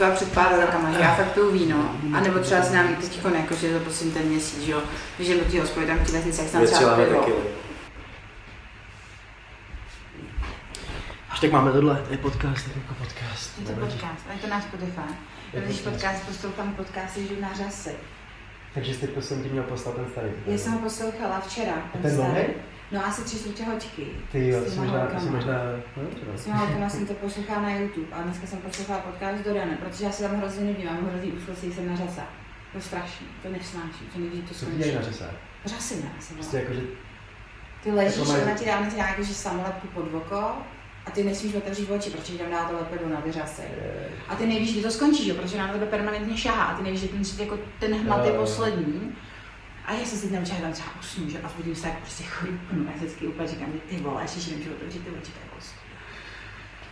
třeba před pár rokama, že já fakt piju víno, a nebo třeba si nám teď jako, že to poslední ten měsíc, že jo, že do té hospody tam v té vesnici, jak se tam třeba pivo. Až tak máme tohle, je podcast, je jako podcast. Je to podcast, a je to náš Spotify. Když podcast poslouchám podcasty Živná řasy. Takže jsi teď jsem ti měl poslat ten starý. Já jsem ho poslouchala včera. Ten, ten starý. No asi tři čtvrtě hoďky. Ty jo, jsi možná, jsi možná, no, S těma holkama jsem to poslouchala na YouTube a dneska jsem poslouchala podcast do Dane, protože já se tam hrozně nudím, mám hrozný úzkostí, jsem na řasa. To je strašný, to nesnáším, to nevidí, to skončí. Co na řasa? Řasy ne, jsem Prostě jako, že... Ty ležíš, jako ona ti dá na jako, že samolepku pod oko a ty nesmíš otevřít oči, protože tam dá to lepedo na vyřasy. A ty nevíš, kdy to skončí, jo, protože na tebe permanentně šahá a ty nevíš, že ten, jako ten hmat je poslední. A já jsem si tam tam třeba usnu, že a budím se jako prostě chrupnu a vždycky úplně říkám, ty vole, ještě nemůžu otevřít ty oči, prostě.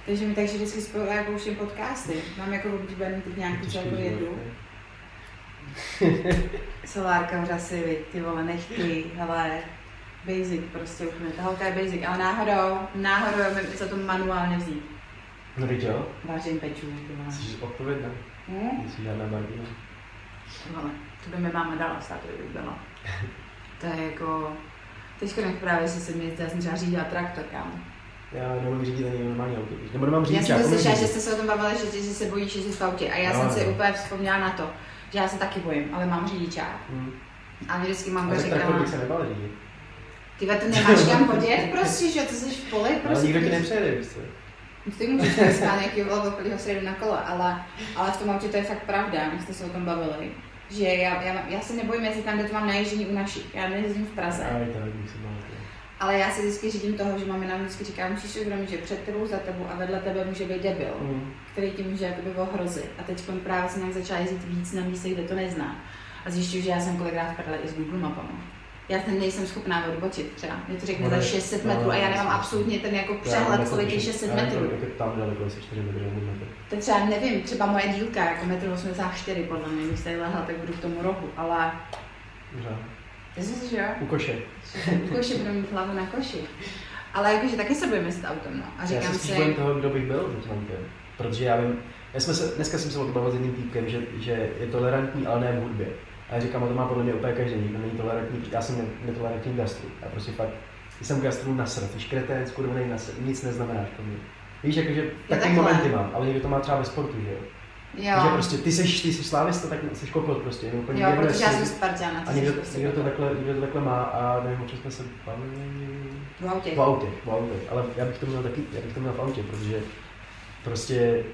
Takže mi takže vždycky spolu jako už podcasty. Mám jako oblíbený teď nějaký celou jedu. Solárka v řasi, ty vole, nechty, hele, basic prostě úplně, ta holka je basic, ale náhodou, náhodou mi za to manuálně vzít. No víš jo? Vážím pečů, ty vole. Jsi odpovědná. Hmm? Jsi žádná bagina. Vole. To by mi máma dala stát, kdyby byla. To je jako... Teď nech právě se mi já jsem třeba řídila traktor, kam. Já nemám řídit ani normální auto. Nebo nemám řídit, já jsem slyšela, že jste se o tom bavili, že, že se bojíš jezdit v autě. A já no, jsem si no. úplně vzpomněla na to, že já se taky bojím, ale mám řidičák. Hmm. A vždycky mám Ale tak bych se nebal řídit. Ty to nemáš kam podjet prostě, že ty jsi v poli, prostě. Ale nikdo ti nepřejede, víš co? Ty můžeš dneska nějaký vlakoplýho se na kole, ale, ale v tom autě to je fakt pravda, my jste se o tom bavili že já, já, já se nebojím jezdit tam, kde to mám najíždění u našich. Já nejezdím v Praze. Aj, tak, se ale já si vždycky řídím toho, že máme nám vždycky říká, musíš si uvědomit, že před tebou, za tebou a vedle tebe může být debil, mm. který ti může jakoby ohrozit. A teď právě se nějak začala jezdit víc na místech, kde to nezná. A zjišťuju, že já jsem kolikrát v prdele i s Google mapama já ten nejsem schopná odbočit třeba. Mě to řekne za 600 metrů a já nemám absolutně ten jako přehled, kolik je 600 metrů. Tam daleko je 4 metry To třeba nevím, třeba moje dílka, jako metr 84 podle mě, když tady lehla, tak budu v tomu rohu, ale... Dobře. Myslím si, že jo? U koše. U koše budu mít hlavu na koši. Ale jakože taky se budeme s autem, no. A říkám já si... Já toho, kdo bych byl za tím Protože já vím, já jsme se, dneska jsem se o tom bavil s jedním týpkem, že, že je tolerantní, ale ne v hudbě. A já říkám, a to má podle mě úplně každý, nikdo není tolerantní, já jsem netolerantní gastru. Já prostě fakt, jsem gastru nasrat, jsi kretén, skurvený nasrat, nic neznamenáš pro mě. Víš, jakože takový momenty mám, ale někdo to má třeba ve sportu, že jo? Jo. Že prostě ty jsi, ty jsi slávista, tak jsi kokot prostě. Úplně jo, protože já jsem Spartan. A někdo, prostě někdo, to takhle, někdo to takhle má a nevím, o čem jsme se bavili. V autě. V autě, v autě. Ale já bych to měl taky, já bych to měl v autě, protože prostě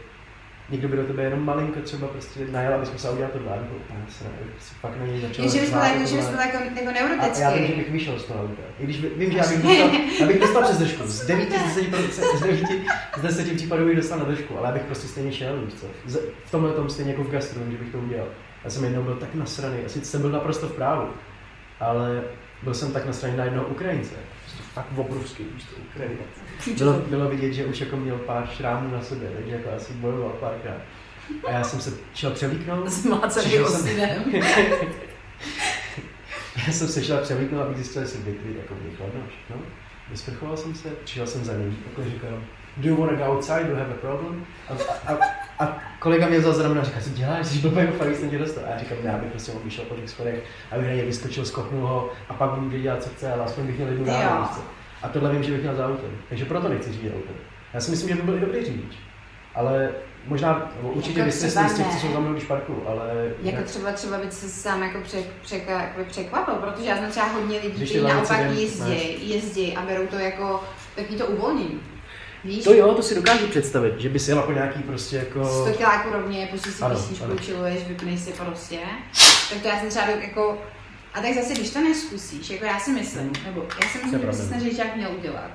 někdo by do tebe jenom malinko třeba prostě najel, aby jsme se udělali to jako úplně se prostě fakt na něj začal. Že že bychom jako, jako neurotický. A já vím, že bych vyšel z toho auta. I když vím, že já bych dostal, já bych dostal přes držku. Z 9 z 10, z 9, z 10 případů bych dostal na držku, ale já bych prostě stejně šel, víš co. V tomhle tom stejně jako v gastru, že bych to udělal. Já jsem jednou byl tak nasraný, asi jsem byl naprosto v právu, ale byl jsem tak nasraný na jednoho Ukrajince. Fakt obrovský, víš to, bylo, bylo vidět, že už jako měl pár šrámů na sobě, takže jako asi bojoval párkrát. A já jsem se šel převlíknout. Zmácený ostinem. já jsem se šel převlíknout, abych zjistil, jestli vyklid jako chladno všechno. Vysprchoval jsem se, přišel jsem za ním, jako říkal, do you want to go outside, do you have a problem? A, a, a kolega mě vzal za ramena a říká, co děláš, jsi blbý, fakt jsem tě dostal. A já říkám, já bych prostě mohl vyšel po těch schodech, aby na ně vyskočil, skoknul ho a pak budu dělat, co chce, ale aspoň bych měl jednu ránu. A tohle vím, že bych měl za autem. Takže proto nechci řídit autem. Já si myslím, že by byl i dobrý řidič. Ale možná, určitě jako vystresný z těch, co jsou tam mnou parku, ale... Jako ne... třeba, třeba by se sám jako přek, přek, jako překvapil, protože já znám třeba hodně lidí, kteří naopak jezdí, jezdí a berou to jako takový to uvolnění. Víš? To jo, to si dokážu představit, že by si jela po nějaký prostě jako... 100 kiláků rovně, prostě si písničku čiluješ, vypneš si prostě. Tak to já jsem třeba jako a tak zase, když to neskusíš, jako já si myslím, hmm. nebo já si myslím, že by se ten řidičák měl udělat.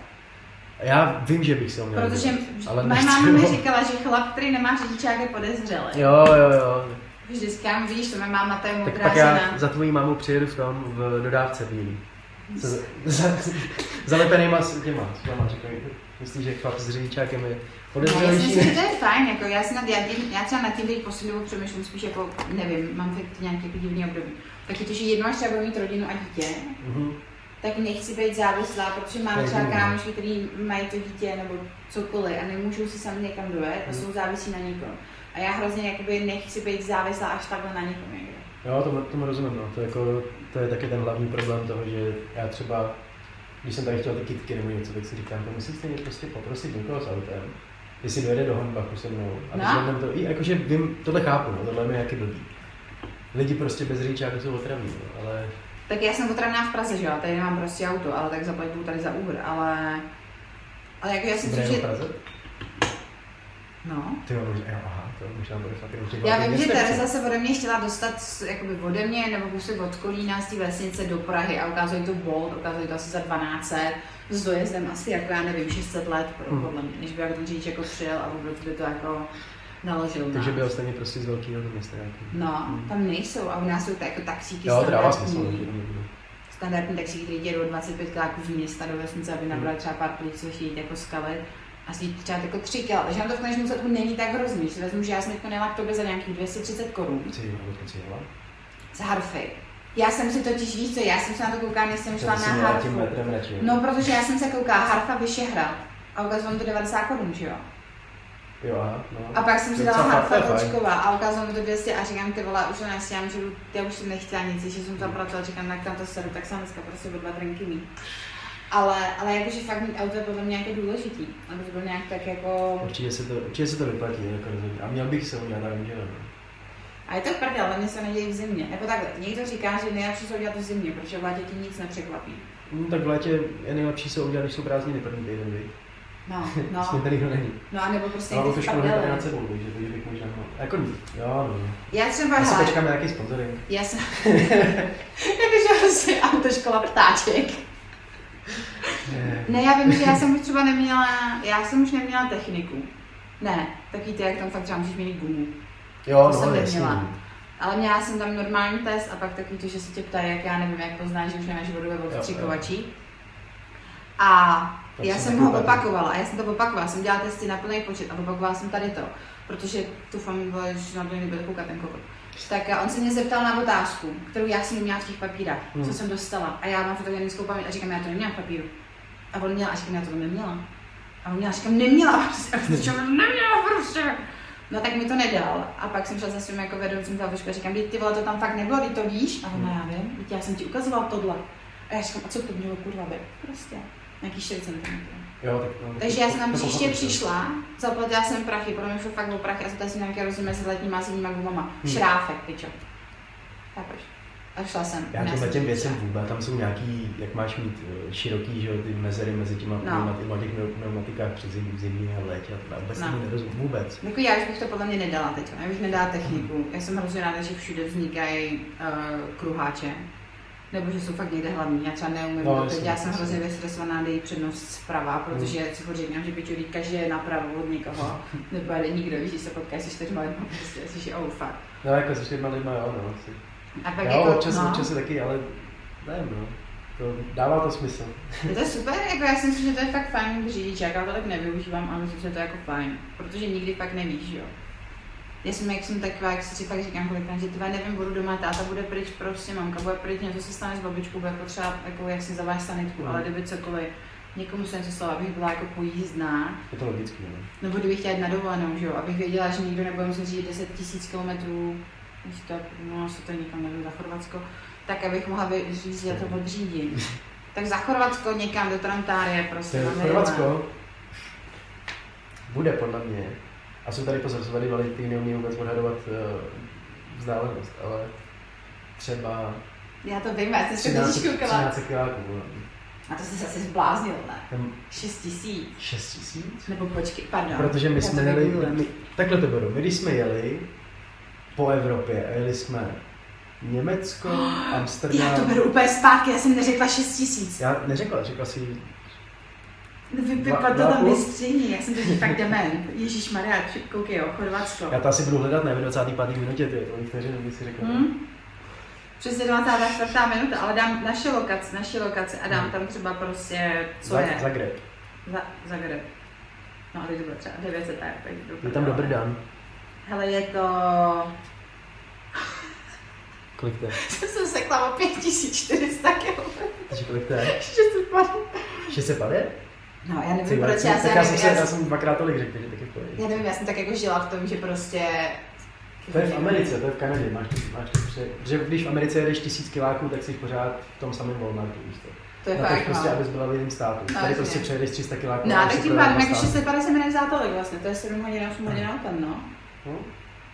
Já vím, že bych se měl Protože udělat, ale moje máma mi říkala, že chlap, který nemá řidičák, je podezřelý. Jo, jo, jo. Vždycky já vidíš, to moje máma, to je Tak pak já za tvojí mámu přijedu v tom, v dodávce bílý. Za, za, zalepenýma s těma, s těma říkají. Myslíš, že chlap s řidičákem je podezřelejší? Já si myslím, že to je fajn, jako já, si nad, já, tím, já třeba na tím teď poslední dobu přemýšlím spíš jako, nevím, mám teď nějaký jako divný období. Tak to, že jednou až třeba mít rodinu a dítě, mm-hmm. tak nechci být závislá, protože mám třeba kámošky, který mají to dítě nebo cokoliv a nemůžou si sami někam dojet a mm. jsou závisí na někom. A já hrozně jakoby nechci být závislá až takhle na někom někde. Jo, tomu, tomu rozumím, no. To, je jako, to je taky ten hlavní problém toho, že já třeba, když jsem tady chtěl ty kitky nebo něco, tak si říkám, to musím stejně prostě poprosit někoho s autem, jestli dojede do Honbachu se mnou. A No. to, i jakože vím, tohle chápu, no, tohle mi je jaký blbý. Lidi prostě bez řidičáku jsou otravní, no, ale Tak já jsem otravná v Praze, že jo, tady nemám prostě auto, ale tak zaplatím tady za Uber, ale... Ale jako já si myslím, v že... Praze? No. Ty jo, jo, aha, to možná bude fakt Já vím, že co? se ode mě chtěla dostat jakoby ode mě, nebo prostě od Kolína z té vesnice do Prahy a ukázali to Bolt, ukázali to asi za 1200, s dojezdem asi jako já nevím, 600 let, Hmm. podle mě, než by jako ten řidič jako přijel a vůbec by to jako naložil Takže nás. byl stejně prostě z velkého města nějaký. No, tam nejsou a u nás jsou to jako taxíky Jo, smysl. standardní. Standardní taxíky, které jedou 25 kláků z města do vesnice, aby nabrali třeba pár plíc, což jít jako skaly. A si třeba jako tři kila, takže na to v konečném důsledku není tak hrozný. Si vezmu, že já jsem jako nejela k tobě za nějakých 230 korun. Odkud jsi jela? Z harfy. Já jsem si totiž, víš co, já jsem se na to koukala, než jsem šla To na měla harfu. No, protože já jsem se koukala harfa Vyšehrad a ukázalo mi to 90 korun, že jo? Jo, no. A pak jsem si To dala harfa to. Vlčková a ukázalo mi to 200 a říkám, ty vole, už to nestíhám, že jdu- já už jsem nechtěla nic, že jsem zapracovala, říkám, tak tam to sedu, tak jsem dneska prostě dva drinky mít. Ale, ale jakože fakt mít auto je podle mě jako důležitý, aby to bylo nějak tak jako... Určitě se to, určitě se to vyplatí, jako rozhodně. A měl bych se udělat, ale že jo. no. A je to prdel, ale mě se neděje v zimě. Nebo takhle, někdo říká, že nejlepší jsou udělat v zimě, protože v létě ti nic nepřekvapí. No, tak v létě je nejlepší se udělat, když jsou prázdniny první týden, viď? No, Vlastně no, tady nikdo není. no a nebo prostě Ale autoškolu hned tady nad sebou, takže to bych možná mohl. Jako, jo, no. Já třeba, Já se počkám na nějaký sponsoring. já jsem, jakože prostě autoškola ptáček. Ne. Já vím, že já jsem už třeba neměla, já jsem už neměla techniku. Ne, taky ty, jak tam fakt třeba můžeš měnit gumu. Jo, To no, jsem neměla. Ale měla jsem tam normální test a pak takový to, že se tě ptají, jak já nevím, jak poznáš, že už nemáš vodu ve odstřikovači. A Tak já jsem ho opakovala, a já jsem to opakovala, jsem dělala testy na plný počet a opakovala jsem tady to, protože tu fami vole, že na to nebude koukat ten kokot. Tak a on se mě zeptal na otázku, kterou já jsem neměla v těch papírech, Hmm. co jsem dostala. A já mám fotogenickou paměť a říkám, já to neměla v papíru. A on měl a říkám, já to neměla. A on měl a říkám, neměla prostě. A říkám, neměla prostě. No tak mi to nedal. A pak jsem šla za svým jako vedoucím a říkám, "Vždyť ty vole, to tam fakt nebylo, ty to víš? A on, no já vím, já jsem ti ukazoval tohle. A já říkám, a co to mělo kurva být? Prostě. Nějaký 4 cm. Jo, tak, no, Takže já jsem tam příště přišla, zaplatila jsem prachy, podle mě šlo fakt o prachy a jsem nějaký rozdíl mezi letníma a zimníma gumama. Hmm. Šráfek, pičo. Chápeš? A šla jsem. Já těmhle jsem těm věcem vůbec, tam jsou nějaký, jak máš mít eh, široký, že ty mezery mezi těma No. těch pneu- pneumatikách při zim, zimě a létě a to vůbec No. nerozumím, vůbec. Jako já už bych to podle mě nedala teď. Já bych nedala techniku. Já jsem hrozně ráda, že všude vznikají uh, kruháče. Nebo že jsou fakt někde hlavní. Já třeba neumím No, no, jasně, já jsem hrozně vystresovaná, dej přednost zprava, protože si furt říkám, že piču, když každý je napravo od někoho, nepojede nikdo, víš, když se potkáš se čtyřma lidma, prostě jsi oh fuck. No jako se čtyřma lidma, jo, no. Asi. A pak Jo, jako, občas, no, občas taky, ale nevím, no. To dává to smysl. je to super, jako já si myslím, že to je fakt fajn řidič, já to tak nevyužívám, ale myslím, že to je jako fajn, protože nikdy fakt nevíš, jo. Já jsem, jak jsem taková, jak si fakt říkám kolikrát, že tyhle nevím, budu doma, táta bude pryč, prostě mamka bude pryč, něco se stane s babičkou, bude potřeba, jako jak si zaváž sanitku, Mm. ale kdyby cokoliv, někomu se něco stalo, abych byla jako pojízdná, Je to logický, no. nebo kdybych chtěla jít na dovolenou, že jo, abych věděla, že nikdo nebude muset řídit 10 tisíc kilometrů, to, no asi to nikam nebudu za Chorvatsko, tak abych mohla říct, že to odřídím. Tak za Chorvatsko někam do Trantárie, prostě. Chorvatsko bude podle mě, a jsou tady pozor, jsou tady kteří neumí vůbec odhadovat uh, vzdálenost, ale třeba Já to vím, já jsem se 13, totiž koukala. 13 kiláků. A to jsi se asi zbláznil, ne? Tam 6 tisíc. 6 tisíc? Nebo počkej, pardon. Protože my jsme jeli, my, takhle to beru, my když jsme jeli po Evropě a jeli jsme Německo, Amsterdam, Já to beru úplně zpátky, já jsem neřekla 6 tisíc. já neřekla, řekla si, Vy, Dva- vypadlo dva tam vystříní, já jsem teď fakt dement. Ježíš Maria, koukej jo, Chorvatsko. já to asi budu hledat ne, v 25. minutě, ty, to vteřin, bych si řekl. Hm? Přesně 24. minuta, ale dám naše lokace, naše lokace a dám tam třeba prostě, co Za- je. Zagreb. Za, Zagreb. No a teď to bude třeba 900 tak Je tam dobrý dan. Hele, je to... Kolik to je? jsem sekla o 5400 km. Takže kolik to je? 650. 650? No, já nevím, Ty vole, proč já jsem, tak já, jsem se, já, já jsem dvakrát tolik řekl, že taky v pohodě. já nevím, já jsem tak jako žila v tom, že prostě... To je v Americe, to je v Kanadě, máš to, máš to pře... Že když v Americe jedeš tisíc kiláků, tak jsi pořád v tom samém Walmartu, víš to. To je Na fakt, prostě, no. abys byla v jiném státu. No, Tady prostě přejedeš 300 kiláků. No, tak tím pádem, jako stát. 650 mi nevzá tolik vlastně, to je 7 hodin, 8 hodin autem, no. No.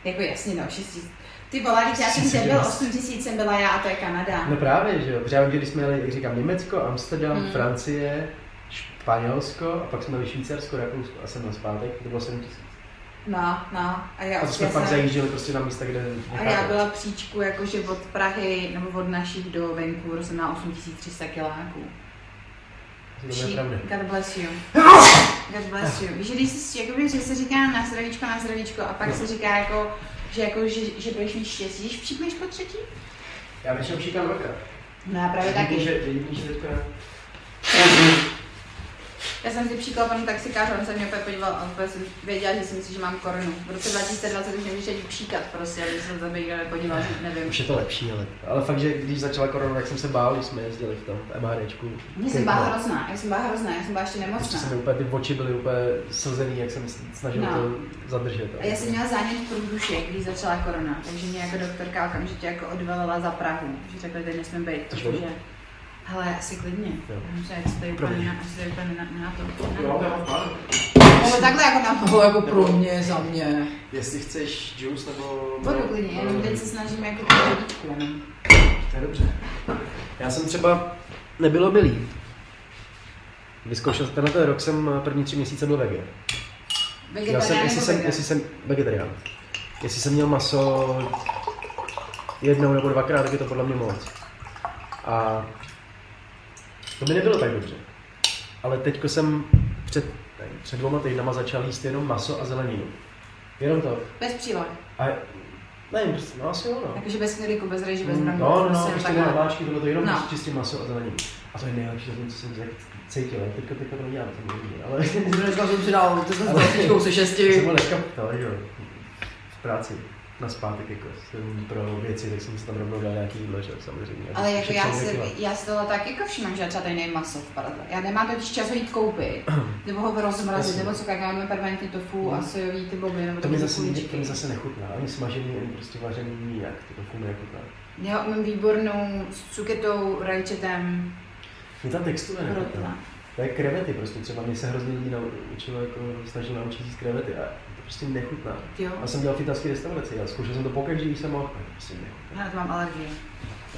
Jako jasně, no, 6 tisíc. Ty vole, když já jsem tě byl, hodin. 8 tisíc jsem byla já a to je Kanada. No právě, že jo. Protože já vím, že když jsme jeli, jak říkám, Německo, Amsterdam, Hmm. Francie, Španělsko a pak jsme byli Švýcarsko, Rakousko a jsem na zpátek, to bylo 7 tisíc. No, no, a já A to jsme fakt jsem- zajížděli prostě na místa, kde A já byla příčku jakože od Prahy nebo od našich do Vancouveru jsem měla 8300 kiláků. To je pravda. God bless you. God bless you. Víš, že když si, jakoby, že se říká na zdravíčko, na zdravíčko a pak se říká jako, že, jako, že, že budeš mít štěstí, když připneš po třetí? Já většinou říkám dvakrát. No já právě taky. že, jediný, že teďka... Já jsem si příklad panu taxikáři, on se mě opět podíval a úplně jsem věděla, že si myslí, že mám korunu. V roce 2020 už nemůžeš ani příkat prostě, aby se tam někdo nepodíval, že nevím. Už je to lepší, ale, ale fakt, že když začala korona, tak jsem se bál, když jsme jezdili v tom v MHDčku. Mně jsem byla hrozná, já jsem byla hrozná, já jsem byla ještě Ještě nemocná. se mi úplně ty oči byly úplně slzený, jak jsem se snažil No. to zadržet. A já jsem měla zánět průduše, když začala korona, takže mě jako doktorka okamžitě jako odvelila za Prahu, že řekla, že tady nesmím být, To protože... Hele, asi klidně. Jo. Já myslím, že to je úplně Promiň. na, úplně na, na to. Jo. Ale takhle jako na jako pro mě, za mě. Jestli chceš juice nebo... Vodu klidně, jenom teď se snažím jako jenom. To je dobře. Já jsem třeba nebylo milý. Vyzkoušel, tenhle rok jsem eh, první tři měsíce byl vege. Já jsem, Vegetarián jestli jsem, vegan? jestli jsem vegetarián. Jestli jsem měl maso jednou nebo dvakrát, tak je to podle mě moc. A to mi nebylo tak dobře. Ale teďko jsem před, ne, před dvoma týdnama začal jíst jenom maso a zeleninu. Jenom to. Bez příloh. A nevím, prostě, no asi jo, no. Jakože bez knedlíku, bez rejži, bez Mm. No, no, no, prostě prostě na hláčky, bylo to jenom No. no. čistě maso a zeleninu. A to je nejlepší, to, co jsem cítil, ale teďka, teďka to nedělám, samozřejmě, ale Dneska jsem si dal, ty jsem s se jsem šesti. byl dneska to, jo, v práci na zpátek, jako jsem pro věci, tak jsem si tam rovnou dal nějaký jídlo, že samozřejmě. Ale jako já kila. já si tohle tak jako všímám, že třeba tady nejím maso v paradle. Já nemám totiž čas ho jít koupit, nebo ho rozmrazit, nebo co, jak máme permanentní tofu a Mhm. sojový ty boby, nebo To mi zase, to mi zase nechutná, ani smažený, ani prostě vařený nijak, to to mi nechutná. Já mám výbornou s cuketou, rajčetem, Mě ta textura nechutná. To je krevety prostě, třeba mě se hrozně lidí naučilo, jako snažil naučit jíst krevety a prostě nechutná. Jo, Já jsem dělal v italské restauraci a zkoušel jsem to pokaždé, když jsem mohl, to prostě nechutná. já to mám alergii.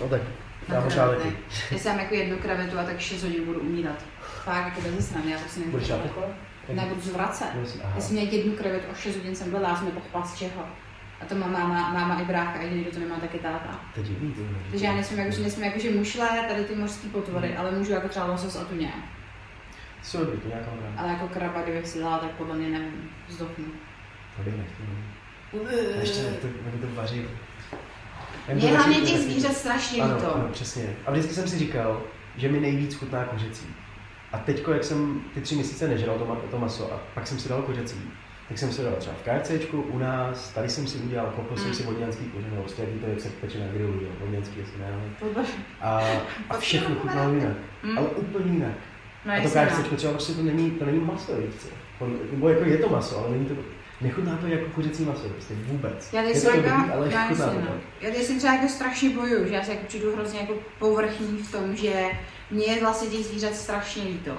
No tak, já krevety. Já si dám jako jednu krevetu a tak 6 hodin budu umírat. Fakt, jako bez strany, já prostě Budeš nemůžu. já takhle? Ne, budu zvracet. Já jsem měla jednu krevetu a 6 hodin jsem byla, já jsem nepochopila z čeho. A to má máma, máma i brácha, a jediný, kdo to nemá, tak je táta. To je divný, to je. Takže já nesmím jakože, nesmím jakože mušle, tady ty mořské potvory, ale můžu jako třeba losos a tuně. Co dobrý, to nějaká. Ale jako kraba, kdybych si dala, tak podle mě nevím, zdochnu. To bych nechtěl. A ještě to, jak to vaří. Mě to hlavně těch to zvířat strašně Ano, líto. ano, přesně. A vždycky jsem si říkal, že mi nejvíc chutná kořecí. A teďko, jak jsem ty tři měsíce nežral to, to maso a pak jsem si dal kořecí, tak jsem si dal třeba v KFCčku, u nás, tady jsem si udělal, koupil jsem Mm. si vodňanský kořeno, prostě jaký to jak se peče na grilu, jo, vodňanský, jestli ne, ale- a, a všechno chutnalo jinak, Mm. ale úplně jinak. No a to no. KFCčko třeba prostě to není, to není maso? On- Nebo jako je to maso, ale není to, nechutná to jako kuřecí maso, prostě vůbec. Já je teď to jsem dobrý, jako, ale já chutná to. Já teď jsem třeba jako strašně bojuju, že já si jako přijdu hrozně jako povrchní v tom, že mě je vlastně těch zvířat strašně líto.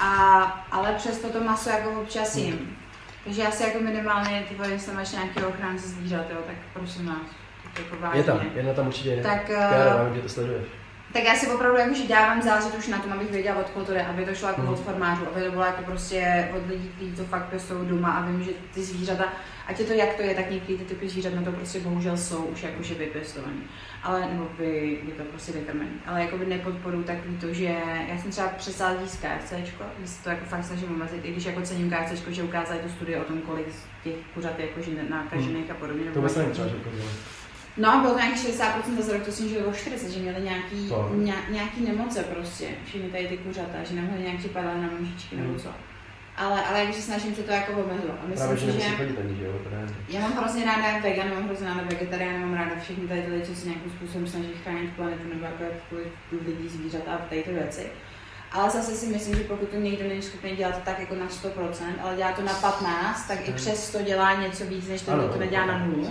A, ale přesto to maso jako občas jim. Takže já si jako minimálně, ty vole, jestli máš nějaký ochránce zvířat, jo, tak prosím vás. Jako vážně. Je tam, jedna tam určitě je. Tak, Já eh, nevím, že to sleduješ. Tak já si opravdu jakože dávám záležet už na tom, abych věděla, od to jde, aby to šlo jako Mhm. od farmářů, aby to bylo jako prostě od lidí, kteří to fakt pěstují doma a vím, že ty zvířata, ať je to jak to je, tak některé ty typy zvířat na to prostě bohužel jsou už jakože vypěstovaný. Ale, nebo vy, je to prostě vykrmený. Ale jako by nepodporu takový to, že já jsem třeba přestala jíst KFCčko, že se to jako fakt snažím omezit, i když jako cením KFCčko, že ukázali tu studii o tom, kolik z těch kuřat je jakože nakažených a podobně. To vůbec jako- nevím třeba, že No, bylo to nějaký 60% za rok, to si že bylo 40, že měli nějaký, To. ně, nějaký nemoce prostě, všechny tady ty kuřata, že nemohli nějak připadaly na mužičky nebo Hmm. co. Ale, ale jakože snažím se to jako omezovat. A Právě, že myslím nemusí že chodit ani, že jo, to já mám hrozně ráda vegan, mám hrozně ráda vegetarián, mám ráda všechny tady ty lidi, co se nějakým způsobem snaží chránit planetu nebo jako lidí, zvířata a tady ty věci. Ale zase si myslím, že pokud to někdo není schopný dělat tak jako na 100%, ale dělá to na 15, tak i přes to dělá něco víc, než ten, kdo to nedělá na nulu.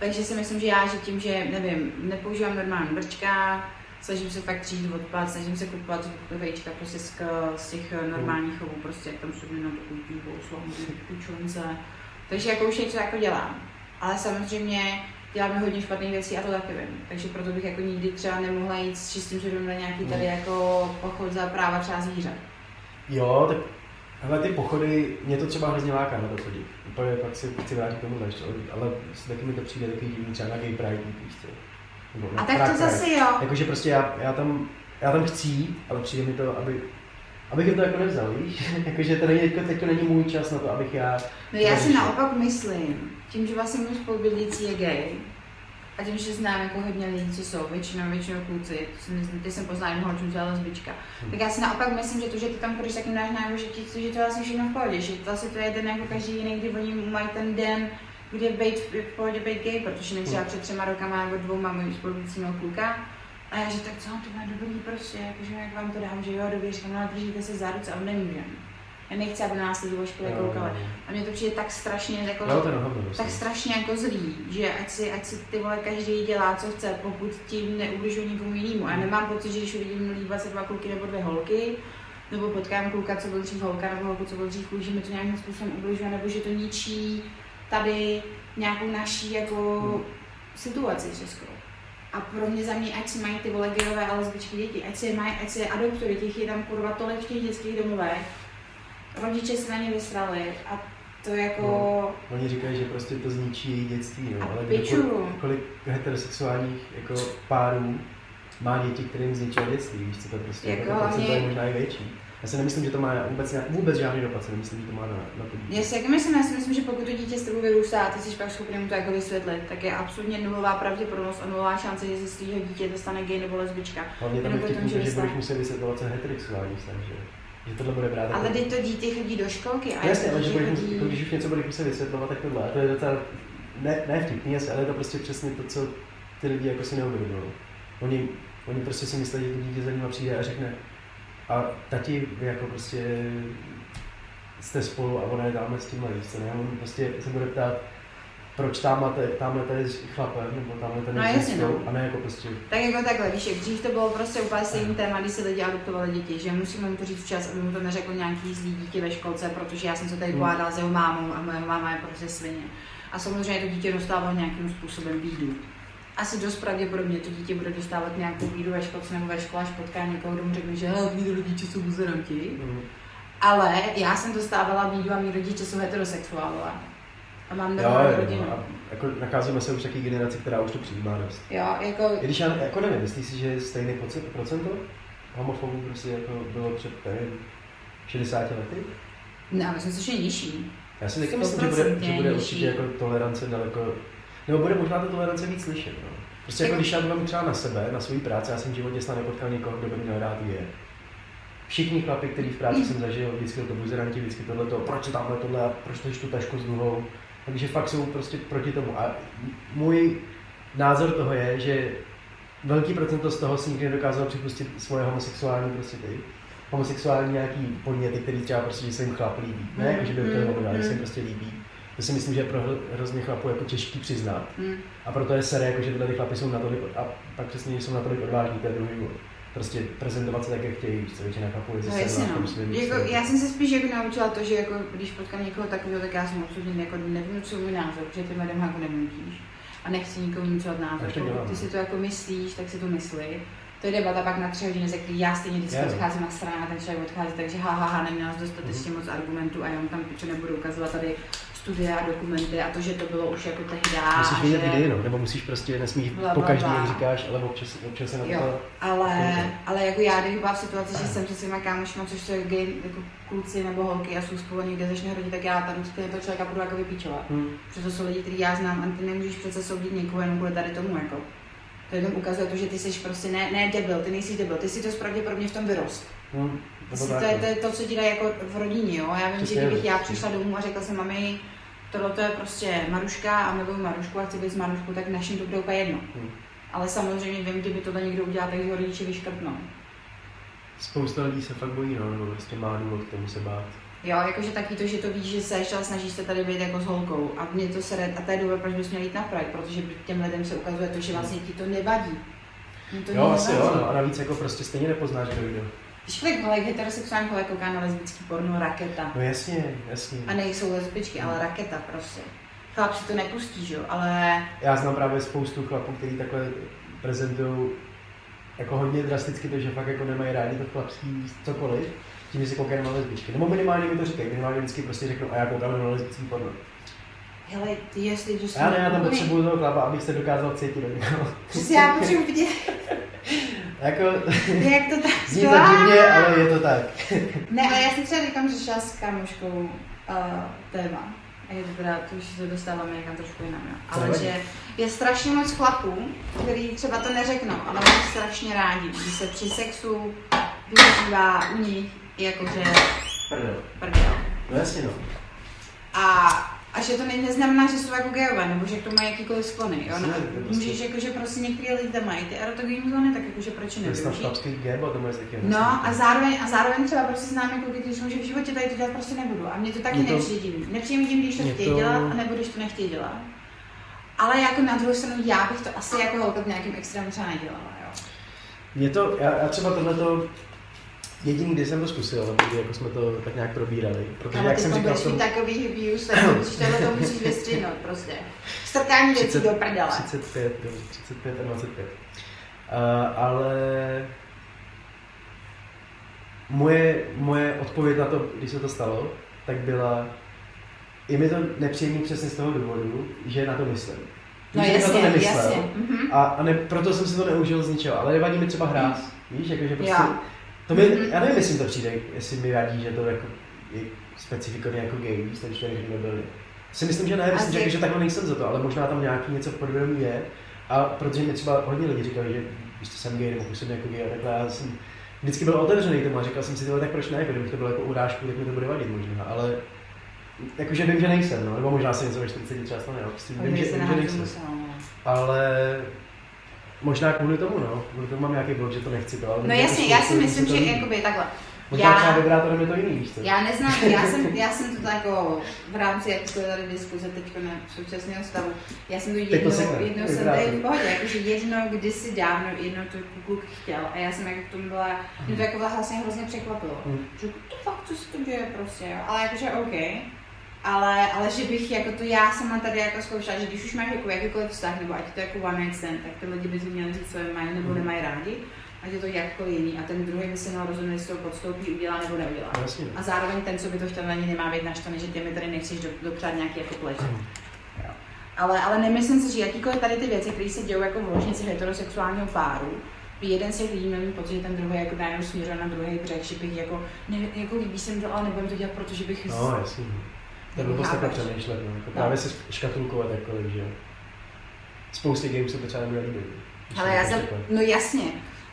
Takže si myslím, že já, že tím, že nevím, nepoužívám normální brčka, snažím se fakt třídit odpad, snažím se kupovat vejčka prostě z, z těch normálních chovů, prostě jak tam jsou na takový ty bouslohu, kučunce. Takže jako už něco jako dělám. Ale samozřejmě děláme hodně špatných věcí a to taky vím. Takže proto bych jako nikdy třeba nemohla jít s čistým svědomím na nějaký tady jako pochod za práva třeba zvířat. Jo, tak ale ty pochody, mě to třeba hrozně láká na to chodit. Úplně pak si chci vrátit k tomu ještě, ale taky mi to přijde takový divný třeba na gay pride, víš co. A tak to Pride. zase jo. Jakože prostě já, já, tam, já tam chci jít, ale přijde mi to, aby, abych jim to jako nevzal, víš? Jakože to není, jako, teď to není můj čas na to, abych já... No já si naopak myslím, tím, že vlastně můj spolubydlící je gay, a tím, že znám jako hodně lidí, co jsou, většinou, většinou kluci, to jsem, ty jsem poznala jenom holčů, to je lesbička. Hmm. Tak já si naopak myslím, že to, že ty tam půjdeš, tak jim dáš najevo, že, ti, že to vlastně všechno v pohodě, že to vlastně to je den jako každý jiný, kdy oni mají ten den, kdy je být v pohodě být gay, protože mi třeba Hmm. před třema rokama nebo dvouma můj spolubydlící měl kluka, a já že tak co, to bude dobrý prostě, jakože jak vám to dám, že jo, dobrý, říkám, no držíte se za ruce a on nemůžem. Já nechci, aby na nás lidi Jo, koukali. A mně to přijde tak strašně jako, Jo, to tak strašně jako zlý, že ať si, ať si ty vole každý dělá, co chce, pokud tím neubližuje nikomu jinému. A já nemám pocit, že když uvidím líp 22 kluky nebo dvě holky, nebo potkám kluka, co byl dřív holka, nebo holku, co byl dřív kluk, že mi to nějakým způsobem ubližuje, nebo že to ničí tady nějakou naší jako Hmm. situaci českou. A pro mě za mě, ať si mají ty vole gejové a lesbičky děti, ať si je mají, ať si je adoptují, těch je tam kurva tolik v těch dětských domovech. Rodiče se na ně vysrali a to jako... No. Oni říkají, že prostě to zničí její dětství, no, A ale kdo, kolik heterosexuálních jako párů má děti, kterým zničilo dětství, víš co to prostě, Jako jako, to procento je možná i větší. Já si nemyslím, že to má vůbec, vůbec žádný dopad, si nemyslím, že to má na, na to dítě. Já si taky myslím, já si myslím, že pokud to dítě s tebou vyrůstá a ty jsi pak schopný mu to jako vysvětlit, tak je absolutně nulová pravděpodobnost a nulová šance, že se z tvého dítě stane gay nebo lesbička. Hlavně tam je vtipný, že to, budeš muset vysvětlovat, co je heterosexuální vztah, že, že tohle bude brát Ale jako- teď to dítě chodí do školky a Jasně, to ale že dítě budeš, chodí... jako, když už něco budeš muset vysvětlovat, tak tohle. A to je docela, ne, ne vtipný, asi, ale je to prostě přesně to, co ty lidi jako si neuvědomují. Oni, oni prostě si myslí, že to dítě za nima přijde a řekne a tati, vy jako prostě jste spolu a ona je tamhle s tím víš co, ne? On prostě se bude ptát, proč tamhle, tamhle je s chlapem, nebo tamhle ten No s jasně, no. a ne jako prostě, Tak jako takhle, víš, jak dřív to bylo prostě úplně stejný téma, když si lidi adoptovali děti, že musíme mu to říct včas, aby mu to neřekl nějaký zlý dítě ve školce, protože já jsem se tady Hmm. pohádala s jeho mámou a moje máma je prostě svině. A samozřejmě to dítě dostávalo nějakým způsobem bídu. Asi dost pravděpodobně to dítě bude dostávat nějakou bídu ve školce nebo ve škole, až potká někoho, kdo mu řekne, že tví rodiče jsou buzeranti. mm, Ale já jsem dostávala bídu a mý rodiče jsou heterosexuálové. A mám normální jo, rodinu. no, a jako nacházíme se už takové generaci, která už to přijímá dost. Jo, jako, I když já jako nevím, myslíš si, že je stejný procent, procento homofobů prostě jako bylo před nevím, 60 lety? ne, myslím si, že je nižší. Já si taky myslím, že bude, že bude určitě jako tolerance daleko, nebo bude možná ta tolerance víc slyšet. No. Prostě jako Jako- když já budu třeba na sebe, na svoji práci, já jsem v životě snad nepotkal někoho, kdo by měl rád je. Všichni chlapi, který v práci jsem zažil, vždycky to buzeranti, vždycky tohle, proč tamhle tohle, a proč tož tu tašku s dluhou. Takže fakt jsou prostě proti tomu. A můj názor toho je, že velký procento z toho si nikdy nedokázal připustit svoje homosexuální prostě ty, homosexuální nějaký podněty, který třeba prostě, že se jim chlap líbí. Ne, Mm, jako, že by to mm, že se jim mm. prostě líbí. To si myslím, že je pro hro- hrozně chlapů jako těžký přiznat. Hm. A proto je sere, jako, že tyhle ty chlapy jsou natolik, a pak přesně, že jsou natolik odvážní, to je druhý důvod. Prostě prezentovat se tak, jak chtějí, co většina chlapů je No jasně, no. Jako, já jsem se spíš jako naučila to, že jako, když potkám někoho takového, tak já jsem absolutně jako nevnucuju můj názor, protože ty lidem jako nevnutíš. A nechci nikomu názor. To Pokud dělám, ty si to jako myslíš, tak si to myslí. To je debata pak na tři hodiny, ze který já stejně vždycky Jo. odcházím na stranu a ten člověk odchází, takže ha, ha, ha neměl dostatečně moc argumentů a já mu tam piče nebudu ukazovat tady studie a dokumenty a to, že to bylo už jako tehdy. Musíš a vidět že... idei, no, nebo musíš prostě, nesmíš Bla, po každý, jak říkáš, ale občas, občas se na to Jo, ale, ale jako já, když byla v situaci, že jsem se svýma kámošma, což jsou gay, jako kluci nebo holky a jsou spolu někde začne hodit, tak já tam vždycky toho člověka budu jako vypíčovat. Hm. Protože to jsou lidi, který já znám a ty nemůžeš přece soudit někoho jenom kvůli tady tomu, jako. To jenom ukazuje to, že ty jsi prostě ne, ne debil, ty nejsi debil, ty si to pravděpodobně v tom vyrost. Hm. To, Nebo si, tak, to, je, no. to je to, co ti jako v rodině, jo. Já vím, Přesně, že kdybych já přišla domů a řekla jsem mami, tohle to je prostě Maruška a miluju Marušku a chci být s Maruškou, tak našim to bude úplně jedno. Hm. Ale samozřejmě vím, kdyby tohle někdo udělal, tak ho rodiče vyškrtnou. spousta lidí se fakt bojí, no, nebo prostě má důvod k tomu se bát. Jo, jakože taky to, že to víš, že seš a snažíš se tady být jako s holkou. A mě to se a to je důvod, proč bys měl jít na Pride, protože těm lidem se ukazuje to, že vlastně ti to nevadí. Mě to jo, asi jo, no, a navíc jako prostě stejně nepoznáš, kdo jde. Víš, kolik holek heterosexuálních holek kouká na lesbický porno raketa? No jasně, jasně. A nejsou lesbičky, ale raketa prostě. Chlap si to nepustí, že jo, ale... Já znám právě spoustu chlapů, kteří takhle prezentují jako hodně drasticky to, že fakt jako nemají rádi to chlapský cokoliv, tím, že si koukají na lesbičky. Nebo minimálně mi to říkají, minimálně vždycky prostě řeknou, a já koukám na lesbický porno. Hele, ty jestli to Já ne, já tam potřebuju toho chlapa, abych se dokázal cítit do něho. Přesně, já potřebuji vidět. jako, Jak to tak Zní to divně, ale je to tak. ne, ale já jsem třeba říkám, že šla s kamoškou uh, téma. A je to teda, to už se dostáváme někam trošku jinam, jo. Ale že je strašně moc chlapů, který třeba to neřeknou, ale mají strašně rádi, když se při sexu využívá u nich jakože prdel. prdel. No jasně no. A a že to neznamená, že jsou jako gejové, nebo že k tomu mají jakýkoliv sklony. Jo? No, můžeš jako, že prostě některý lidi tam mají ty erotogenní zóny, tak jako, že proč ne? To je gebo, to taky No a zároveň, a zároveň třeba prostě s námi kluky, kteří že v životě tady to dělat prostě nebudu. A mě to taky to, nepřijde Nepřijde mi když to chtějí to... dělat, nebo když to nechtějí dělat. Ale jako na druhou stranu já bych to asi jako holka v nějakým extrému třeba nedělala, jo. Mě to, já, já třeba tohle jediný, kdy jsem to zkusil, kdy jako jsme to tak nějak probírali. Protože ale jak jsem říkal, jsem... takový views, tak musíš tohle to musíš vystřihnout prostě. Strkání věcí do prdele. 35, 35 a 25. Uh, ale moje, moje odpověď na to, když se to stalo, tak byla, je mi to nepříjemný přesně z toho důvodu, že na to myslím. No jasně, na to nemyslel, jasně. Mm-hmm. A, a ne, proto jsem si to neužil z ničeho, ale nevadí mi třeba hráz, mm. víš, jakože prostě, jo. To mi, mm-hmm. já nevím, jestli to přijde, jestli mi radí, že to jako je specifikovaně jako gay, ten člověk nebyl. Si myslím, že ne, myslím, že, že takhle nejsem za to, ale možná tam nějaký něco v podvědomí je. A protože mi třeba hodně lidí říkali, že když jsem gay nebo působím jako gay, takhle já jsem vždycky byl otevřený tomu a říkal jsem si, tyhle, tak proč ne, jako, kdybych to bylo jako urážku, tak mi to bude vadit možná, ale jakože vím, že nejsem, no, nebo možná se něco ve 40 třeba stane, no, prostě vím, že, vím, že nejsem. Ale Možná kvůli tomu, no. Kvůli tomu mám nějaký blok, že to nechci to, ale No jasně, já si myslím, že jakoby takhle. Možná já, třeba vibrátorem je to jiný, víš co? Já neznám, já jsem, já jsem to jako v rámci jako tady diskuze teď na současného stavu, já jsem to jednou, to jednou jsem tady v pohodě, jakože jedno, kdysi dávno, jedno to kluk chtěl a já jsem jako k tomu byla, mě to jako vlastně hrozně překvapilo, mm. že to fakt, co se to děje prostě, jo, ale jakože OK, ale, ale že bych jako to já sama tady jako zkoušela, že když už máš jako jakýkoliv vztah, nebo ať to jako one night stand, tak ty lidi by si měli říct, co je mají nebo mhm. nemají rádi, ať je to jakkoliv jiný. A ten druhý by se měl rozhodnout, jestli to podstoupí, udělá nebo neudělá. A zároveň ten, co by to chtěl, na ní nemá být naštvaný, že ty mi tady nechceš dopřát nějaký jako pleže. Mhm. Ale, ale nemyslím si, že jakýkoliv tady ty věci, které se dějí jako v ložnici heterosexuálního páru, by jeden z těch lidí měl pocit, že ten druhý jako najednou směřuje na druhý břeh, že bych jako, ne, jako líbí se mi to, ale nebudem to dělat, protože bych... No, jasně. To bylo takhle přemýšlet, no. Jako no. právě si škatulkovat jakkoliv, že Spoustě gameů se to třeba nebude líbit. Ale já jsem, no jasně,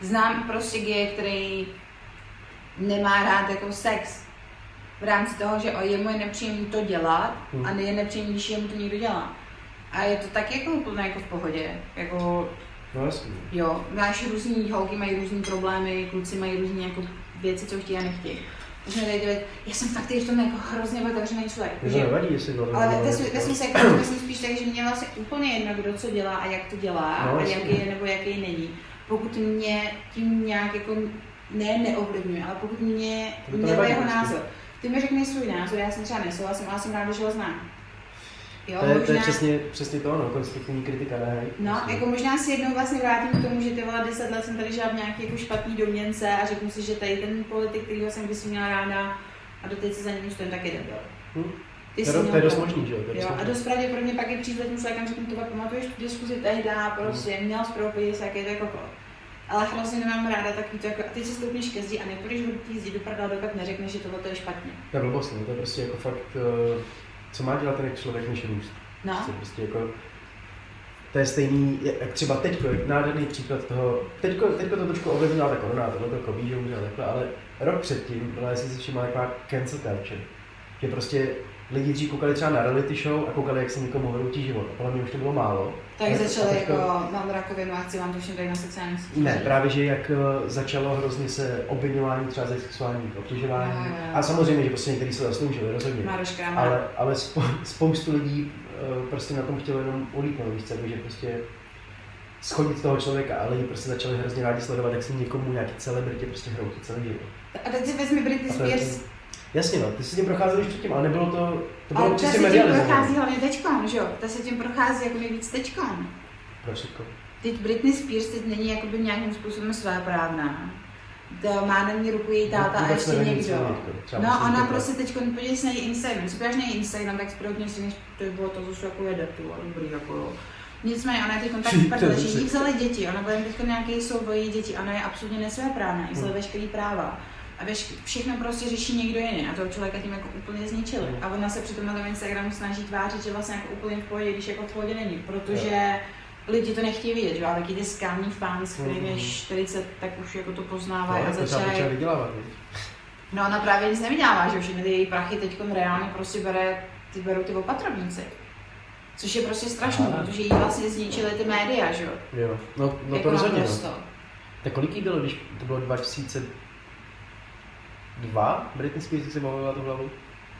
znám prostě gay, který nemá rád jako sex. V rámci toho, že o jemu je nepříjemný to dělat hmm. a je nepříjemný, když jemu to někdo dělá. A je to tak jako úplně jako v pohodě. Jako, no jasně. Jo, máš různý, holky mají různý problémy, kluci mají různé jako věci, co chtějí a nechtějí jsme tady dělat, já jsem fakt v tom jako hrozně otevřený člověk. To nevadí, jestli to Ale ve smyslu, jako, myslím spíš tak, že mě vlastně úplně jedno, kdo co dělá a jak to dělá no, a jaký je nebo jaký není. Pokud mě tím nějak jako ne neovlivňuje, ale pokud mě měl jeho názor. Ty mi řekneš svůj názor, já jsem třeba nesouhlasím, ale jsem ráda, že ho znám. Jo, to, je, možná... to je přesně, přesně to, no, konstruktivní kritika, ne? No, prostě. jako možná si jednou vlastně vrátím k tomu, že ty vole 10 let jsem tady žila v nějaký jako špatný domněnce a řeknu si, že tady ten politik, kterýho jsem kdysi měla ráda a doteď se za ním stojím, taky nebyl. Hm? Ty to, to je dost možný, že jo? jo a dost pravděpodobně pak je přízletním člověkem, řeknu, to pamatuješ tu diskuzi tehdy, prostě hmm. měl zpropis, jaký to je koko. Ale hrozně nemám ráda takový to, jako, a teď si stoupíš ke zdi a nepůjdeš ho té zdi do prdla, dokud neřekneš, že tohle je špatně. To je blbost, no, to je prostě jako fakt, uh, co má dělat ten člověk, než růst. No. Prostě, prostě jako, to je stejný, jak třeba teďko, nádherný příklad toho, teďko, teďko to trošku ovlivnila ta korona, tohle to covid že takhle, ale rok předtím byla, jestli si všimla, taková cancel culture. Že prostě lidi dřív koukali třeba na reality show a koukali, jak se někomu hroutí život. A podle mě už to bylo málo. Tak A- začaly a teďko- jako, mám rakovinu a chci vám to všem na sociálních sítích. Ne, právě, že jak eh, začalo hrozně se obvinování třeba ze sexuálních obtěžování. Jo, jo. A samozřejmě, že prostě někteří se zasloužili, rozhodně. Ale, ale spou- spoustu lidí eh, prostě na tom chtělo jenom ulítnout, víš že prostě schodit toho člověka, ale lidi prostě začali hrozně rádi sledovat, jak se někomu nějaký celebritě prostě hroutí celý život. A teď si vezmi Britney Spears. Jasně no, ty jsi tím procházel už předtím, ale nebylo to, to bylo Ale ta se čistě tím medializované. prochází hlavně teďkon, že jo? Ta se tím prochází jako nejvíc teďkon. Proč jako? Teď Britney Spears teď není jakoby nějakým způsobem svéprávná. To má na ní ruku její táta a Vůbec ještě co někdo. No ona prostě teď podívej se na její Instagram. Když se na její Instagram, tak správně si než to bylo to zase jako jede, tu, ale dobrý jako jo. Nicméně, ona je teď tak v prdeli, že jí vzali děti, ona bude teď nějaký souboj její děti, ona je absolutně nesvéprávná, jí vzali Hmm. veškerý práva. A veš, všechno prostě řeší někdo jiný a toho člověka tím jako úplně zničili. A ona se přitom na tom Instagramu snaží tvářit, že vlastně jako úplně v pohodě, když jako v pohodě není, protože lidi to nechtějí vidět, že jo, ale taky ty skámní fans, kterým je Mhm. 40, tak už jako to No, poznávají a to třeba začínají? No ona právě nic nevydělává, že všechny ty její prachy teď reálně prostě bere, ty berou ty opatrovníci. Což je prostě strašný, Aha. protože jí vlastně zničily ty média, že jo. Jo, no, no Jako to rozhodně. No. Tak kolik jí bylo, když to bylo 2002? Britney Spears, jak se bavila tu hlavu?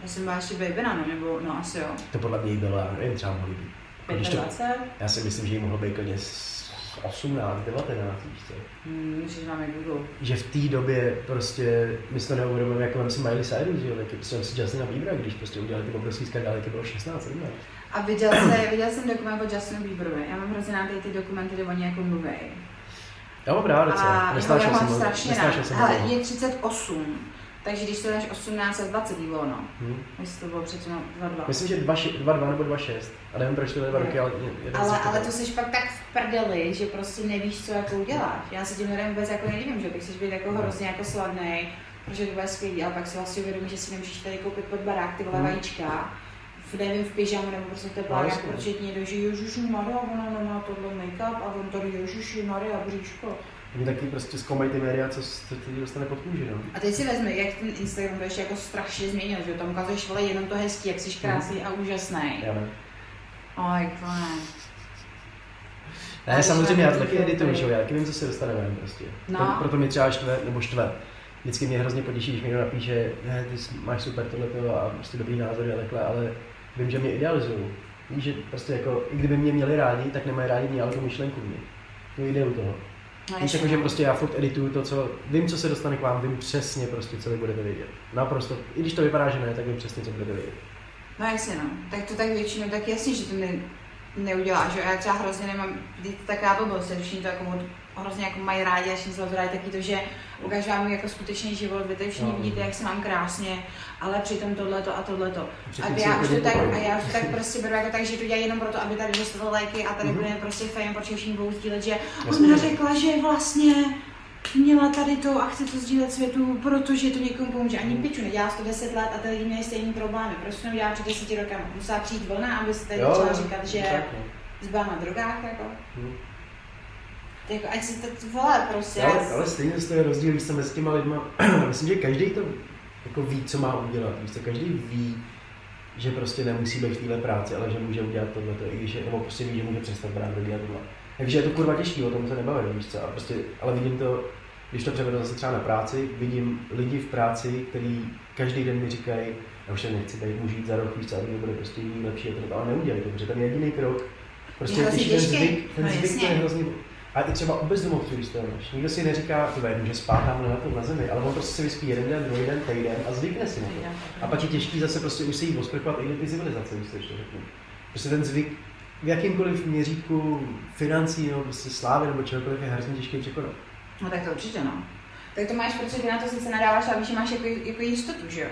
Já jsem byla ještě baby no, nebo no asi jo. To podle mě bylo, já nevím, třeba mohly být. Když to, 25? já si myslím, že jí mohlo být klidně s 18, 19, víš co. Hmm, myslím, že máme Google. Že v té době prostě, my si to neuvědomujeme, jako vem si Miley Cyrus, že jo, taky prostě si Justina Biebera, když prostě udělali ty obrovský skandály, jak bylo 16, 17. A viděl, jsi, viděl jsem dokument o Justinu Bieberovi. Já mám hrozně rád ty dokumenty, kde oni jako mluví. Já mám rád docela, jeho já nesnášel jsem ho, strašně rád. jsem Hele, je 38, takže když to dáš 18 a 20 bylo, no. Hm. Jestli to bylo předtím 22. Myslím, že 2-2 nebo 2-6, a nevím, proč to byly dva roky, ale jeden Ale, ale to jsi pak tak v prdeli, že prostě nevíš, co jako uděláš. Já se tím lidem vůbec jako nedivím, že ty chceš být jako No. hrozně jako slavný, protože to bude skvělý, ale pak si vlastně uvědomíš, že si nemůžeš tady koupit pod barák ty vole Hmm. vajíčka, v nevím, v pyžamu nebo prostě v teplákách, protože ti někdo, že Ježiši Maria, ona nemá tohle make-up a on tady Ježiši Maria, bříško. Oni taky prostě zkoumají ty média, co, co ti dostane pod kůži, no. A teď si vezmi, jak ten Instagram to ještě jako strašně změnil, že tam ukazuješ vole jenom to hezký, jak jsi krásný a úžasný. Já ne. Oj, fajn. Ne, samozřejmě, já to taky edituju, že jo, já taky vím, co se dostane ven prostě. No. To, proto mě třeba štve, nebo štve. Vždycky mě hrozně potěší, když mi někdo napíše, ne, ty máš super tohleto a prostě dobrý názory a takhle, ale vím, že mě idealizují. Víš, že prostě jako, i kdyby mě měli rádi, tak nemají rádi mě, ale tu myšlenku mě. Tu ideu toho. No, Víš, jako, že no. prostě já furt edituju to, co, vím, co se dostane k vám, vím přesně prostě, co vy budete vědět. Naprosto, i když to vypadá, že ne, tak vím přesně, co budete vědět. No jasně no, tak to tak většinou, tak jasně, že to ne, neuděláš, že jo? já třeba hrozně nemám, to taková blbost, že všichni to jako hrozně jako mají rádi a všichni se odbrají taky to, že ukážu vám jako skutečný život, vy tady všichni No. vidíte, jak se mám krásně, ale přitom tohleto a tohleto. A si já už to tak, a já už to tak prostě beru jako tak, že to dělají jenom proto, aby tady dostalo lajky a tady Mhm. bude prostě fame, protože všichni budou sdílet, že ona řekla, že vlastně měla tady to a chce to sdílet světu, protože to někomu pomůže. Ani Mhm. piču, nedělá to 10 let a ty lidi měli stejný problémy. Proč to neudělá před 10 rokama? Musela přijít vlna, aby se tady Jo, začala říkat, že no. zbyla na drogách, jako. Hm. Jako, ať si to vole, prostě. Ale, ale stejně to je rozdíl, když jsem mezi těma lidma, myslím, že každý to jako ví, co má udělat. Víš co, každý ví, že prostě nemusí být v téhle práci, ale že může udělat tohle, i když je, nebo prostě ví, že může přestat brát a tohle. Takže je to kurva těžký, o tom se nebavím, víš co, a prostě, ale vidím to, když to převedu zase třeba na práci, vidím lidi v práci, kteří každý den mi říkají, já už se nechci tady můžu jít za rok, víš co, a to bude prostě jiný, lepší, a to, ale neudělají to, protože ten jediný krok, prostě Je ten zvyk, ten No, zvyk to je hrozně, a i třeba u bezdomovců, když to máš. Nikdo si neříká, ty může spát tamhle na tom na zemi, ale on prostě si vyspí jeden den, druhý den, týden a zvykne si na to. A pak je těžký zase prostě už se jít osprchovat i do ty civilizace, když to ještě řeknu. Prostě ten zvyk v jakýmkoliv měřítku financí nebo prostě slávy nebo čehokoliv je hrozně těžký překonat. No tak to určitě, no. Tak to máš, protože ty na to sice nadáváš, ale víš, že máš jako, jako jistotu, že jo?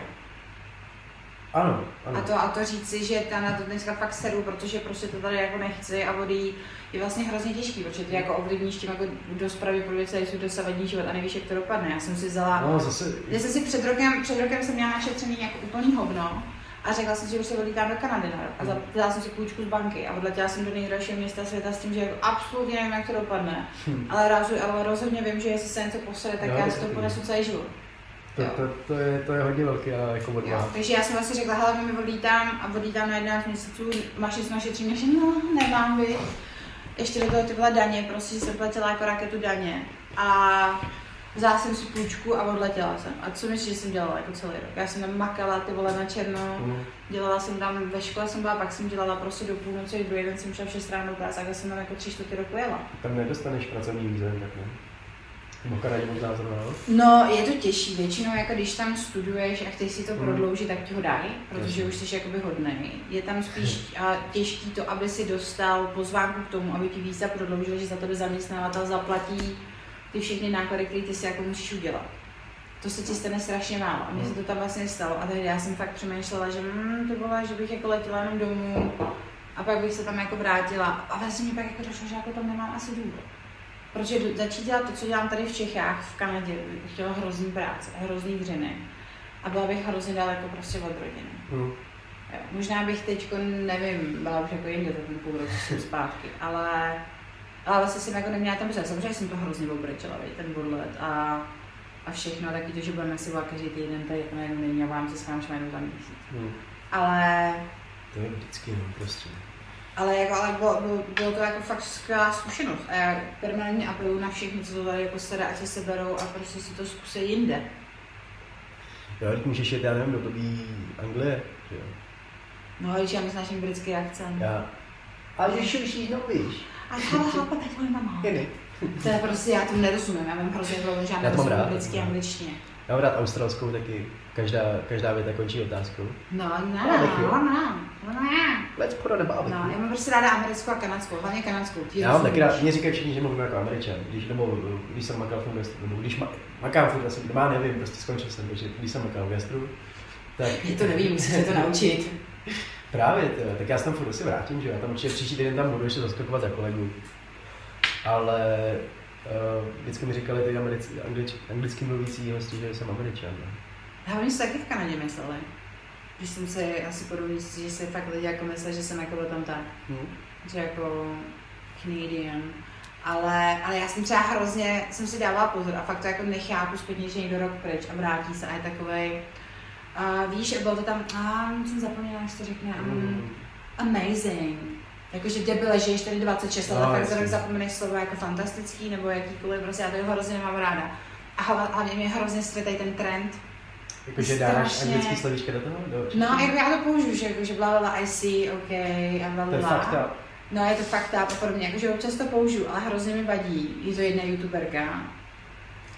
Ano, ano. A to, a to říci, že ta na to dneska fakt sedu, protože prostě to tady jako nechci a vody je vlastně hrozně těžký, protože ty jako ovlivníš tím jako dost pravděpodobně celý svůj dosavadní život a nevíš, jak to dopadne. Já jsem si vzala, No zase, já jsem si před rokem, před rokem jsem měla našetřený jako úplný hovno a řekla jsem si, že už se odlítám do Kanady ne? a zaplatila jsem si půjčku z banky a odletěla jsem do nejdražšího města světa s tím, že jako absolutně nevím, jak to dopadne. Hm. Ale, razu, ale rozhodně vím, že jestli se něco posede, tak Jo, já si to ponesu celý život. To, to, to, je, to je hodně velký, ale jako Jo, odvaha. takže já jsem vlastně řekla, hele, my odlítám a odlítám na 11 měsíců, máš něco na šetření, že no, nemám, vy. Ještě do toho ty byla daně, prostě jsem platila jako raketu daně. A vzala jsem si půjčku a odletěla jsem. A co myslíš, že jsem dělala jako celý rok? Já jsem tam makala ty vole na černo, Mm. dělala jsem tam, ve škole jsem byla, pak jsem dělala prostě do půlnoci, druhý den jsem šla v 6 ráno práce, a jsem tam jako tři čtvrtě roku jela. Tam nedostaneš pracovní víze, tak ne? Kanadě možná zrovna, no? Je to těžší. Většinou, jako když tam studuješ a chceš si to Mm. prodloužit, tak ti ho dají, protože už jsi jakoby hodnej. Je tam spíš a, těžký to, aby si dostal pozvánku k tomu, aby ti víza prodloužil, že za tebe zaměstnavatel zaplatí ty všechny náklady, které ty si jako musíš udělat. To se ti stane strašně málo. A mně se to tam vlastně stalo. A tehdy já jsem fakt přemýšlela, že hm, to bylo, že bych jako letěla jenom domů a pak bych se tam jako vrátila. A vlastně mi pak jako došlo, že jako tam nemám asi důvod. Protože začít dělat to, co dělám tady v Čechách, v Kanadě, bych chtěla hrozný práce, hrozný dřiny. A byla bych hrozně daleko prostě od rodiny. Mm. Jo, možná bych teď, nevím, byla už jako jinde, tak ten půl roku jsem zpátky, ale, ale vlastně jsem jako neměla tam přes. Samozřejmě jsem to hrozně obrčela, viď, ten odlet a, a všechno, taky to, že budeme si volat každý týden, tady jako najednou není a vám se s vámi za měsíc. Mm. Ale, To je vždycky, no, prostě. Ale, jako, ale bylo, bylo, bylo, to jako fakt skvělá zkušenost. A já permanentně apeluju na všechny, co to tady jako se dá, ať se seberou a prostě si to zkusí jinde. Jo, teď můžeš jet, já nevím, do tobí Anglie, že jo? No, když já nesnáším britský akcent. Já. Ale že šuší, no víš. A chápa, chápa, teď moje mama. To je prostě, já to nerozumím, já mám hrozně dlouho, že já nerozumím britský angličtině. Já mám rád australskou taky. Každá, každá věta končí otázkou. No, ne, no, ne, no, ne. Let's put on a barbecue. No, já mám prostě ráda americkou a kanadskou, hlavně kanadskou. Ty Já mám taky rád, mě říkají všichni, že mluvím jako američan, když, nebo když jsem makal v gastru, nebo když ma, makám furt, asi, má nevím, prostě skončil jsem, takže když jsem makal v gastru, tak Já to nevím, musím se to naučit. právě, tyjo, tak já se tam furt asi vrátím, že jo, já tam určitě příští týden tam budu ještě zaskakovat za kolegu. Ale uh, vždycky mi říkali ty anglič, anglicky mluvící hosti, že jsem američan. No. Oni si taky v Kanadě mysleli. Když jsem si asi podobně, že si fakt lidi jako mysleli, že jsem jako byl tam tak. Hm. že jako Canadian. Ale, ale já jsem třeba hrozně, jsem si dávala pozor a fakt to jako nechápu zpětně, že někdo rok pryč a vrátí se a je takovej, a víš, bylo to tam, a jsem zapomněla, jak se to řekne, um, Mm. amazing. Jakože debile, že ještě tady 26 let No, a fakt za rok zapomeneš slovo jako fantastický nebo jakýkoliv, prostě já to hrozně nemám ráda. A hla- hlavně mě hrozně stvětají ten trend, Jakože dáš Strašně. anglický slovíčka do toho? Do No, jako já to použiju, že, jako, že bla, bla, I see, OK, a bla, to bla, je bla. fakt up. No, je to fakt tak a podobně, jakože občas to použiju, ale hrozně mi vadí. Je to jedna youtuberka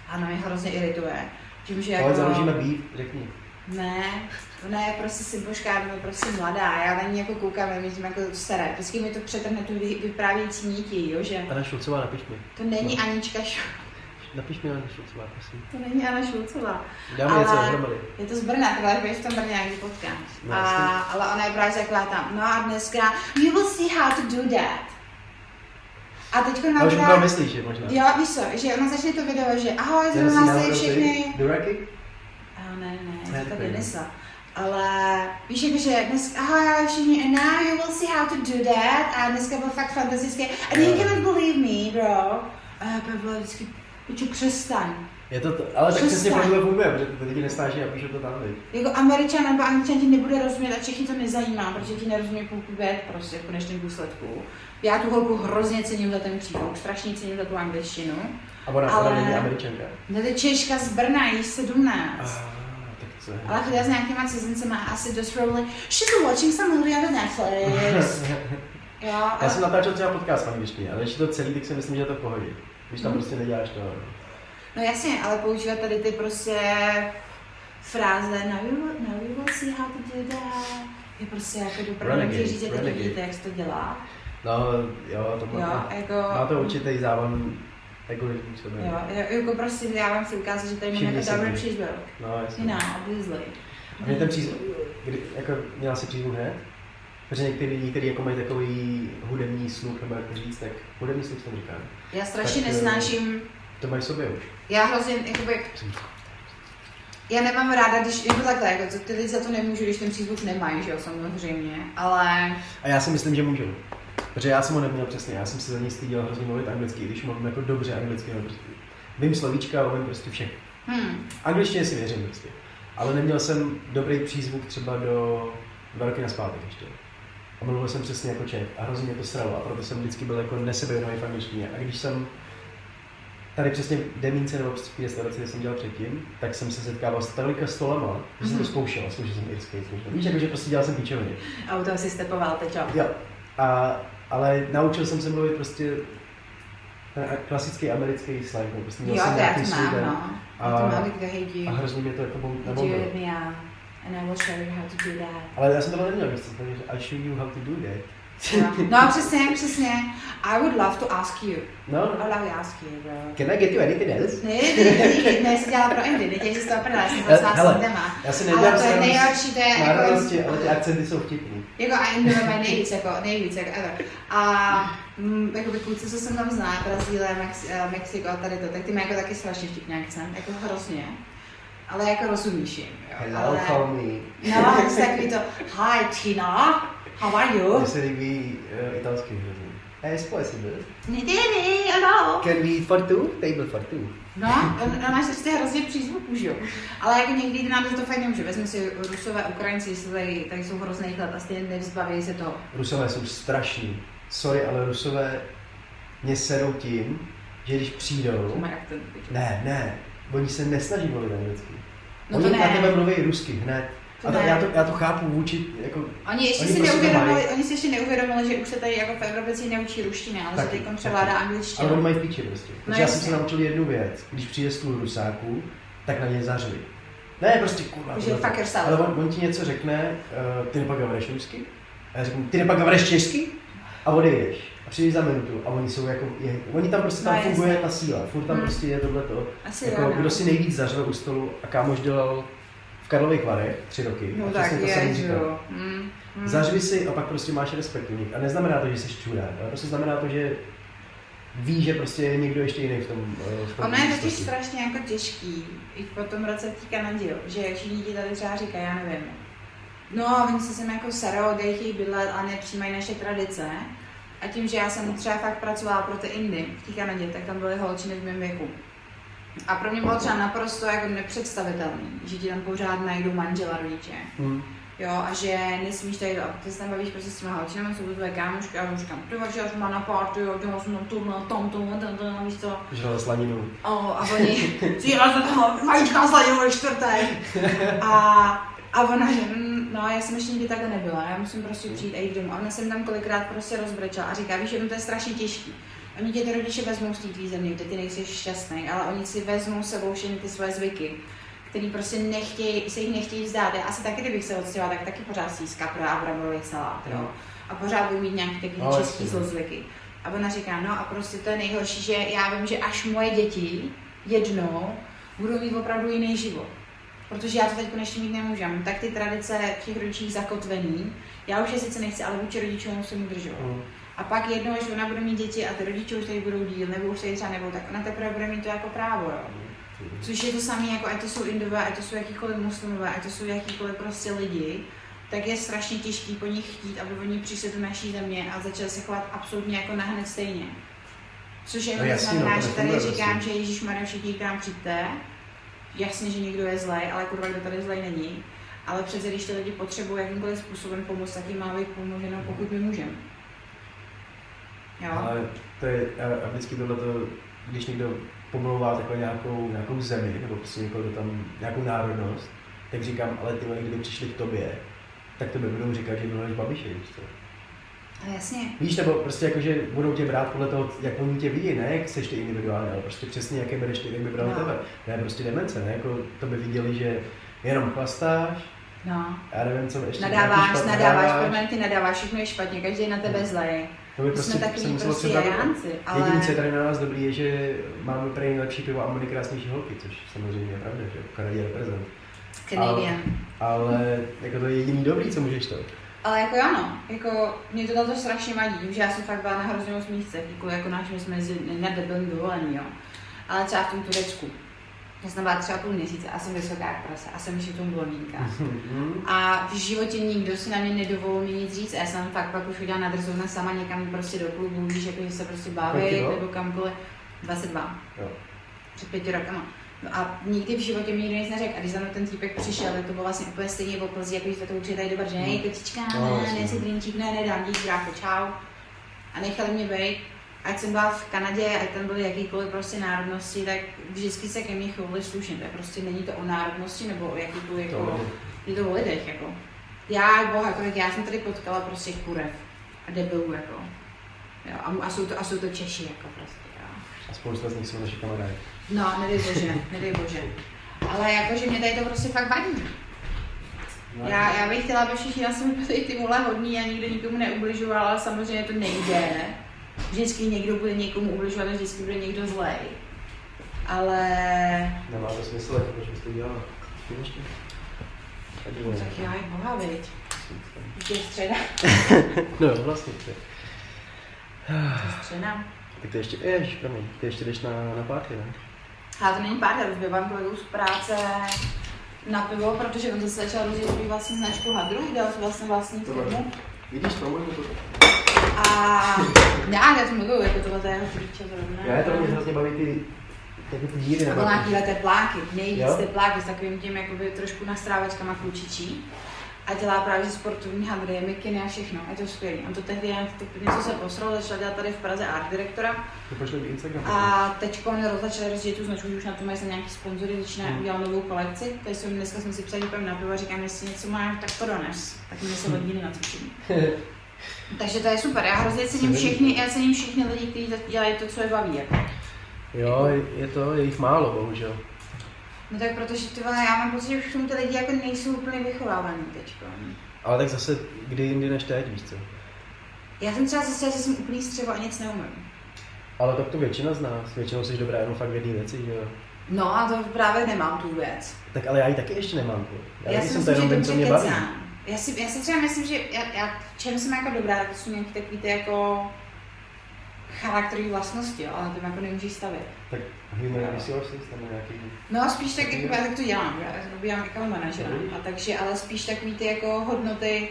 a ona mě hrozně irituje. Tím, že Ale jako... založíme beef, řekni. Ne, ne, prostě si božká, je prostě mladá, já na ní jako koukám, mi tím jako sere. Vždycky mi to přetrhne tu vy- vyprávějící nítí, jo, že Anna Šulcová, napiš mi. to není No. Anička Š... Napiš mi Anna Šulcová, prosím. to není Anna Šulcová. Dáme Ale- něco dohromady. Je to z Brna, ty vole, v tom Brně nějaký potkáš. No, a, ale ona je právě taková tam, no a dneska, you will see how to do that. A teď nám už to myslíš, že možná. Jo, víš co, že ona začne to video, že ahoj, zrovna si všechny. Duraky? A ne, ne, Ne, to to je Denisa. Ale víš, jako, že dnes, ahoj, všichni, and now you will see how to do that. A dneska byl fakt fantastické. And you cannot believe me, bro. A já pak byla vždycky, piču, přestaň. Je to to, ale tak přesně proto to funguje, protože ty lidi nesnáší a píšou to tam, viď? Jako američan nebo angličan ti nebude rozumět a Čechy to nezajímá, protože ti nerozumí půlku vět prostě v konečném důsledku. Já tu holku hrozně cením za ten příklad, strašně cením za tu angličtinu. A ona, Ale- ona není američanka. No to je Češka z Brna, jí 17. Ah, tak co je? Ale chodila s nějakýma cizincema a asi dost probably, she's watching some movie on Netflix. jo, Já ale, jsem natáčel třeba podcast v angličtině, ale když to celý, tak si myslím, že je to v pohodě. Když tam prostě neděláš to. no jasně, ale používat tady ty prostě fráze now you, now you will see how to do that. Je prostě jako dopravdu ti říct, teď renegade. vidíte, jak se to dělá. No, jo, to má, Jo, jako... má to určitý závan algoritmů sobě. Jo, jako prostě já vám chci ukázat, že tady mám jako si dobrý to. přízvuk. No, jasně. Know, obviously. A mě ten přízvuk, jako měla si přízvuk hned? Protože některý lidi, kteří jako mají takový hudební sluch, nebo jak to říct, tak hudební sluch jsem říká. Já strašně Tak, eh, nesnáším, To mají sobě už. já hrozně, jakoby, já nemám ráda, když, jako takhle, jako, to- ty lidi za to nemůžu, když ten přízvuk nemají, že jo, samozřejmě, ale A já si myslím, že můžou. Protože já jsem ho neměl přesně, já jsem se za něj styděl hrozně mluvit anglicky, když mluvím jako dobře anglicky, no prostě. Vím slovíčka, umím prostě všechno. Hmm. Angličtině si věřím prostě. Ale neměl jsem dobrý přízvuk třeba do dva roky na zpátek ještě. A mluvil jsem přesně jako Čech a hrozně mě to sralo a proto jsem vždycky byl jako nesebevědomý v angličtině. A když jsem tady přesně v Demínce nebo v restauraci, kde jsem dělal předtím, tak jsem se setkával s tolika stolama, že jsem to Mhm. zkoušel, zkoušel jsem irský, zkoušel. Víš, jako, že prostě dělal jsem píčoviny. A u toho si stepoval, teď jo. Jo. A, ale naučil jsem se mluvit prostě ten klasický americký slang, prostě měl Jo, jsem nějaký mám, no. A- A hrozně mě to jako bom- And I will show you how to do that. Ale já jsem tohle neměl, takže I show you how to do that. Jo. No přesně, přesně. I would love to ask you. No, I no. would love to ask you, bro. Can I get you anything else? Ne, ne, ne, ne, se dělala pro Indy, teď jsi z toho prdela, jsem Hele, to hele, téma. Já si Ale nedělám to je nejhorší, to je jako, ale ty akcenty jsou vtipný. jako a Indy mají nejvíc, jako nejvíc, jako ever. A mm, jakoby kluci, co jsem tam zná, Brazílie, Mex, Mexiko a tady to, tak ty mají jako taky strašně vtipný akcent, jako hrozně. Ale jako rozumíš jim, jo. Hello, ale, call me. No, to takový to, hi Tina, how are you? Mně se líbí uh, italský hrozně. Is possible. Ne, ne, ne, hello. Can we eat for two? Table for two. No, on, on máš prostě hrozně přízvuk už, jo. Ale jako někdy nám to fakt nemůže. Vezmi si Rusové, Ukrajinci, tady, tady jsou hrozný chlad a stejně nevzbaví se toho. Rusové jsou strašní. Sorry, ale Rusové mě serou tím, že když přijdou... To Ne, ne, oni se nesnaží mluvit anglicky. No oni to ne. na tebe mluví rusky hned. To a to, já, to, já to chápu vůči, jako, Oni ještě Oni si prostě neuvědomili, mají. oni si ještě neuvědomili, že už se tady jako v Evropě si neučí ruština, ale Taky, že teď převládá angličtina. ale oni mají v píči prostě. Protože já jsem se naučil jednu věc, když přijde stůl Rusáků, tak na něj zařvi. Ne, prostě kurva. Že fuck yourself. Ale on, on, ti něco řekne, uh, ty nepak rusky? A já řeknu, ty nepak česky? A odejdeš. A přijdeš za minutu a oni jsou jako, je, oni tam prostě tam No, funguje jasně. ta síla, furt tam Hmm. prostě je tohleto. Asi Jako, jo, no. kdo si nejvíc zařve u stolu a kámoš dělal v Karlových Varech tři roky. No a tak to je, říkal. jo. Mm, mm. Zařvi si a pak prostě máš respekt u nich. A neznamená to, že jsi čurák, ale prostě znamená to, že ví, že prostě je někdo ještě jiný v tom, eh, v tom Ono je totiž strašně jako těžký, i po tom roce v té Kanadě, že všichni ti tady třeba říkají, já nevím, no, oni se sem jako serou, dej bydlet a nepřijímají naše tradice. A tím, že já jsem třeba fakt pracovala pro ty Indy v té Kanadě, tak tam byly holčiny v mém věku. A pro mě bylo třeba naprosto jako nepředstavitelný, že ti tam pořád najdou manžela rodiče. Hmm. Jo, a že nesmíš tady, a ty se tam bavíš prostě s těma holčinami, jsou to tvoje kámošky, a já už říkám, ty vaše, až má na party, jo, dělal jsem tam tohle, tam, tohle, tam, tohle, víš co. Žrala slaninu. O, a oni, si dělal jsem toho vajíčka sladinu ve čtvrtek. A, a ona, že mm, no, já jsem ještě nikdy takhle nebyla, já musím prostě přijít a jít domů. A ona jsem tam kolikrát prostě rozbrečela a říká, víš, že to je strašně těžký. Oni tě ty rodiče vezmou z té tvý země, kde ty nejsi šťastný, ale oni si vezmou sebou všechny ty své zvyky, který prostě nechtějí, se jich nechtějí vzdát. Já asi taky, kdybych se odstěhovala, tak taky pořád si kapra a bramborový salát, jo. A pořád budu mít nějaký takový No, český zlozvyky. A ona říká, no a prostě to je nejhorší, že já vím, že až moje děti jednou budou mít opravdu jiný život. Protože já to teď ještě mít nemůžem. Tak ty tradice v těch rodičích zakotvený, já už je sice nechci, ale vůči rodičům musím udržovat. Hmm. A pak jednou, až ona bude mít děti a ty rodiče už tady budou díl, nebo už tady třeba nebudou, tak ona teprve bude mít to jako právo, jo. Což je to samé, jako ať to jsou indové, ať to jsou jakýkoliv muslimové, ať to jsou jakýkoliv prostě lidi, tak je strašně těžký po nich chtít, aby oni přišli do naší země a začali se chovat absolutně jako na hned stejně. Což je No no, jasně, znamená, no, že tady říkám, prostě. že Ježíš Maria všichni k nám přijďte, jasně, že někdo je zlej, ale kurva, kdo tady zlej není. Ale přece, když ty lidi potřebují jakýmkoliv způsobem pomoct, tak jim má být pomoženo, pokud my můžeme. Jo? Ale to je, a, vždycky tohle, když někdo pomlouvá takhle nějakou, nějakou zemi, nebo prostě někoho, tam, nějakou národnost, tak říkám, ale ty lidi, kdyby přišli k tobě, tak tobě budou říkat, že miluješ Babiše, víš co? Ale jasně. Víš, nebo prostě jako, že budou tě brát podle toho, jak oni tě vidí, ne jak seš ty individuálně, ale prostě přesně jaké bereš ty, jak by bral No. tebe. To je prostě demence, ne? Jako to by viděli, že jenom chlastáš, No. já nevím, co ještě. Nadáváš, nějaký špat nadáváš, permanentně nadáváš, všechno je špatně, každý je na tebe Hmm. zlej. To by prostě jsme takový prostě jánci, ale... Jediné, co je tady na nás dobrý, je, že máme úplně nejlepší pivo a nejkrásnější holky, což samozřejmě je pravda, že Kanadě je reprezent. Canadian. Ale jako to je jediný dobrý, co můžeš to. Ale jako jo, no, jako mě to tato strašně vadí, že já jsem fakt byla na hrozně moc místech, jako, jako náš, my jsme z- nebyli dovolený, jo. Ale třeba v tom Turecku. Já jsem byla třeba půl měsíce a jsem vysoká jak prase a jsem ještě tomu blondýnka. Mhm. A v životě nikdo si na mě nedovolil mi nic říct. A já jsem fakt pak už chodila na drzovna sama někam prostě do klubu, víš, jako že se prostě baví, nebo kamkoliv. 22. Jo. Před pěti rokama. No a nikdy v životě mi nikdo nic neřekl. A když za mnou ten týpek přišel, tak to bylo vlastně úplně stejně v Plzni, jako když to určitě tady do že hej, kočička, No, ne, jasně. ne, si drinčík, ne, nedám, dík, brácho, čau. A nechali mě být. Ať jsem byla v Kanadě, ať tam byly jakýkoliv prostě národnosti, tak vždycky se ke mně chovali slušně. To je prostě není to o národnosti nebo o jakýkoliv, To jako, ne. je to o lidech, jako. Já, boha, kolik já jsem tady potkala prostě kurev a debilů, jako. Jo, a, a, jsou to, a jsou to Češi, jako prostě, jo. A spousta z nich jsou naši kamarádi. No, nedej bože, nedej bože. Ale jakože mě tady to prostě fakt vadí. Já, já bych chtěla, aby všichni na sebe byli ty vole hodný a nikdo nikomu neubližoval, ale samozřejmě to nejde. Vždycky někdo bude někomu ubližovat a vždycky bude někdo zlej. Ale Nemá to smysl, jako proč bys to dělal. Ty ještě? Ať no, ne. tak já je boha, viď. Už je středa. No, vlastně. To je středa. Tak ty ještě, jež, promiň, ty ještě jdeš na, na párty, ne? Ale to není pár, už bývám kolegou z práce na pivo, protože on zase začal rozjet svůj vlastní značku Hadru, dělal si vlastně vlastní firmu. Vidíš, promiň to. A já, já jsem mluvil, jako tohle to je jeho klíče zrovna. Já to mě hrozně baví ty, taky ty díry na byl nějakýhle tepláky, nejvíc Jo? tepláky s takovým tím jakoby trošku nastrávačkama klučičí. A dělá právě sportovní hadry, mikiny a všechno. Je to skvělý. On to tehdy nějak tak něco se posral, začal dělat tady v Praze art direktora. To. A teď on začal rozdělit tu značku, že už na to mají nějaký sponzory, začíná Hmm. udělat novou kolekci. Tady jsem, dneska jsme si psali úplně na pivo a říkám, jestli něco máš, tak to dones. Tak mi se hodiny na cvičení. Takže to je super. Já hrozně cením všechny, já cením všechny lidi, kteří dělají to, co je baví. Jako. Jo, je to, je jich málo, bohužel. No tak protože ty vole, já mám pocit, že už tomu ty lidi jako nejsou úplně vychovávaní teď. Ale tak zase, kdy jindy než teď, víš co? Já jsem třeba zjistila, že jsem úplný střevo a nic neumím. Ale tak to většina z nás, většinou jsi dobrá jenom fakt v jedné věci, že jo? No a to právě nemám tu věc. Tak ale já ji taky ještě nemám. Já, Já, si jsem to myslím, jenom že vím, co mě baví. Já si, já si třeba myslím, že já, já v čem jsem jako dobrá, tak to jsou nějaké takové ty jako charakterové vlastnosti, jo, ale to jako nemůžeš stavit. Tak human resources, tam je nějaký... No a spíš tak, jako, já tak to dělám, já robím account manažera, Mhm. a takže, ale spíš takový ty jako hodnoty,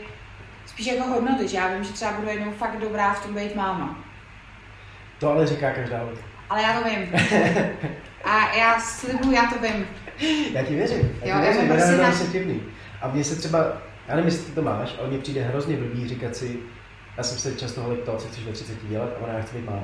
spíš jako hodnoty, že já vím, že třeba budu jednou fakt dobrá v tom být máma. To ale říká každá holka. Ale já to vím. A já slibuju, já to vím. Já ti věřím. Já Jo, ti jako věřím, na- se divný. A mně se třeba, já nevím, jestli ty to máš, ale mně přijde hrozně blbý říkat si, já jsem se často holek ptal, co chceš ve 30 dělat a ona já chci být máma.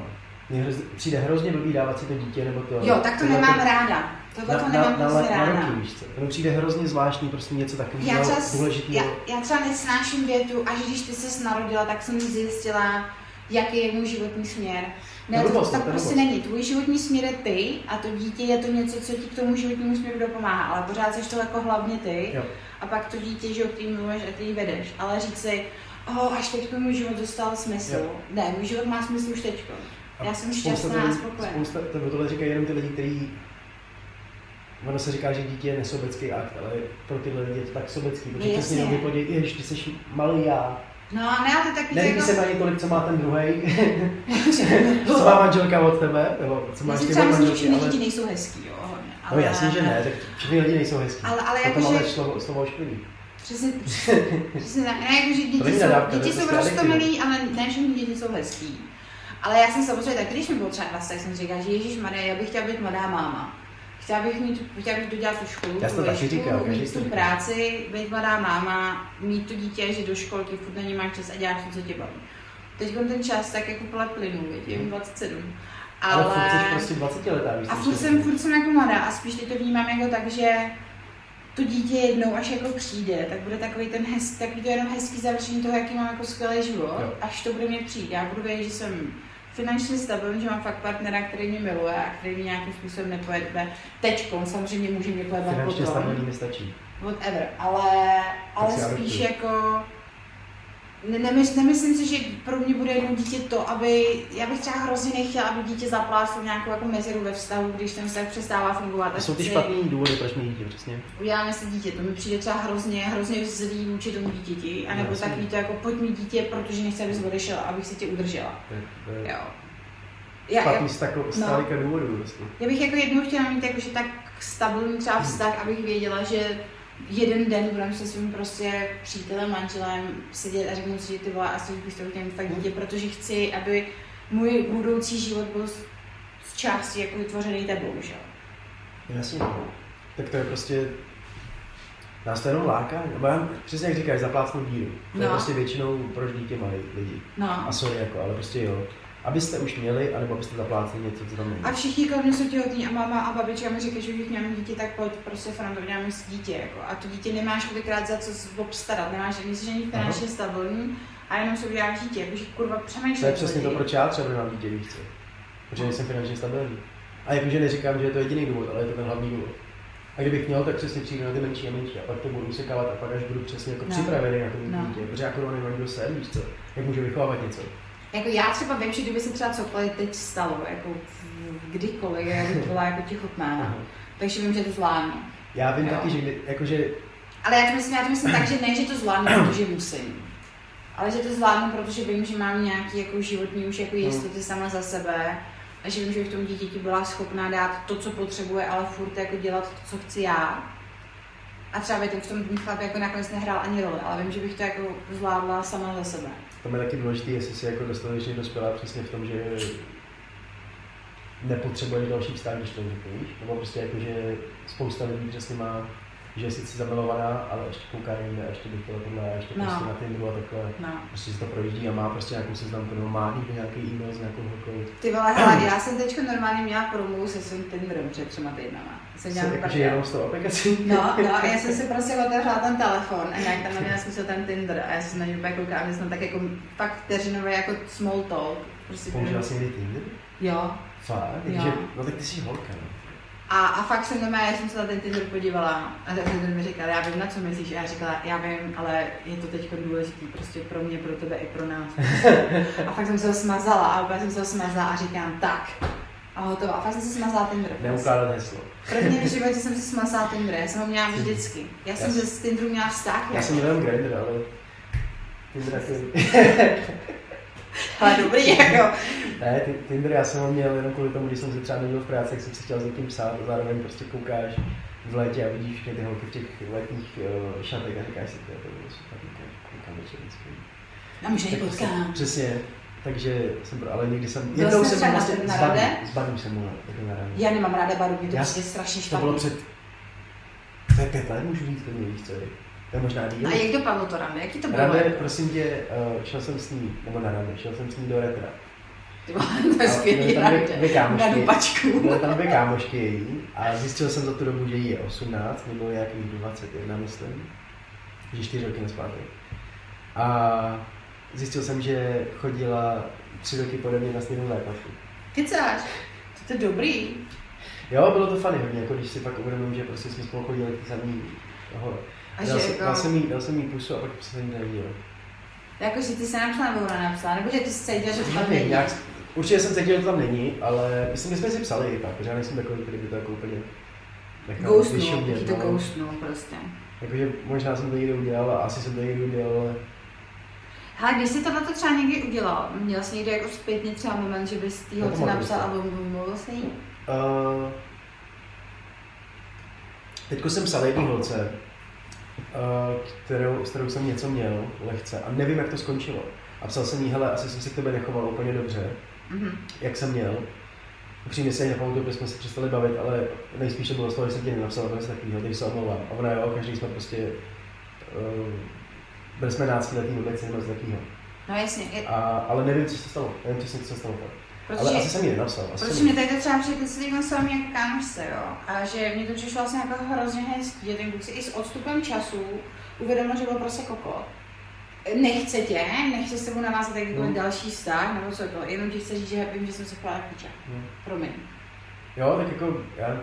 Mně přijde hrozně blbý dávat si to dítě nebo to. Jo, tak to nemám ráda. Tohle to na, nemám na, na, na, ráda. roky, víš co? To mi přijde hrozně zvláštní, prostě něco Já takového třeba, s- já, důležitého. já třeba nesnáším větu, až když ty se narodila, tak jsem zjistila, jaký je můj životní směr. Ne, To to, tak to prostě není. Tvůj životní směr je ty a to dítě je to něco, co ti k tomu životnímu směru dopomáhá, ale pořád jsi to jako hlavně ty. Jo. A pak to dítě, že jo, který mluvíš a ty ji vedeš. Ale říct si, oh, až teď můj život dostal smysl. Jo. Ne, můj život má smysl už teď. Já jsem šťastná a spokojená. Spousta, to, tohle říkají jenom ty lidi, kteří Ono se říká, že dítě je nesobecký akt, ale pro tyhle lidi je to tak sobecký, protože No, přesně jasně. jenom vypadí, jež ty jsi malý já. No, ne, ale to Nelíbí jako... se mi ani tolik, co má ten druhý, co má manželka od tebe, nebo co máš ty myslím, že manželky, ale... lidi nejsou hezký, jo, hodně. No jasně, že ne, tak všichni lidi nejsou hezký. Ale, ale jakože... máme slovo, slovo ošklivý. Přesně, přesně tak. Ne, jakože To děti jsou, nadávka, děti jsou roztomilí, ale ne všechny děti jsou hezký. Ale já jsem samozřejmě taky, když mi bylo třeba 20, tak jsem říkala, že Ježíš Maria, já bych chtěla být mladá máma. Chtěla bych mít, chtěla bych dodělat tu školu, Já tu vešku, říkal, mít tu říká. práci, být mladá máma, mít to dítě, že do školky, furt na ní máš čas a děláš to, co tě baví. Teď ten čas tak jako pole plynu, jim 27. Ale, Ale, furt jsi prostě 20 letá, víš. a furt jsem, furt jsem jako mladá a spíš teď to vnímám jako tak, že to dítě jednou, až jako přijde, tak bude takový ten hez, takový to jenom hezký završení toho, jaký mám jako skvělý život, Jo. až to bude mě přijít. Já budu vědět, že jsem finančně stabilní, že mám fakt partnera, který mě miluje a který mě nějakým způsobem nepojede. Teď samozřejmě může mě Finančně potom, stabilní nestačí. whatever, ale, ale spíš jako nemysl, nemyslím si, že pro mě bude jedno dítě to, aby, já bych třeba hrozně nechtěla, aby dítě zapláslo nějakou jako mezeru ve vztahu, když ten vztah přestává fungovat. A jsou ty špatný důvody, proč mít dítě, přesně. uděláme si dítě, to mi přijde třeba hrozně, hrozně zlý vůči tomu dítěti, anebo Jasně. takový to jako pojď mít dítě, protože nechci, abys odešel, abych si tě udržela. To je, je Jo. Já, já, špatný z tako- no. důvodů prostě. já, bych jako jednou chtěla mít jakože tak stabilní třeba vztah, abych věděla, že jeden den budeme se svým prostě přítelem, manželem sedět a řeknu si, že ty vole, asi bych to chtěla mít fakt dítě, protože chci, aby můj budoucí život byl z části jako vytvořený tebou, že jo. Jasně, tak to je prostě, nás to jenom láká, nebo já, přesně jak říkáš, zaplácnout díru. To no. je prostě většinou proč dítě mají lidi. No. A sorry, jako, ale prostě jo. Abyste už měli, anebo abyste zaplácli něco, co tam není. A všichni kolem mě jsou těhotní a máma a babička mi říkají, že už máme dítě, tak pojď prostě uděláme si dítě. Jako. A to dítě nemáš kolikrát za co s- obstarat, nemáš, nejsi ani finančně stabilní a jenom si uděláš dítě, jakože kurva přemýšlej. To je přesně to, proč já třeba nemám dítě, víš co? Protože nejsem finančně stabilní. A jakože neříkám, že je to jediný důvod, ale je to ten hlavní důvod. A kdybych měl, tak přesně přijdu na ty menší a menší a pak to budu usekávat a pak až budu přesně jako No. připravený na to No. dítě. Protože jako nemám nikdo sen, víš co? Jak můžu vychovávat něco? Jako já třeba vím, že kdyby se třeba cokoliv teď stalo, jako v- kdykoliv, já bych byla jako těhotná, Aha. takže vím, že to zvládnu. Já vím Jo. taky, že jakože Ale já to myslím, já to myslím tak, že ne, že to zvládnu, protože musím. Ale že to zvládnu, protože vím, že mám nějaký jako životní už jako jistoty sama za sebe. A že vím, že bych tomu dítěti byla schopná dát to, co potřebuje, ale furt jako dělat to, co chci já. A třeba by ten v tom ten chlap jako nakonec nehrál ani roli, ale vím, že bych to jako zvládla sama za sebe. Tam je taky důležité, jestli jsi jako dostatečně dospělá přesně v tom, že nepotřebuješ další vztah, když to řeknu, víš? Nebo prostě jako, že spousta lidí přesně má, že je sice zamilovaná, ale ještě kouká jinde, ještě by chtěla tohle, ještě No. prostě na Tinderu a takhle. No. Prostě si to projíždí a má prostě nějakou seznamku, nebo má někdy nějaký e-mail s nějakou holkou. Ty vole, hele, já jsem teď normálně měla promluvu se svým Tinderem před třema týdnama. Jsem Se, jakože prdel. jenom z toho aplikací. No, no, a já jsem si prostě otevřela ten telefon a nějak tam neměla smysl ten Tinder a já jsem na něj úplně koukala, my jsme tak jako fakt vteřinově jako small talk. Prostě Použila jsi někdy Tinder? Jo. Fakt? Jo. Takže, no tak ty jsi holka, no. A, a fakt jsem doma, já jsem se na ten Tinder podívala a ten Tinder mi říkal, já vím, na co myslíš. A já říkala, já vím, ale je to teď důležitý prostě pro mě, pro tebe i pro nás. A fakt jsem se ho smazala a úplně jsem se ho smazala a říkám, tak. A hotová. A fakt jsem si smazala Tinder. Neukládat heslo. Prvně v životě jsem si smazala Tinder, já jsem ho měla vždycky. Já jsem ze z Tinderu měla vztah. Já jako. jsem měl Grindr, ale Tinder jako... Ale dobrý, jako. Ne, Ti- Tinder já jsem ho měl jenom kvůli tomu, když jsem se třeba nebyl v práci, tak jsem si chtěl s někým psát a zároveň prostě koukáš v létě a vidíš všechny ty holky v těch letních uh, šatech a říkáš si, to je to bylo super, koukám večer vždycky. A může prostě- potkám. Přesně, takže jsem, pro- ale někdy jsem, Byl jednou jsem třeba na- vlastně na s Buddy, rande? s Buddy jsem byl taky na rande. Já nemám ráda baru, mě to Já- prostě strašně To špatný. bylo před, to je pět let, můžu říct, to víš co je. To je možná díl. A jak dopadlo to rande? Jaký to bylo? Rande, prosím tě, uh, šel jsem s ní, nebo na rande, šel jsem s ní do retra. Ty vole, to je skvělý. Na dupačku. Byly tam dvě kámošky její a zjistil jsem za tu dobu, že jí je 18, nebo nějakých 21, myslím. Že 4 roky nespátky. A zjistil jsem, že chodila tři roky pode mě na stejnou základku. Kecáš? To je dobrý. Jo, bylo to funny hodně, jako když si pak uvědomím, že prostě jsme spolu chodili ty samý hore. A Dal, že jsem, jako- dal, jsem jí, dal jsem jí pusu a pak se ní neviděl. Jako, že ty se napsala nebo ona napsala, nebo že ty jsi cítil, že to tam není. nějak, určitě jsem cítil, že to tam není, ale myslím, že jsme si psali i tak, protože já nejsem takový, který by to jako úplně nechal Ghostnul, to no. ghostnul prostě. Jakože možná jsem to někdy udělal a asi jsem to někdy udělal, ale Hele, když jsi tohle třeba někdy udělal, měl jsi někdy jako zpětně třeba moment, že bys tý holce napsal si. a mluvil- mluvil s ní? Uh, teďko jsem psal jedné holce, uh, kterou, s kterou jsem něco měl lehce a nevím, jak to skončilo. A psal jsem jí, hele, asi jsem se k tebe nechoval úplně dobře, Mhm. jak jsem měl. Upřímně se nepamatuju, protože jsme se přestali bavit, ale nejspíš to bylo z toho, že jsem ti nenapsal, nebo něco takového, teď se omlouvám. A ona jo, každý jsme prostě, uh, byli jsme náctiletý vůbec, nebo něco takového. No jasně, je, A, ale nevím, co se stalo, nevím přesně, co se stalo. fakt. Ale protože, asi jsem ji nenapsal. Asi protože mě tady to třeba přijde s lidmi s vámi jako kámošce, jo. A že mně to přišlo vlastně jako hrozně hezký, že ten kluk si i s odstupem času uvědomil, že byl prostě kokot. Nechce tě, nechce s tebou navázat jakýkoliv Hmm. další vztah, nebo co to, jenom ti chce říct, že vím, že jsem se chovala jako píča. Hmm. Promiň. Jo, tak jako já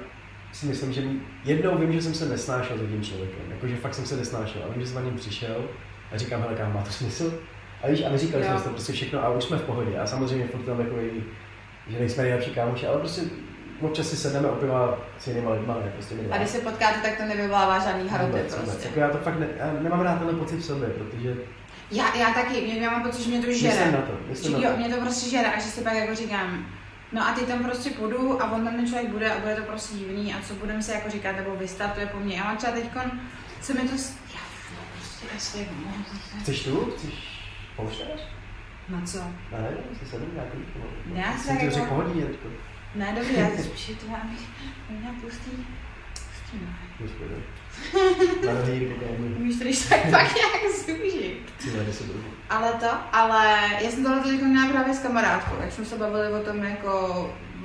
si myslím, že jednou vím, že jsem se nesnášel s jedním člověkem. Jakože fakt jsem se nesnášel. A vím, že jsem za ním přišel a říkám, hele, kámo, má to smysl? A víš, a my říkali Jo. jsme si to prostě všechno a už jsme v pohodě. A samozřejmě furt tam takový, že nejsme nejlepší kámoši, ale prostě občas si sedneme o piva s jinýma lidma, ne, prostě A když se potkáte, tak to nevyvolává žádný Vůbec, vůbec. prostě. Jako já to fakt ne, já nemám rád tenhle pocit v sobě, protože Já, já taky, mě, já mám pocit, že mě to myslím žere. na to, myslím Že, na jo, to. mě to prostě žere a že si pak jako říkám, no a ty tam prostě půjdu a on tam ten člověk bude a bude to prostě divný a co budeme si jako říkat, nebo vystartuje po mně. Já mám třeba teďkon, co mi to, já no, Chceš tu? Chceš pouštět? na co? Ne, nevím, si sedm nějaký. Já si jsem jako- řekl pohodí, teďko. Ne, dobře, já spíš to mám. Na. Umíš to, když tak nějak zúží. Chci na 10 druhů. Ale to, ale já jsem tohle teď měla právě s kamarádkou, jak jsme se bavili o tom jako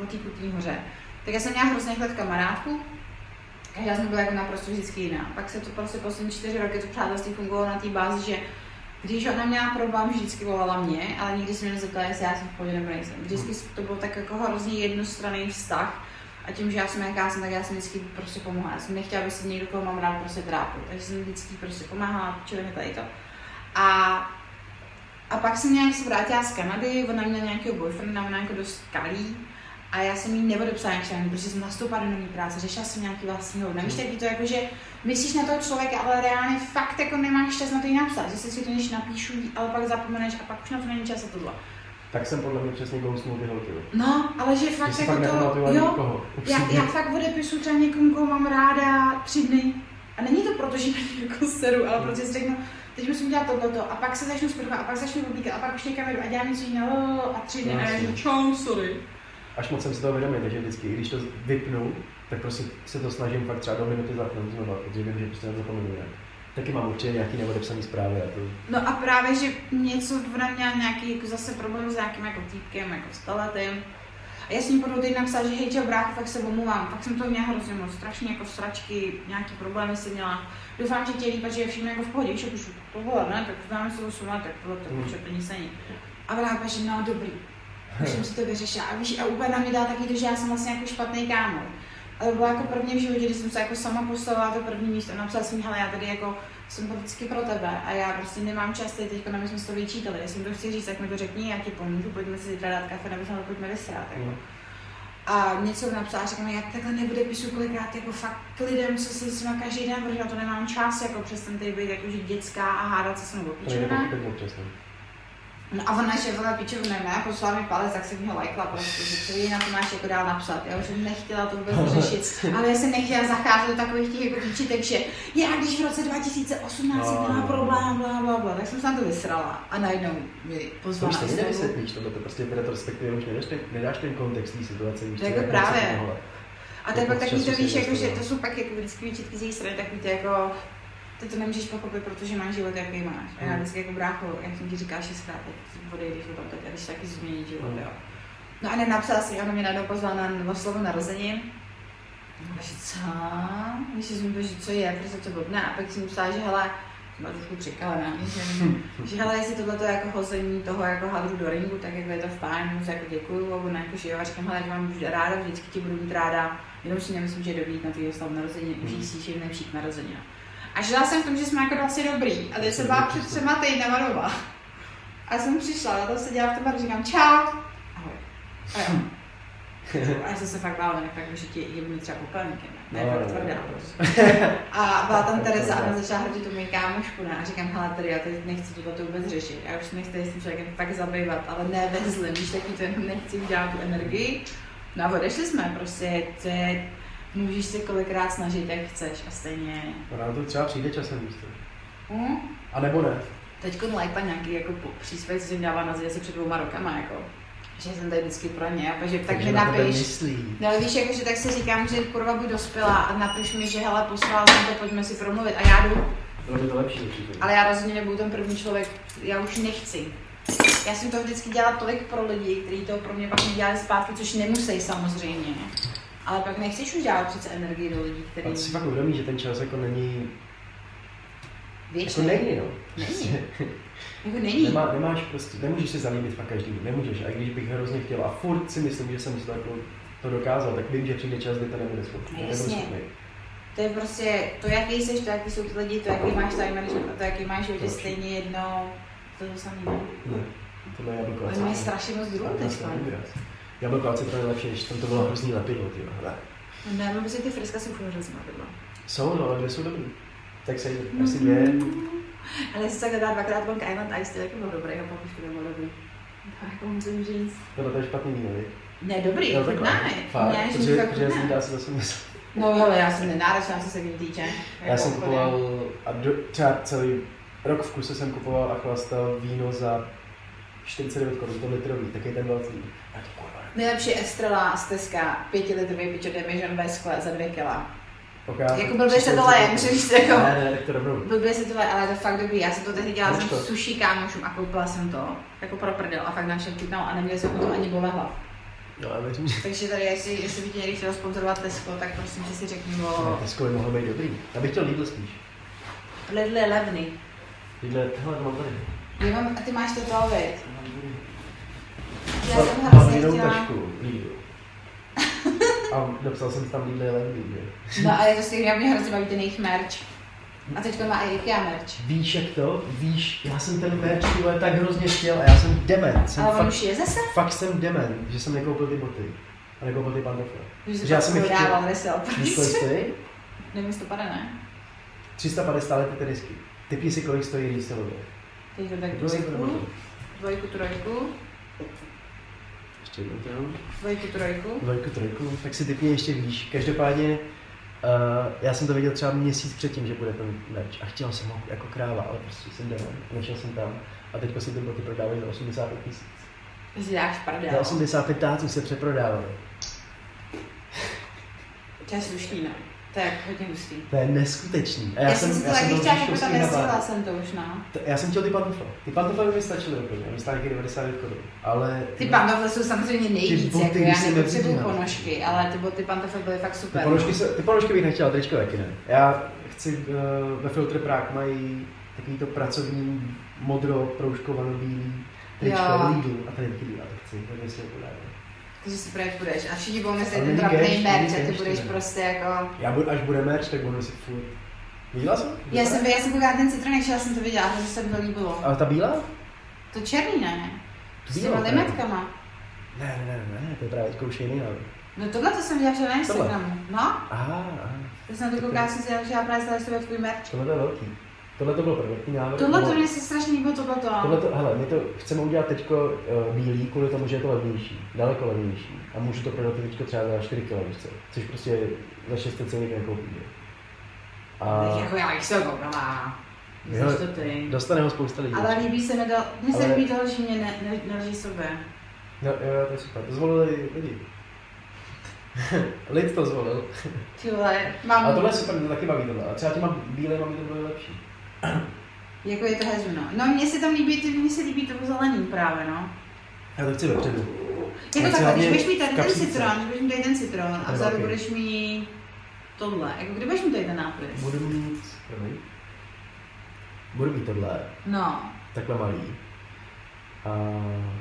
o té Kutní hoře. Tak já jsem měla hrozně let kamarádku, každá jsem byla jako naprosto vždycky jiná. Pak se to prostě poslední čtyři roky to přátelství fungovalo na té bázi, že když ona měla problém, vždycky volala mě, ale nikdy se mě nezeptala, jestli já jsem v pohodě nebo nejsem. Vždycky to byl tak jako hrozně jednostranný vztah. A tím, že já jsem jaká jsem, tak já jsem vždycky prostě pomohla. Já jsem nechtěla, aby se někdo, koho mám rád, prostě trápil. Takže jsem vždycky prostě pomáhala, čili mi tady to. A, a pak jsem nějak se vrátila z Kanady, ona měla nějakého boyfrienda, ona jako dost kalý. A já jsem jí neodepsala nějak protože jsem nastoupila do nové práce, řešila jsem nějaký vlastní hovno. Víš, taky to jako, že myslíš na toho člověka, ale reálně fakt jako nemáš čas na to jí napsat, že si si to než napíšu, ale pak zapomeneš a pak už na to není čas a tohle. Tak jsem podle mě přesně kousnul ty holky. No, ale že fakt jako fakt to, jo, nikoho. já, já fakt odepisu třeba někomu, koho mám ráda tři dny. A není to proto, že jako seru, ale protože si řeknu, teď musím dělat tohleto a pak se začnu sprchovat a pak začnu oblíkat a pak už někam jdu a dělám něco jiného a tři dny No, a já čau, sorry. Až moc jsem si toho vědomý, takže vždycky, i když to vypnu, tak prostě se to snažím fakt třeba do minuty zapnout znova, protože vím, že prostě nezapomenu jinak. Taky mám určitě nějaký neodepsaný zprávy a to No a právě, že něco, ona měla nějaký jako zase problém s nějakým jako týpkem, jako s peletým. A já jsem podle týdne napsala, že hej, čau brácho, fakt se omluvám. Fakt jsem to měla hrozně moc, strašně jako sračky, nějaký problémy jsem měla. Doufám, že tě líbí, že je všechno jako v pohodě, že tohle, ne, tak známe se 8 let, tak tohle, tak to nic není. A říká, že no, dobrý. Už jsem si to vyřešila. A víš, a úplně na mě dá taky to, že já jsem vlastně jako špatný kámo. Ale bylo jako první v životě, kdy jsem se jako sama postavila to první místo a napsala jsem, hele, já tady jako jsem vždycky pro tebe a já prostě nemám čas teď, teď my jsme si to vyčítali, jestli mi to chci říct, tak mi to řekni, já ti pomůžu, pojďme si zítra dát kafe, nebo se na to pojďme vysrát. Jako. Mm. A něco napsala, říkám, já takhle nebude píšu kolikrát jako fakt k lidem, co si s každý den, protože na to nemám čas, jako přes ten být jakože dětská a hádat se s mnou to nejde opíčovina. pochopit občas. No. A ona, že ona pičovina ne, poslala mi palec, tak jsem mě lajkla prostě, že co jí na to máš jako dál napsat. Já už jsem nechtěla to vůbec řešit, ale já jsem nechtěla zacházet do takových těch jako výčitek, že já když v roce 2018 No, měla no. problém, bla, bla, bla, tak jsem se na to vysrala a najednou mi To pozvala už na stejně nevysvětlíš, tohle to prostě v retrospektivě už nedáš ten, nedáš ten kontext té situace. víš To jako jak právě. to. A to je pak takový to víš, jako, že to jsou pak jako vždycky výčitky z její strany, takový to jako, ty to nemůžeš pochopit, protože máš život, jaký máš. A já Hmm. vždycky jako brácho, jak jsem ti říkal šestkrát, teď odejdeš o tom, tak když taky změní život, Hmm. jo. No a nenapsala si, ona mě najednou pozvala na, slovo narozenin. A že co? Když jsem že co je, prostě to blbne. A pak jsem psala, že hele, byla trošku přikalená, že, že hele, jestli tohle je jako hození toho jako hadru do ringu, tak jako je to fajn, moc jako děkuju, a ona jako že jo, a říkám, hele, že mám vždy ráda, vždycky ti budu mít ráda, jenom si nemyslím, že je dobrý na tvýho slavu narozenin, Hmm. užij si, že nejlepší k narozenin. A žila jsem v tom, že jsme jako vlastně dobrý. A teď jsem byla před třema týdnama doma. A jsem přišla, na to se dělala v tom baru, říkám čau. Ahoj. A jo. A já jsem se fakt bála, fakt, že ti jebnu třeba popelníkem, ne, ne, No, fakt no, tvrdá. no. A byla tam Tereza a ona začala hrdit tu moji kámošku, ne, a říkám, hele, tady já teď nechci tohle to vůbec řešit, já už se nechci s tím člověkem fakt zabývat, ale ne ve zlém, víš, taky to jenom nechci udělat tu energii. No a odešli jsme, prostě, to je, můžeš se kolikrát snažit, jak chceš a stejně. No, nám to třeba přijde časem, víš co. Hm? A nebo ne. Teď Lajpa nějaký jako příspěvek, co jsem dává na asi před dvouma rokama, jako. Že jsem tady vždycky pro ně, a že tak Takže mi napiš. No ale víš, jako, že tak si říkám, že kurva buď dospělá a napiš mi, že hele, poslal jsem to, pojďme si promluvit a já jdu. Bylo by to lepší určitě. Ale já rozhodně nebudu ten první člověk, já už nechci. Já jsem to vždycky dělala tolik pro lidi, kteří to pro mě pak nedělali zpátky, což nemusí samozřejmě. Ale pak nechceš už dělat přece energii do lidí, A který ty si fakt uvědomí, že ten čas jako není, jako většinou není, no. Není. jako není. Nemá, nemáš prostě, nemůžeš se zalíbit fakt každý, nemůžeš. A i když bych hrozně chtěl a furt si myslím, že jsem si to, jako, to dokázal, tak vím, že přijde čas, kdy to nebude schopný. nebudu Jasně. To je prostě to, jaký jsi, to, jaký jsou ty lidi, to, jaký máš time management a to, jaký máš život, je Další. stejně jedno, to je to samé. ne? Tohle je jablko. Ale mají strašně moc druhů. Jablko citron je lepší, než tam to bylo hrozný lepivo, ty hele. Ne, mám si ty friska jsou furt hrozně byla. Jsou, no, ale dvě jsou dobrý. Tak se No. asi dvě. Ale jestli se dá dvakrát Long Island Ice, to taky byl dobrý a pak už to nebyl dobrý. To jako musím říct. Tohle to je špatný víno? Ne, dobrý, Jo, jo, takhle. chutná mi. Fakt, Ne, že protože, protože jsem dá si zase myslet. No ale já jsem nenáročná, co se vín týče. Já Jako jsem úplně. kupoval, a do, třeba celý rok v kuse jsem kupoval a chlastal víno za 49 korun, to litrový, taky ten velký. A to kurva Nejlepší Estrela z Teska, pětilitrový pičo Demižon ve skle za dvě kila. Okay, Jako blbě se to leje, musím říct, jako... Ne, ne, tak to rovnou. Blbě se to leje, ale je to fakt dobrý. Já jsem to tehdy dělala jsem to? sushi kámošům a koupila jsem to. Jako pro prdel a fakt nám všem chutnalo a neměli jsme potom ani bole hlav. No, já věřím, že... Takže tady, jestli, jestli by tě někdy chtěl sponzorovat Tesco, tak prosím, že si řekni o Tesco by mohlo být dobrý. Já bych chtěl Lidl spíš. Lidl je levný. Lidl, hele, to mám tady. Já mám, a ty máš to to? Já jsem hrozně jinou chtěla... tašku. A napsal jsem tam levný, že? No a je to stejně, mě hrozně baví ten jejich merch. A teď má i IKEA merch. Víš jak to? Víš, já jsem ten merch ty vole, tak hrozně chtěl a já jsem dement. Jsem Ale on fakt, už je zase? fakt jsem dement, že jsem nekoupil ty boty. A nekoupil ty pantofle. Že já jsem je chtěl. prodával resel. Víš, kolik stojí? Nevím, jestli to padá, ne? 350 lety tenisky. Typni si, kolik stojí reselové. Teď to tak dvojku, dvojku, trojku, Ještě jednou jenom. dvojku, trojku. Dvojku, trojku, tak si typně ještě víš. Každopádně, uh, já jsem to viděl třeba měsíc předtím, že bude ten merch a chtěl jsem ho jako kráva, ale prostě jsem jdem, nešel jsem tam a teďko si ty boty prodávají za 85 tisíc. To si dáš Za prdel. 85 táců se přeprodávaly. To je slušný, no. To je hodně hustý. To je neskutečný. A Já, já, jsem si to já taky chtěla, jako tam bar. jsem to už, no. T- Já jsem chtěl ty pantofle. Ty pantofle by mi stačily úplně, mi stály taky 99 korun. Ale Ty pantofle jsou samozřejmě nejvíc, boty jako já nepotřebuju ponožky, ale ty boty pantofle byly fakt ty super. ponožky, se, ty ponožky bych nechtěl, tričko taky ne. Já chci, uh, ve Filtr Prague mají takový to pracovní modro, proužkovano bílý tričko. Lidl a tady taky a to chci, hodně si ho podávat. Takže si projekt budeš. A všichni budou Ale ten cash, merch a ty budeš ne. prostě jako... Já budu, až bude merch, tak budu si furt. Viděla jsi? Já jsem, já jsem koukala ten citronek, já jsem to viděla, že se mi to líbilo. Ale ta bílá? To černý, ne? S Bílou, těma ne? limetkama. Ne, ne, ne, ne, to je právě teďka už jiný návrh. No tohle to jsem viděla včera na Instagramu. No, Aha, aha. to jsem to koukala, jsem si dělala, že já právě že to bude tvůj merch. Tohle to je velký. Tohle to byl prvotní návrh. Tohle to mě se strašně líbilo, tohle to. Tohle to, hele, my to chceme udělat teďko uh, bílý, kvůli tomu, že je to levnější, daleko levnější. A můžu to prodat teďko třeba za 4 kg? Což prostě za 600 celých nekoupíme. A Jako já bych se ho koukala. Jo. Dostane ho spousta lidí. Ale líbí se mi to, mně se líbí to, že mě ne, ne, nelží sobě. No, jo, to je super. To zvolili lidi. Lid to zvolil. Ty vole, mám, Ale tohle je super, to taky baví tohle. A třeba těma bílejma by to bylo lepší. jako je to hezu, no. No mně se tam líbí, ty, mně se líbí to zelený právě, no. Já to chci vepředu. Jako takhle, když budeš mít tady ten citron, když budeš mít tady ten citron a vzadu budeš mít tohle, jako kdy budeš mít tady ten nápis? Budu mít, promiň. Budu mít tohle, No, takhle malý. A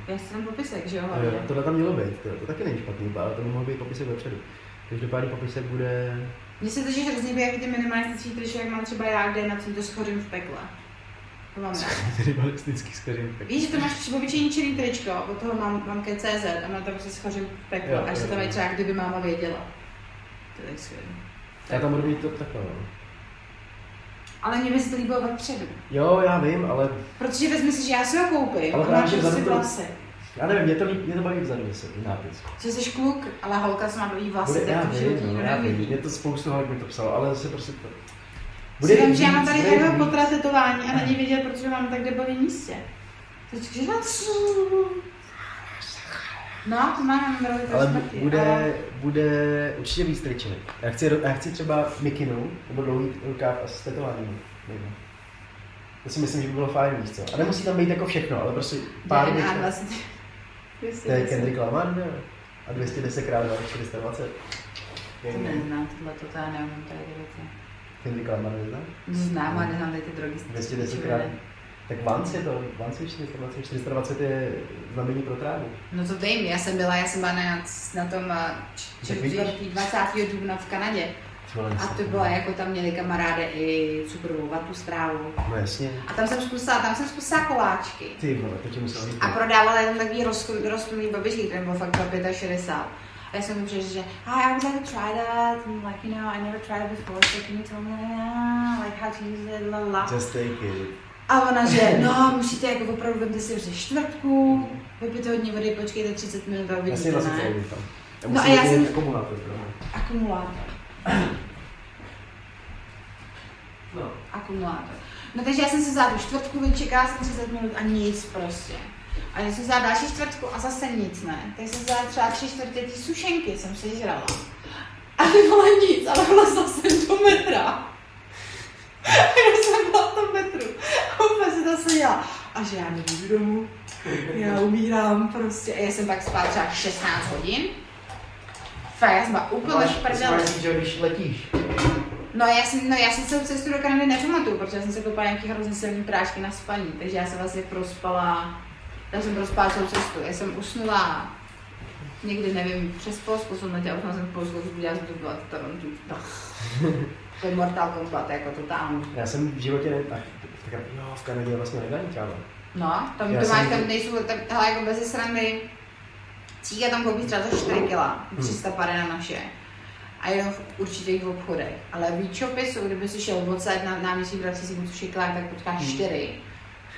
já si tam popisek, že jo, jo, tohle tam mělo být, to, to taky není špatný, ale to by mohl být popisek vepředu. Každopádně popisek bude... Mně se totiž hrozně jak ty minimalistický tričky, jak mám třeba já, kde na tím to schořím v pekle. To mám rád. Rivalistický skořím. Víš, že to máš třeba obyčejný černý tričko, od toho mám, mám KCZ a mám tam prostě schořím v pekle, Jo, až se tam i třeba kdyby máma věděla. To je tak skvělé. Já tam budu mít to takhle, no. Ale mě by se to líbilo vepředu. Jo, já vím, ale Protože vezmi si, že já si ho koupím, Ale a máš to- vlasy. Já nevím, mě to, mě to baví vzadu se, nápis. Že jsi kluk, ale holka se má vlasy, Bude, já tak to v životě vím, no, já vím, mě to spoustu holek mi to psalo, ale zase prostě to... Bude vím, že já víc, mám tady víc. Pottera tetování a není vidět, protože mám tak debilní místě. To je na No, to mám roli Ale smrti, bude, ale- bude určitě víc triček. Já chci, já chci třeba mikinu, nebo dlouhý rukáv a s tetováním. To si myslím, že by bylo fajn, víš co. A nemusí tam být jako všechno, ale prostě pár věcí. 20. To je Kendrick Lamar, ne? A 210 x 420. To neznám, tohle to já neumím tady věci. Kendrick Lamar nezná? To znám, ale neznám tady ty drogy. 210 krát. Tak Vance je to, Vance je 420, 420 je znamení pro trávu. No to mi, já jsem byla, já jsem byla na, na tom eh, č- Tak vidíš. čtvrtý, 20. dubna v Kanadě. A to bylo jako tam měli kamaráde i cukrovou vatu strávu. No jasně. A tam jsem zkusila, tam jsem zkusila koláčky. Ty vole, to ti musel říct. A prodávala jenom takový rozklulý babičky, který byl fakt za 65. A já jsem mu přišla, že hi, I would like to try that, and like, you know, I never tried it before, so can you tell me, uh, like, how to use it, la la. Just take it. A ona, že no, musíte jako opravdu, vemte si ze čtvrtku, vypijte hodně vody, počkejte 30 minut a vlastně ne? celý tam. Já No a já jsem- akumulátor. Akumulátor. No. Akumulátor. No takže já jsem si vzala tu čtvrtku, čekala jsem 30 minut a nic prostě. A já jsem vzala další čtvrtku a zase nic, ne. Tak jsem vzala třeba tři čtvrtě ty sušenky, jsem si žrala. A ty vole nic, ale vlezla jsem do metra. A já jsem byla v tom metru. A úplně si to seděla. A že já nejdu domů. Já umírám prostě. A já jsem pak spala třeba 16 hodin. Fakt, já jsem byla úplně v prdeli. Máš že když letíš. No já jsem, no já jsem celou cestu do Kanady nepamatuju, protože já jsem se koupala nějaký hrozně silný prášky na spaní, takže já jsem vlastně prospala, já jsem prospala celou cestu. Já jsem usnula někdy, nevím, přes Polsku jsem letěla, usnula jsem v Polsku, zbudila jsem to byla Toronto. No. To je Mortal Kombat, jako totální. Já jsem v životě ne... Ach, tak, jo, v Kanadě vlastně legální tráva. No, tam Já to máš, tam nejsou, tam, hele, jako bez srandy, cíga tam koupí třeba za 4 kila, 300 pade na naše. A jenom v určitých obchodech. Ale výčopy jsou, kdyby si šel odsaď na náměstí vrací si což je klák, tak potkáš Hmm. čtyři.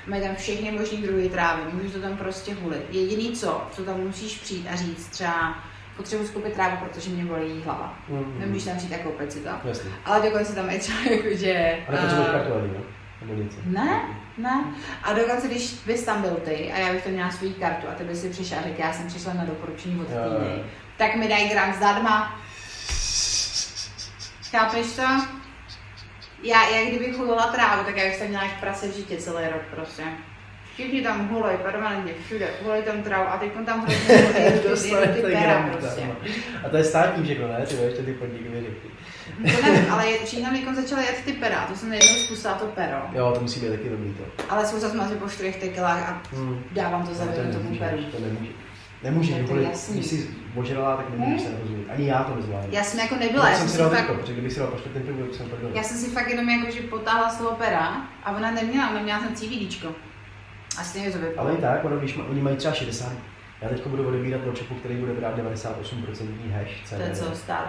Mají tam všechny možný druhy trávy, můžeš to tam prostě hulit. Jediný co, co tam musíš přijít a říct, třeba potřebuji skoupit trávu, protože mě bolí hlava. Mm, Nemůžeš tam přijít a koupit si to. Jasně. Ale dokonce tam je třeba jako, že... A nepotřebuješ eh, kartu ani, no? Nebo něco. ne, ne. A dokonce, když bys tam byl ty a já bych to měla svou kartu a ty bys si přišel a řekl, já jsem přišla na doporučení od týdny, tak mi dají gram zdarma. Chápeš to? Já, já kdybych hulila trávu, tak já bych tam měla jak prase v žitě celý rok prostě. Všichni tam hulej, permanentně, všude, hulej tam trávu a teď tam hrozně hulej ty, ty pera gram prostě. zdarma. A to je státní všechno, ne? Ty jo, ještě ty podniky vyřekli. To nevím, ale je- všichni tam někdo začali jet ty pera, to jsem jednou zkusila to pero. Jo, to musí být taky dobrý to. Ale jsou zase asi po 4 tekilách a Hmm. dávám to za No, to tomu peru. to nemůže. Nemůžeš, Tak to kvůli, když jsi ožrala, tak nemůžeš se nerozumět. Ani já to nezvládnu. Já jsem jako nebyla, já jsem jsem si dal fakt, triko, protože kdybych si dal po čtvrtém triku, tak jsem prdel. já jsem si fakt jenom jako, že potáhla z toho pera a ona neměla, ona měla ten CBDčko. A stejně to vypadalo. Ale i tak, ono, když ma, oni mají třeba 60, já teď budu odebírat workshopu, který bude brát 98% hash To je co, stále.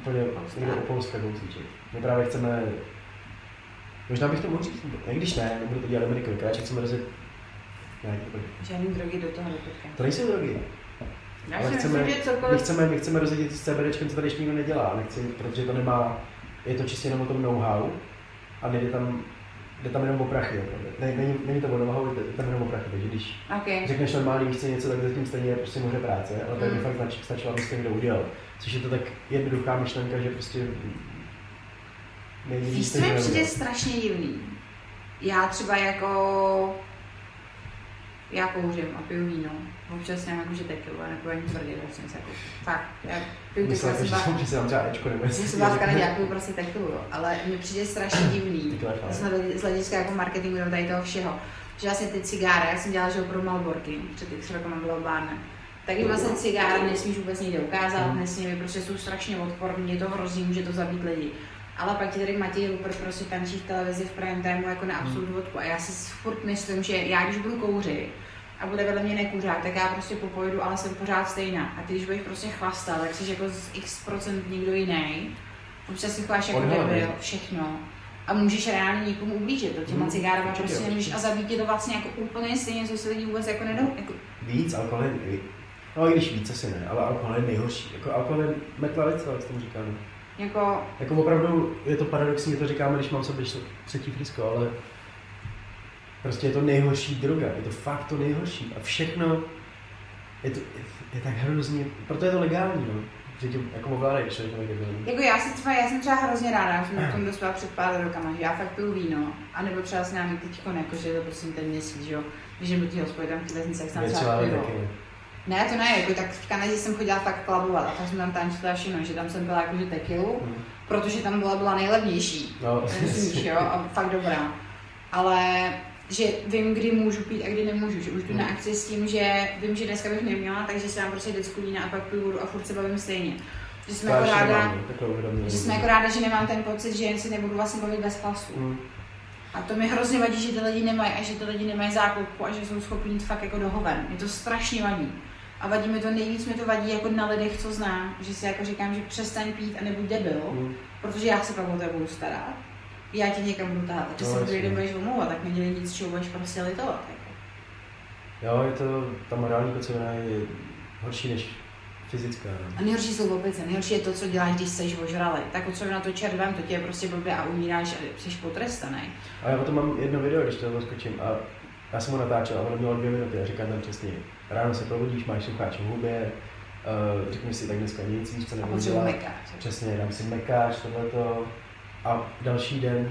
Úplně někde o Polska kousíček. My právě chceme, možná bych to mohl říct, ne, když ne, nebudu to dělat Amerikovi, radši chceme rozjet nějaký úplně. Žádný drogy do toho nepotkám. To nejsou drogy. Já Ale chceme, myslím, že my cokoliv... chceme, my chceme rozjet s CBDčkem, co tady ještě nikdo nedělá, nechci, protože to nemá, je to čistě jenom o tom know-how a nejde tam, jde tam jenom o prachy, opravdu. ne, není, není to o know-how, jde tam jenom o prachy, takže když Okay. řekneš normální víš něco, tak zatím stejně je prostě moře práce, ale tady Mm. mi fakt stač, stačilo, aby to někdo udělal. Což je to tak jednoduchá myšlenka, že prostě není Víš, co mi přijde strašně divný? Já třeba jako... Já kouřím a piju víno. Občas jsem jako, že tekilu, nebo ani tvrdě, tak jsem se jako... Fakt, já tekilu, Myslel, já jsem že, že tam třeba Ečko nebo Já jsem byla v Kanadě, já piju prostě tekilu, jo. ale mně přijde strašně divný. Z hledi- z hlediska jako marketingu nebo tady toho všeho. Že vlastně ty cigáry, já jsem dělala že pro Malborky, před x rokama bylo bárne. Tak jim vlastně cigáry nesmíš vůbec nikde ukázat, Mhm. nesmí, protože jsou strašně odporní, je to hrozí, může to zabít lidi. Ale pak ti tady Matěj Rupert prostě tančí v televizi v prime timeu jako na absolut vodku. A já si furt myslím, že já když budu kouřit a bude vedle mě nekuřák, tak já prostě popojdu, ale jsem pořád stejná. A ty když budeš prostě chlastat, tak jsi jako z x procent někdo jiný. Občas si chováš jako debil, všechno. A můžeš reálně někomu ublížit, to těma Mm, cigárama určitě, prostě nemůžeš a zabít tě to vlastně jako úplně stejně, co si lidi vůbec jako nedou. Jako, Víc, alkohol je, no i když víc asi ne, ale alkohol je nejhorší. Jako alkohol je metlavice, jak se tomu říkáme. jako Jako opravdu je to paradoxní, to říkáme, když mám sobě třetí frisko, ale prostě je to nejhorší droga, je to fakt to nejhorší a všechno je, to, je, je tak hrozně, proto je to legální, no. Že tě jako ovládají, člověk. Jako já, si třeba, já jsem třeba hrozně ráda, já jsem o tom dospěla před pár rokama, že já fakt piju víno, anebo třeba s námi teď jako, že je to prostě ten měsíc, že jo, když jdu do té hospody, tam vesnici, jak jsem třeba pivo. ne. To ne, jako tak v Kanadě jsem chodila fakt klabovat a tak jsem tam tančila všechno, že tam jsem byla jakože tekilu, Hm. protože tam byla, byla nejlevnější. No, Rozumíš, jo, a fakt dobrá. Ale že vím, kdy můžu pít a kdy nemůžu, že už jdu na Hmm. akci s tím, že vím, že dneska bych neměla, takže si dám prostě decku vína a pak piju vodu a furt se bavím stejně. Že jsem to já jako ráda, že jsem jako ráda, že nemám ten pocit, že si nebudu vlastně bavit bez hlasu. Hm. A to mi hrozně vadí, že ty lidi nemají a že ty lidi nemají záklopku a že jsou schopni jít fakt jako do hoven. Mě to strašně vadí. A vadí mi to, nejvíc mi to vadí jako na lidech, co znám, že si jako říkám, že přestaň pít a nebuď debil, Hm. protože já se pak o tebe budu starat. Já tě někam budu tahat. A ty No, se den budeš omlouvat, tak nedělej nic, čeho budeš prostě litovat. Jako. Jo, je to, ta morální kocovina je horší než fyzická. No. A nejhorší jsou opice, nejhorší je to, co děláš, když jsi ožralý. Tak co na to červem, to tě je prostě blbě a umíráš a jsi potrestaný. A já o tom mám jedno video, když to zaskočím. A Já jsem ho natáčel a ono mělo dvě minuty a říkám tam přesně, ráno se probudíš, máš sucháč v hubě, uh, řekneš si tak dneska nic, co A nebudu dělat. mekáč. Přesně, dám si mekáč, tohleto. A další den,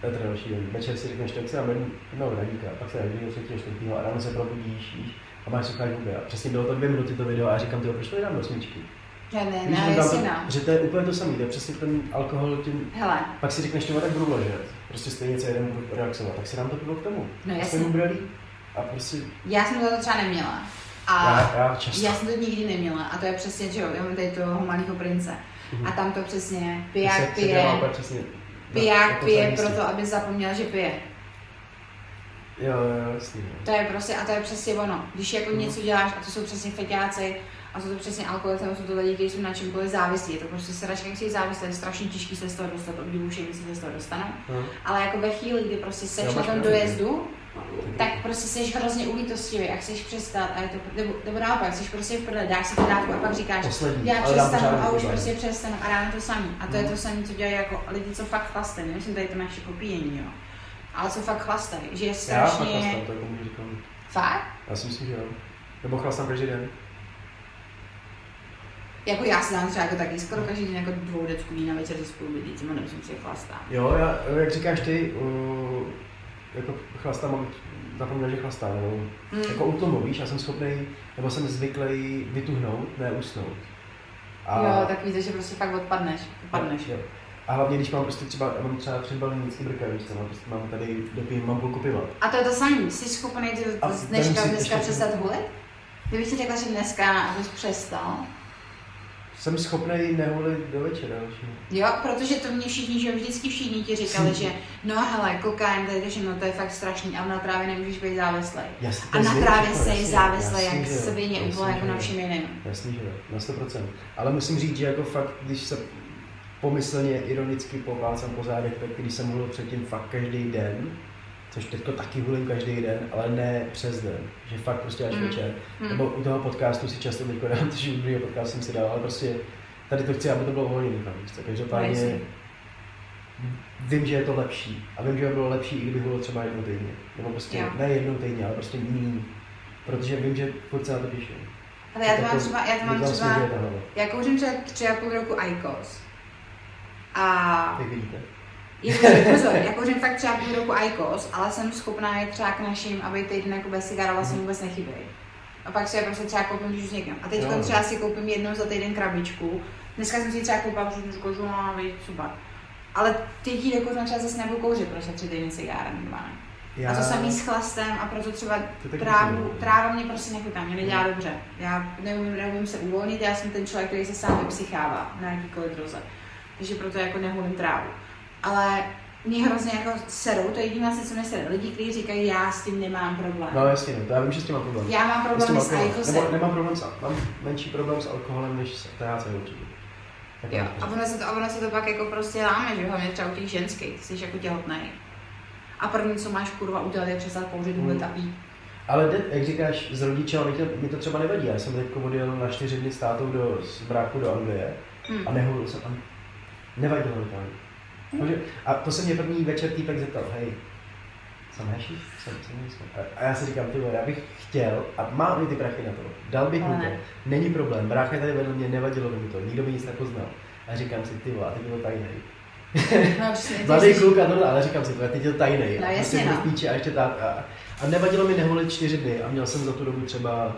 teda další den, večer si řekneš, tak dám jednu- jednoho radíka, pak se radíka, třetího, čtvrtýho a ráno se probudíš, a máš sucháč v hubě. A přesně bylo to dvě minuty to video a já říkám, tyjo, proč to nedám do smyčky? Já ne, Víš, ne, že tam to, že to je úplně to samé, to je přesně ten alkohol tím, Hele, pak si řekneš, že tak budu ležet, prostě stejně celý den budu relaxovat, tak si dám to pivo k tomu. No jasně. bude líp. A prostě, já jsem to třeba neměla. A já, já často. já jsem to nikdy neměla. A to je přesně, že jo, já mám tady toho malého prince. Mhm. A tam to přesně, Se- piják se pije, úplně přesně. piják na to pije proto, aby zapomněl, že pije. Jo, jo, jasný. no. To je prostě, a to je přesně ono. Když jako Mhm. něco děláš, a to jsou přesně feťáci, a jsou to přesně alkoholici, nebo jsou to lidi, kteří jsou na čemkoliv závislí. Je to prostě sračka, jak si závislí, je strašně těžký se z toho dostat, obdivu si se z toho dostanou. No. Ale jako ve chvíli, kdy prostě seš Jo, na tom dojezdu, tak prostě jsi hrozně ulítostivý a chceš přestat a je to, nebo, nebo naopak, jsi prostě v prdele, dáš si tu dávku a pak říkáš, Poslední, já přestanu a už prostě přestanu a ráno to samý. A to je Mhm. to samé, co dělají jako lidi, co fakt chlastají, nemyslím tady to naše popíjení, jo. Ale co fakt chlastají, že je Já fakt strašně... chlastám, to jako můžu říkat. Fakt? Já si myslím, že jo. Nebo chlastám každý den. Jako já si dám třeba jako taky skoro každý den jako dvou dečků vína večer se spolu lidí, co nemyslím si, že chlastám. Jo, já, jak říkáš ty, uh, jako chlastám, mám zapomněl, že chlastám, nebo Mm. jako u tomu, víš, já jsem schopný, nebo jsem zvyklý vytuhnout, ne usnout. A, Jo, tak víte, že prostě fakt odpadneš, odpadneš. Jo. A hlavně, když mám prostě třeba, mám třeba tři balenický brka, víš co, mám, prostě mám tady, dopijím, mám půlku piva. A to je to samé, jsi schopný ty A dneška, vem si dneska ještě- přestat hulit? Kdybych ti řekla, že dneska abys přestal, Jsem schopný nehulit do večera, většinou. Jo, protože to mě všichni, že vždycky všichni ti říkali, že no hele, kokain, to je to, že no to je fakt strašný, ale na trávě nemůžeš být závislý. Jasný, A na trávě se je závislý jak že svině, úplně jako že na všem jiném. Jasný, že jo, na 100%. Ale musím říct, že jako fakt, když se pomyslně ironicky poválcám po zádech, tak když jsem mluvil předtím fakt každý den, což teďko taky hulím každý den, ale ne přes den, že fakt prostě až Mm. večer. Mm. Nebo u toho podcastu si často teďko dám, což u druhého podcastu jsem si dal, ale prostě tady to chci, aby to bylo co. Každopádně Jasně. vím, že je to lepší. A vím, že by bylo lepší, i kdyby bylo třeba jednou týdně. Nebo prostě Jo. ne jednou týdně, ale prostě méně. Protože vím, že furt se na to těším. Ale já to mám Jako- třeba, já to mám třeba, já kouřím třeba tři a půl roku IQOS. A Jak vidíte. Jako, pozor, já kouřím fakt třeba půl roku IQOS, ale jsem schopná jít třeba k našim, aby týden jako bez cigára vlastně vůbec nechybějí. A pak si je prostě třeba koupím, když už někam. A teď Jo. třeba si koupím jednou za týden krabičku. Dneska jsem si třeba koupila, že má být super. Ale teď ji dokud třeba zase nebudu kouřit, protože tři týdny cigára normálně. Já... A to samý s chlastem a proto třeba trávu, tráva mě prostě nechutná, mě nedělá dobře. Já neumím, neumím se uvolnit, já jsem ten člověk, který se sám vypsychává na jakýkoliv droze. Takže proto jako nehulím trávu. Ale mě hrozně jako serou, to je jediná co mě sere. Lidi, kteří říkají, já s tím nemám problém. No jasně, no, to já vím, že s tím mám problém. Já mám S problém s alkoholem. IQOSem. Nebo nemám problém s, mám menší problém s alkoholem, než s THC určitě. Tak Jo, mám a ono se to, a ono se to pak jako prostě láme, že hlavně třeba u těch ženských, ty jsi jako těhotnej. A první, co máš kurva udělat, je přestat kouřit, Hmm. a pít. Ale jde, jak říkáš, z rodiče, mi to, mi to třeba nevadí. Já jsem teď odjel na čtyři dny s tátou do, z bráku do Anglie Hmm. a nehulil jsem. Nevadilo mi to. A to se mě první večer týpek zeptal, hej, saméši? Jsem, jsem, jsem. A, a já si říkám, ty vole, já bych chtěl, a mám i ty prachy na to, dal bych mu to, ne. není problém, brácha tady vedle mě, nevadilo by mi to, nikdo by nic nepoznal. A říkám si, ty vole, a ty bylo tajnej. No, Mladý kluk a tohle, ale říkám si, to teď je to tajnej. No, a jasně, prostě no. v píči a ještě tak. A, a nevadilo mi neholit čtyři dny a měl jsem za tu dobu třeba,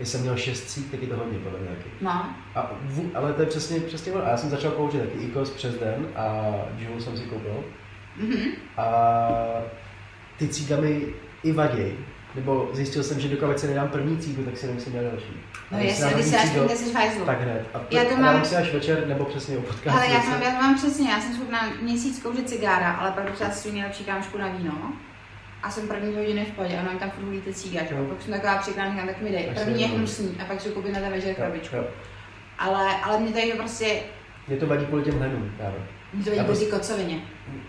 jsem měl šest cít, tak je to hodně podle mě taky. No, A ale to je přesně, přesně ono. A já jsem začal kouřit taky IKOS přes den a Juul jsem si koupil. mhm. A ty cíga mi i vaděj. Nebo zjistil jsem, že dokud se nedám první cígu, tak si nemusím dát další. No A když si jasně, když první jsi fajzlu. tak hned. A, Já já to mám- si až večer, nebo přesně u podcastu. Ale já mám, já to mám přesně, já jsem schopná měsíc kouřit cigára, ale pak třeba svůj nejlepší kámošku na víno. A jsem první hodiny v pohodě, a ona mi tam furt hulí ty cíga, že jo. Jo. Pak jsem taková přikrá, říkám, tak mi dej. Až První je hnusný, a pak si koupím na ten večer krabičku. Ale, ale mě tady to prostě, Mě to vadí kvůli těm hlenům, právě. mě to vadí kvůli prostě- kocovině.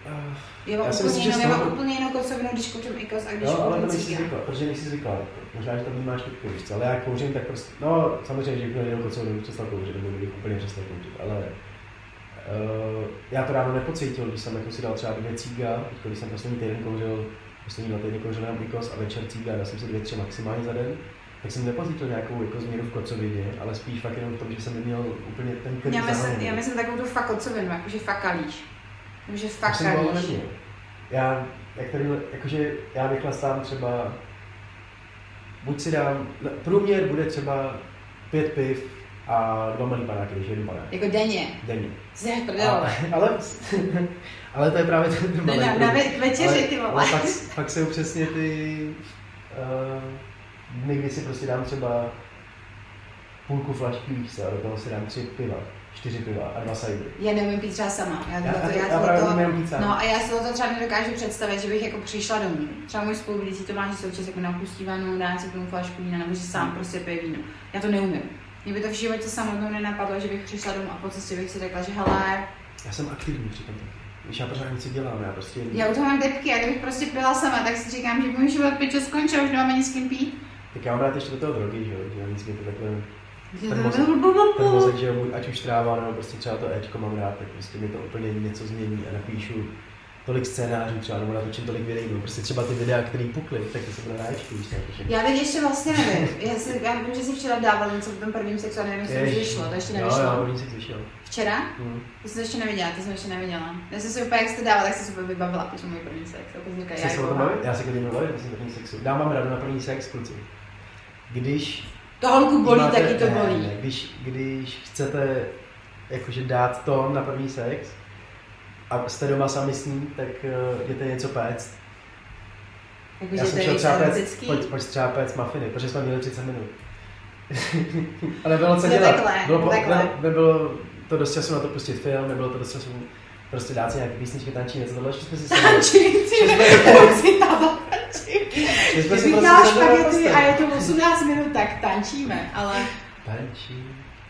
Uh, Já mám Já úplně, jinou, já mám úplně jinou kocovinu, když kouřím ikos a když Jo, ale to nejsi zvykla, protože nejsi zvykla. Jako. Možná, že to vnímáš teď, víš ale já kouřím, tak prostě, no samozřejmě, že měl kocou, bych přestal kouřit, nebo bych úplně přestal kouřit, ale uh, já to ráno nepocítil, když jsem jako si dal třeba dvě cíga, když jsem poslední týden kouřil poslední dva týdny jenom Nikos a večer cíga, já jsem si dvě, tři maximálně za den, tak jsem nepocítil nějakou jako změnu v kocovině, ale spíš fakt jenom v tom, že jsem neměl úplně ten krk Já myslím, já myslím takovou tu fakt kocovinu, jakože fakt kalíš. Jakože Už fakt jsem toho kalíš. neměl. Já, jak tady, jakože já vychlastám třeba, buď si dám, no, průměr bude třeba pět piv a dva malý panáky, když jedu panák. Jako denně. Denně. Prdele. ale, ale to je právě ten Ne, malý na, na večeři, Ale- ty ale vole. Fakt, fakt jsou přesně ty uh, dny, kdy si prostě dám třeba půlku flašky víš co, a do toho si dám tři piva, čtyři piva a dva sajdy. Já neumím pít třeba sama. Já, Já, tohleto- já, já, právě pít sám. No a já si to třeba nedokážu představit, že bych jako přišla domů. Třeba můj spolubydlící to má, že se občas jako napustí vanu, dá si tomu flašku vína, nebo že sám prostě pije víno. Já to neumím. Mě by to v životě samotnou nenapadlo, že bych přišla domů a po cestě bych si řekla, že hele, Já jsem aktivní přitom taky. Víš, já pořád něco dělám, já prostě... já u toho mám depky a kdybych prostě pila sama, tak si říkám, že můj život pičo skončil, už nemám ani s kým pít. Tak já mám rád ještě do toho drogy, že jo, že nic mě to takhle... Ten mozek, ten mozek, že jo, ať už tráva, nebo prostě třeba to Ečko mám rád, tak prostě mi to úplně něco změní a napíšu tolik scénářů třeba, nebo natočím tolik videí, nebo prostě třeba ty videa, které pukly, tak to se bude na Ečku, víš, tak. Já teď ještě vlastně nevím. Já, si, já vím, že jsi včera dával něco v tom prvním sexu a nevím, jestli to už vyšlo, to ještě Jo, jo, nevyšlo. první si vyšel. Včera? Jsi to ještě neviděla, ty jsem ještě neviděla. Já jsem si úplně, jak jsi to dával, tak jsem si úplně vybavila, protože můj první sex. Tak jsem říkala, Jste já se jako? Já se když mluvím, vlastně první sexu. Dám vám radu na první sex, kluci. Když to holku bolí, máte- taky to bolí. Ne, když, když chcete jakože dát to na první sex a jste doma sami s ním, tak uh, jděte něco péct. Jakože Já jsem šel třeba péct, pojď, pojď třeba péct mafiny, protože jsme měli 30 minut. Ale bylo co No dělat. takhle, bylo, po- takhle. ne- nebylo to dost času na to pustit film, nebylo to dost času prostě dát si nějaké písničky, tančí, něco tohle, ještě jsme si sedli. Tančí, ty Že jsme- si. Že prostě a je to 18 minut, tak tančíme, ale Tančí.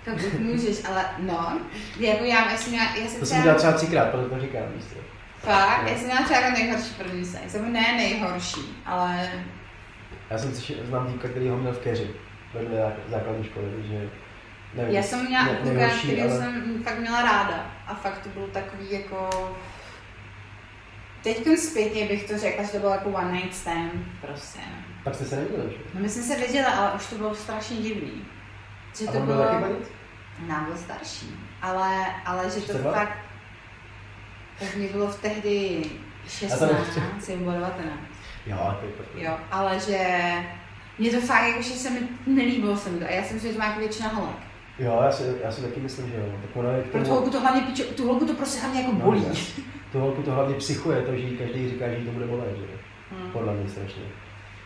Tak můžeš, ale no, jako já, já jsem měla, já jsem To jsem udělal třeba, třikrát, proto to říkám, co. fakt, No. já jsem měla třeba jako nejhorší první sex, nebo ne nejhorší, ale Já jsem si znám týka, který ho měl v keři, vedle zák- základní školy, takže nevím. já jsem měla ne- kluka, který ale- jsem fakt měla ráda a fakt to byl takový jako, Teď zpětně bych to řekla, že to byl jako one night stand, prostě. Pak jste se neviděli, že? No my jsme se viděli, ale už to bylo strašně divný. Že A to bylo... taky? Nám byl starší, ale, ale že to 32? fakt... Tak mi bylo v tehdy A 16, to nechci. jsem bylo 19. Jo, je. Jo, ale že... Mě to fakt, jako, že se mi nelíbilo se mi to. A já jsem si, že to má jako většina holek. Jo, já si, já si taky myslím, že jo. Tak ono je k Pro tu tomu, holku to hlavně, pičo, tu holku to prostě hlavně jako No, bolí. jasně. tu holku to hlavně psychuje, to, že každý říká, že jí to bude bolet, že jo. Hmm. Podle mě strašně.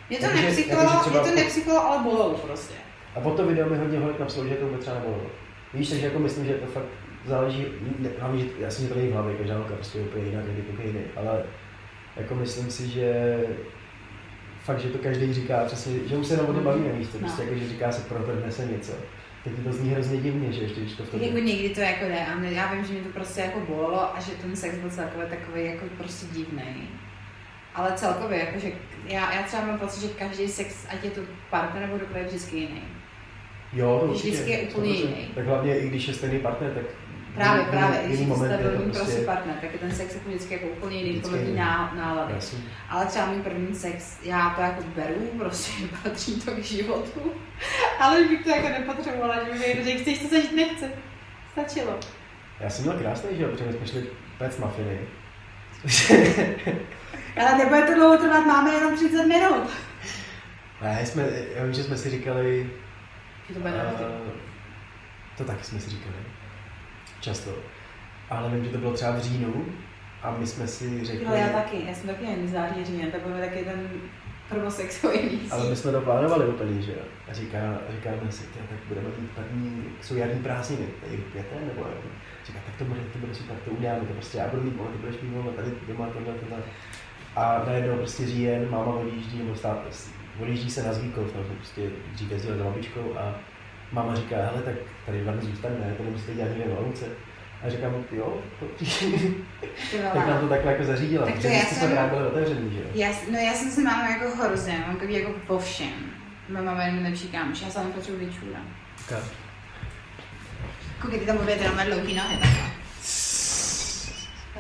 Mě to nepsycholo, mě třeba- to nepsycholo, ale bolelo prostě. A po to video mi hodně holek napsalo, že to vůbec třeba nebolelo. Víš, takže jako myslím, že to fakt záleží, ne, hlavně, že jasně, že to není v hlavě, každá holka prostě je úplně jiná, každý jiný, ale jako myslím si, že fakt, že to každý říká přesně, že už se jenom o tom bavíme, víš co, No. prostě jako, že říká se protrhne se něco. Tak to zní hrozně divně, že ještě když to v tom... jako někdy to jako jde a mě- já vím, že mě to prostě jako bolelo a že ten sex byl celkově takový jako prostě divný. Ale celkově, jakože já, já třeba mám pocit, že každý sex, ať je to partner nebo kdokoliv, je vždycky jiný. Jo, to určitě. Vždycky je úplně 100%. jiný. Tak hlavně i když je stejný partner, tak Právě, jiný- právě, jiný když to moment je to stabilní prostě... partner, tak je ten sex jako vždycky jako úplně jiný, podle jiný. ná, nálady. Jasně. Ale třeba můj první sex, já to jako beru, prostě patří to k životu, ale bych to jako nepotřebovala, že mi někdo řekl, chceš to zažít, nechci. Stačilo. Já jsem měl krásný život, protože jsme šli péct mafiny. Ale nebude to dlouho trvat, máme jenom 30 minut. Ne, jsme, já vím, že jsme si říkali, to bude uh, to taky jsme si říkali, často. Ale vím, že to bylo třeba v říjnu a my jsme si řekli, Ale já taky, já jsem taky jen září říjen, tak bude taky ten prvosexový měsíc. ale my jsme to plánovali úplně, že jo. A říká, říkáme si, tyjo, tak budeme mít první, jsou jarní prázdniny, tady v květen, nebo jak. Říká, tak to bude, to bude super, to uděláme, to prostě já budu mít ty budeš mít volno, tady doma, tohle, tohle. A najednou prostě říjen, máma odjíždí, nebo stát, odjíždí se na Zvíkov, no, prostě dřív jezdila za babičkou a máma říká, hele, tak tady dva dny zůstaneme, to nemusíte dělat někde v Olomouce. A říkám, jo, to, tak nám to takhle jako zařídila, Tak to protože já jsme jsem- právě byli otevřený, že jo. Já, no já jsem se máma jako hrozně, mám takový jako po všem. Moje máma je nejlepší kámoš, já sám potřebuji vyčůra. Koukej, ty tam obě teda mají dlouhý nohy takhle.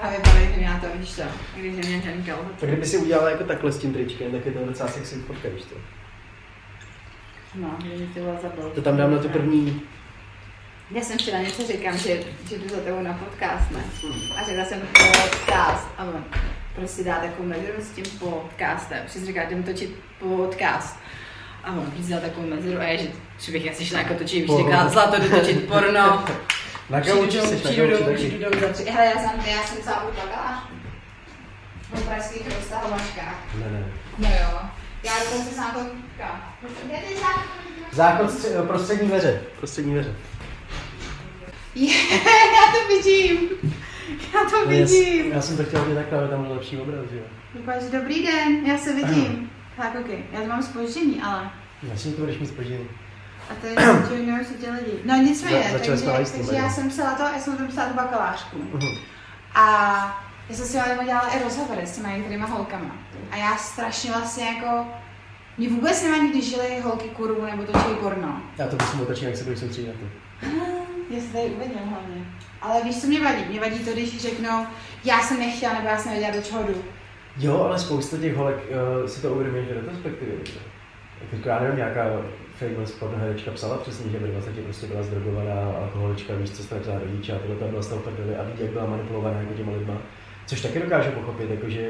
A měla to, víš to, když žádný kalhoty. Tak kdyby si udělala jako takhle s tím tričkem, tak je to docela sexy fotka, víš to. No, že ty vole zabil. To tam dám na tu první. Já jsem včera něco říkám, že, že jdu za tebou na podcast, ne? A řekla jsem podcast a on prostě dá takovou mezeru s tím podcastem. Přes říká, jdem točit podcast. A on prostě dá takovou mezeru a je, že, že bych asi šla jako točit, bych říkala, zlato jdu točit porno. Na gauči jsi, na přijdu gauči taky. přijdu. Hele, já jsem, já jsem celá buď bakalářku. V pražských roztahovačkách. Ne, ne. No jo. Já dokonce sám to koukám. Kde ty zákon? Záchod stři- prostřední dveře. Prostřední dveře. Je, já to vidím. Já to No, vidím. Já jsem to chtěl udělat takhle, aby tam byl lepší obraz, že jo. Říkáš, dobrý den, já se vidím. Tak, ok, já to mám spoždění, ale... Jasně to budeš mít spoždění. A to je že univerzitě lidi. No nicméně, Za- takže, tím, takže já jsem psala to, já jsem tam psala tu bakalářku. Mhm. A já jsem si ale dělala i rozhovory s těma některýma holkama. A já strašně vlastně jako... Mě vůbec nevadí, když žili holky kurvu nebo točí porno. Já to musím otočit, jak se budeš soustředit na to. Já se tady uvedl hlavně. Ale víš, co mě vadí? Mě vadí to, když řeknou, já jsem nechtěla, nebo já jsem nevěděla, do čeho jdu. Jo, ale spousta těch holek uh, si to uvědomí, že retrospektivě. že? Jako já nevím, nějaká famous pornoherečka psala přesně, že v 20 prostě byla zdrogovaná alkoholička, víš, co ztratila rodiče a tohle tam byla z toho prdeli a ví, jak byla manipulovaná jako těma lidma. Což taky dokážu pochopit, jakože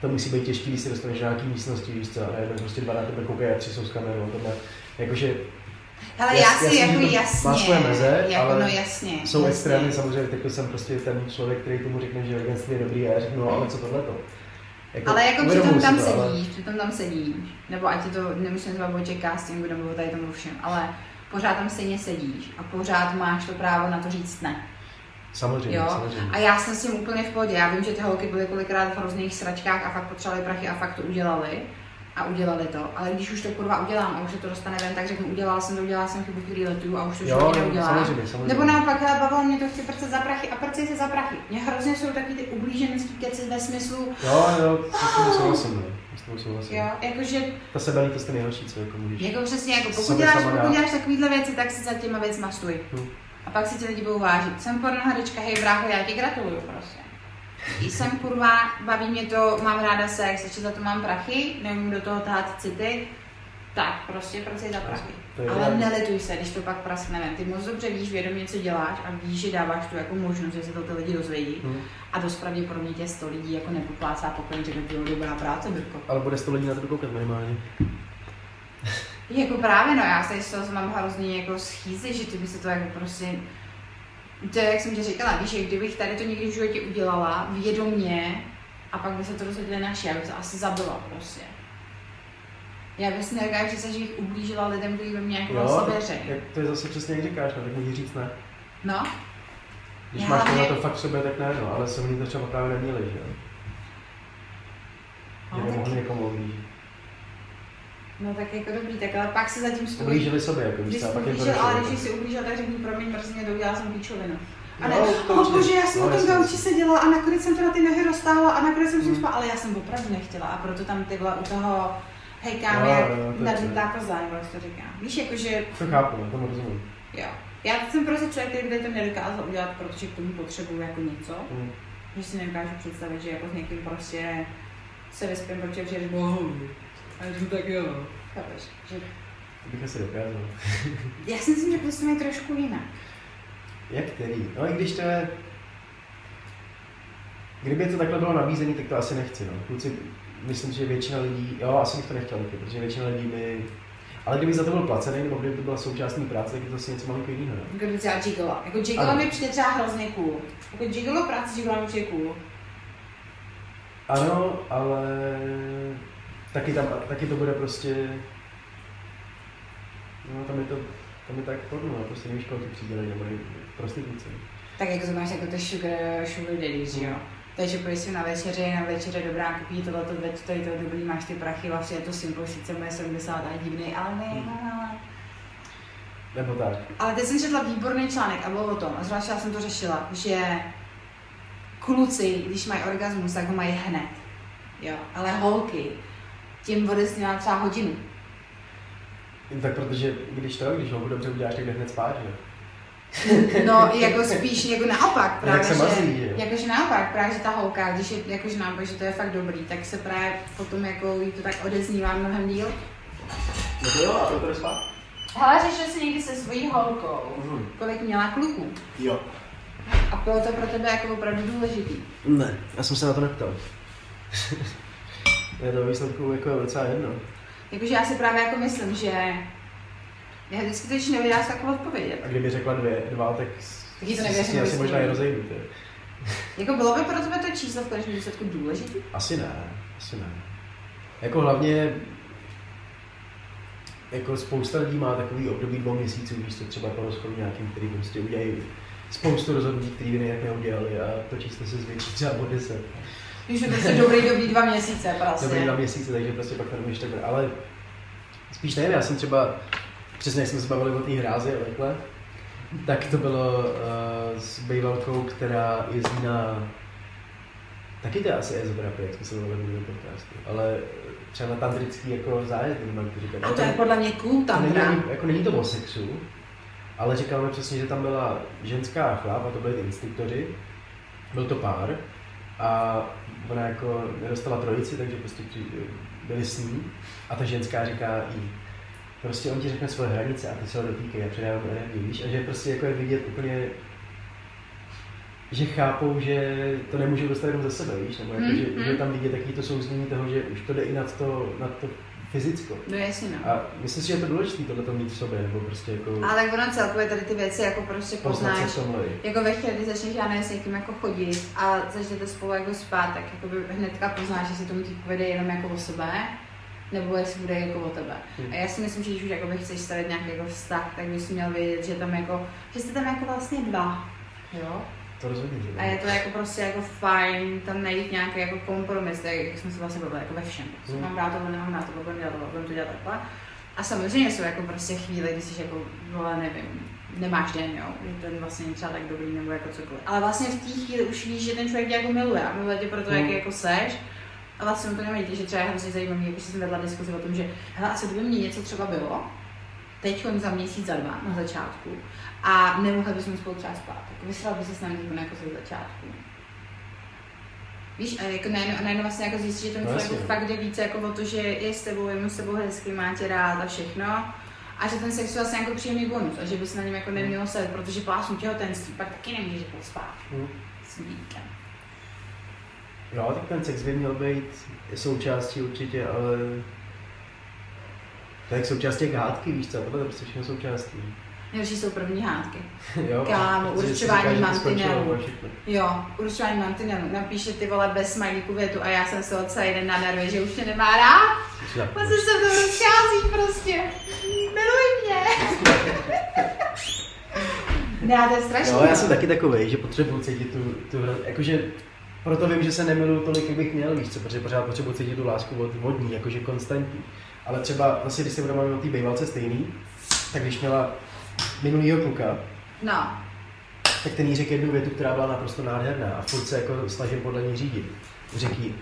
to musí být těžký, když se dostaneš do nějaký místnosti, víš co, a najednou prostě dva na tebe koukají a tři jsou s kamerou, tohle. Jakože Ale já si jako to jasně, má svoje meze, jako ale no jasně. jsou jasně. extrémy, samozřejmě, teď jsem prostě ten člověk, který tomu řekne, že veganství je dobrý a já řeknu, no ale co tohleto? Jako, Ale jako přitom tam to, ale- sedíš, přitom tam sedíš, nebo ať je to, nemusím třeba o castingu nebo tady tomu všem, ale pořád tam stejně sedíš a pořád máš to právo na to říct ne. Samozřejmě, Jo? samozřejmě. A já jsem s tím úplně v pohodě. Já vím, že ty holky byly kolikrát v hrozných sračkách a fakt potřebovali prachy a fakt to udělali. A udělali to. Ale když už to kurva udělám a už se to dostane ven, tak řeknu, udělala jsem to, udělala jsem chybu, který letuju a už to Jo, jo, neudělám. samozřejmě, samozřejmě. Nebo naopak, hele, bavilo mě to chci prcet za prachy a prcej se za prachy. Mě hrozně jsou takový ty ublíženecký keci ve smyslu, Jo, jo, s tím souhlasím, no. S tím souhlasím. jo, jakože Ta sebelítost je nejhorší, co jako můžeš. Jako přesně, jako pokud děláš, pokud děláš takovýhle věci, tak si za těma věcma stůj. Hm. A pak si ti lidi budou vážit. Jsem pornoherečka, hej brácho, já ti gratuluju prostě. Jsem kurva, baví mě to, mám ráda sex, ještě za to mám prachy, neumím do toho tahat city, tak prostě pracuji za prachy. To je Ale nelituj se, když to pak praskne ven. Ty moc dobře víš vědomě, co děláš a víš, že dáváš tu jako možnost, že se to ty lidi dozvědí. Hm. A dost pravděpodobně tě 100 lidí jako nepoplácá pokoj, že to bylo dobrá práce, Birko. Ale bude sto lidí na to koukat minimálně. Jako právě, no, já se z toho mám hrozný jako schýzy, že ty by se to jako prostě, to je, jak jsem ti říkala, víš, že kdybych tady to někdy v životě udělala vědomně a pak by se to dozvěděli naši, já bych to asi zabila prostě. Já bych si nedokážu představit, že bych ublížila lidem, kteří by mě jako tak, věří. jak, to je zase přesně jak říkáš, no, tak můžeš říct ne. No, Když Já máš tohle hlavně- to fakt v sobě, tak ne, no, ale se oni to třeba právě neměli, že jo. Že no, nemohli tak, někomu ublížit. No tak jako dobrý, tak ale pak se zatím stojí. Ublížili sobě, jako Když pak je to ublížil, ale když jako. jsi ublížil, tak řekni, promiň, mrzí mě, udělala jsem píčovinu. A ne, No, to o určitě. bože, já jsem No, o tom gauči seděla a nakonec jsem teda ty nohy roztáhla a nakonec jsem si Mm. spala, ale já jsem opravdu nechtěla a proto tam ty vole u toho hejkám Jo, jak to je nadnutá koza, nebo jak to říkám. Víš, jakože, To chápu, no, tomu rozumím. jo. Já jsem prostě člověk, který by to nedokázal udělat, protože k tomu potřebuju jako něco. Hm. Že si nedokážu představit, že jako s někým prostě se vyspím, protože přijdeš bohu. A já tak jo. Chápeš? Že... To bych asi dokázal. Já si myslím, že prostě mají trošku jinak. Jak který? No i když to je... Kdyby to takhle bylo nabízené, tak to asi nechci, no. Kluci, myslím, že většina lidí, jo, asi bych to nechtěl taky, protože většina lidí by... Ale kdyby za to byl placený, nebo kdyby to byla součástí práce, tak je to asi něco malinko jiného, no. Jako třeba gigolo. Jako gigolo Ano. mi přijde třeba hrozně cool. Jako gigolo práce gigolo mi přijde cool. Ano, ale taky, tam, taky to bude prostě... No, tam je to, tam je tak porno, no, prostě nevíš, koho ty přijde nebo prostituce. Tak jako to máš jako ty sugar, sugar daddies, že jo? Takže půjdeš si na večeři, na večeře dobrá, kupí tohle, to, veď, to to dobrý, máš ty prachy, vlastně je to simple, sice moje 70 a divný, ale ne, Hmm. ale... Nebo tak. Ale teď jsem četla výborný článek a bylo o tom, a zvlášť já jsem to řešila, že kluci, když mají orgasmus, tak ho mají hned. Jo, ale holky, tím odesnímá třeba hodinu. Tak protože když to, když ho dobře uděláš, tak jde hned spát, že? jo? No, jako spíš jako naopak právě, se mazlí, že, jakože naopak právě, že ta holka, když je jakože naopak, že to je fakt dobrý, tak se právě potom jako jí to tak odeznívá mnohem díl. No to jo, a to bude spát? Hele, řešil jsi někdy se svojí holkou, Mhm. kolik měla kluků. Jo. A bylo to pro tebe jako opravdu důležitý. Ne, já jsem se na to neptal. je to výsledku jako docela jedno. Jakože já si právě jako myslím, že já vždycky teď nevěděla se jako odpovědět. A kdyby řekla dvě, dva, tak Taky to s- nevěřím, asi možná i rozejdu. Jako bylo by pro tebe to číslo v konečném výsledku důležitý? Asi ne, asi ne. Jako hlavně jako spousta lidí má takový období dvou měsíců, když to třeba po rozchodu nějakým, který prostě udělají spoustu rozhodnutí, které by jinak neudělali a to číslo se zvětší třeba o 10. Už je prostě dobrý, dobrý dva měsíce prostě. Dobrý dva měsíce, takže prostě pak nevím, tak ale spíš nevím, já jsem třeba, přesně jak jsme se bavili o té hrázi a takhle, tak to bylo uh, s bývalkou, která jezdí na Taky to je asi ezoterapie, jak jsme se bavili v podcastu, ale třeba na tantrický jako zájezd, jak to říkat. A to je podle mě cool to není, jako není to o sexu, ale říkáme přesně, že tam byla ženská chlap a to byli ty instruktoři. Byl to pár a ona jako nedostala trojici, takže prostě byli s ní. A ta ženská říká jí, prostě on ti řekne svoje hranice a ty se ho dotýkají a předávám energii, víš, a že prostě jako je vidět úplně že chápou, že to nemůžou dostat jenom ze sebe, víš, nebo jako, Hmm, že, hmm. že tam vidět taky to souznění toho, že už to jde i nad to, nad to fyzicko. No jasně no. A myslím si, že je to důležité tohle to mít v sobě, nebo prostě jako Ale tak ono celkově tady ty věci jako prostě poznat poznáš. v tomhle. Jako ve chvíli, kdy začneš já nevím, s někým jako chodit a začnete spolu jako spát, tak jako by hnedka poznáš, že si tomu typ povede jenom jako o sebe, nebo jestli bude jako o tebe. Hmm. A já si myslím, že když už jakoby chceš stavit nějaký jako vztah, tak bys měl vědět, že tam jako, že jste tam jako vlastně dva. Jo? To rozhodně, že A je to jako prostě jako fajn tam najít nějaký jako kompromis, tak jak jsme se vlastně bavili, jako ve všem. Hmm. Mm. Mám rád tohle, nemám rád tohle, budeme dělat tohle, budeme to dělat takhle. A samozřejmě jsou jako prostě chvíle, kdy jsi jako, vole, nevím, nemáš den, jo, že ten vlastně není třeba tak dobrý nebo jako cokoliv. Ale vlastně v té chvíli už víš, že ten člověk tě jako miluje a miluje tě proto, Hmm. jaký jako seš. A vlastně to nevadí, že třeba je hrozně zajímavý, jak jsem vedla diskuzi o tom, že hele, asi kdyby mě něco třeba bylo, teď za měsíc, za dva na začátku, a nemohli bychom spolu třeba spát, tak vysral by se s námi úplně jako ze začátku. Víš, a jako najednou, a najednou vlastně jako zjistíš, že ten No člověk jasně. fakt jde více jako o to, že je s tebou, je mu s tebou hezký, má tě rád a všechno. A že ten sex je vlastně jako příjemný bonus a že bys na něm jako neměl se, protože plásnu těhotenství, pak taky nemůžeš jako spát Hm. s dítkem. Jo, tak ten sex by měl být součástí určitě, ale to je součástí hádky, víš co, tohle je prostě všechno součástí. Nejhorší jsou první hádky. Jo, Kámo, určování mantinelů. Jo, určování mantinelu. Napíše ty vole bez smajlíku větu a já jsem se od celý den na nervy, že už mě nemá rád. Vlastně se to rozchází prostě. Miluj mě. ne, to je strašný. Jo, já jsem taky takový, že potřebuji cítit tu, tu jakože proto vím, že se nemiluju tolik, jak bych měl, víš co, protože pořád potřebuji cítit tu lásku od vodní, jakože konstantní. Ale třeba zase, když se budeme mluvit o té bývalce stejný, tak když měla minulýho kluka, No, tak ten jí řekl jednu větu, která byla naprosto nádherná a furt se jako snažím podle ní řídit. Řekl jí,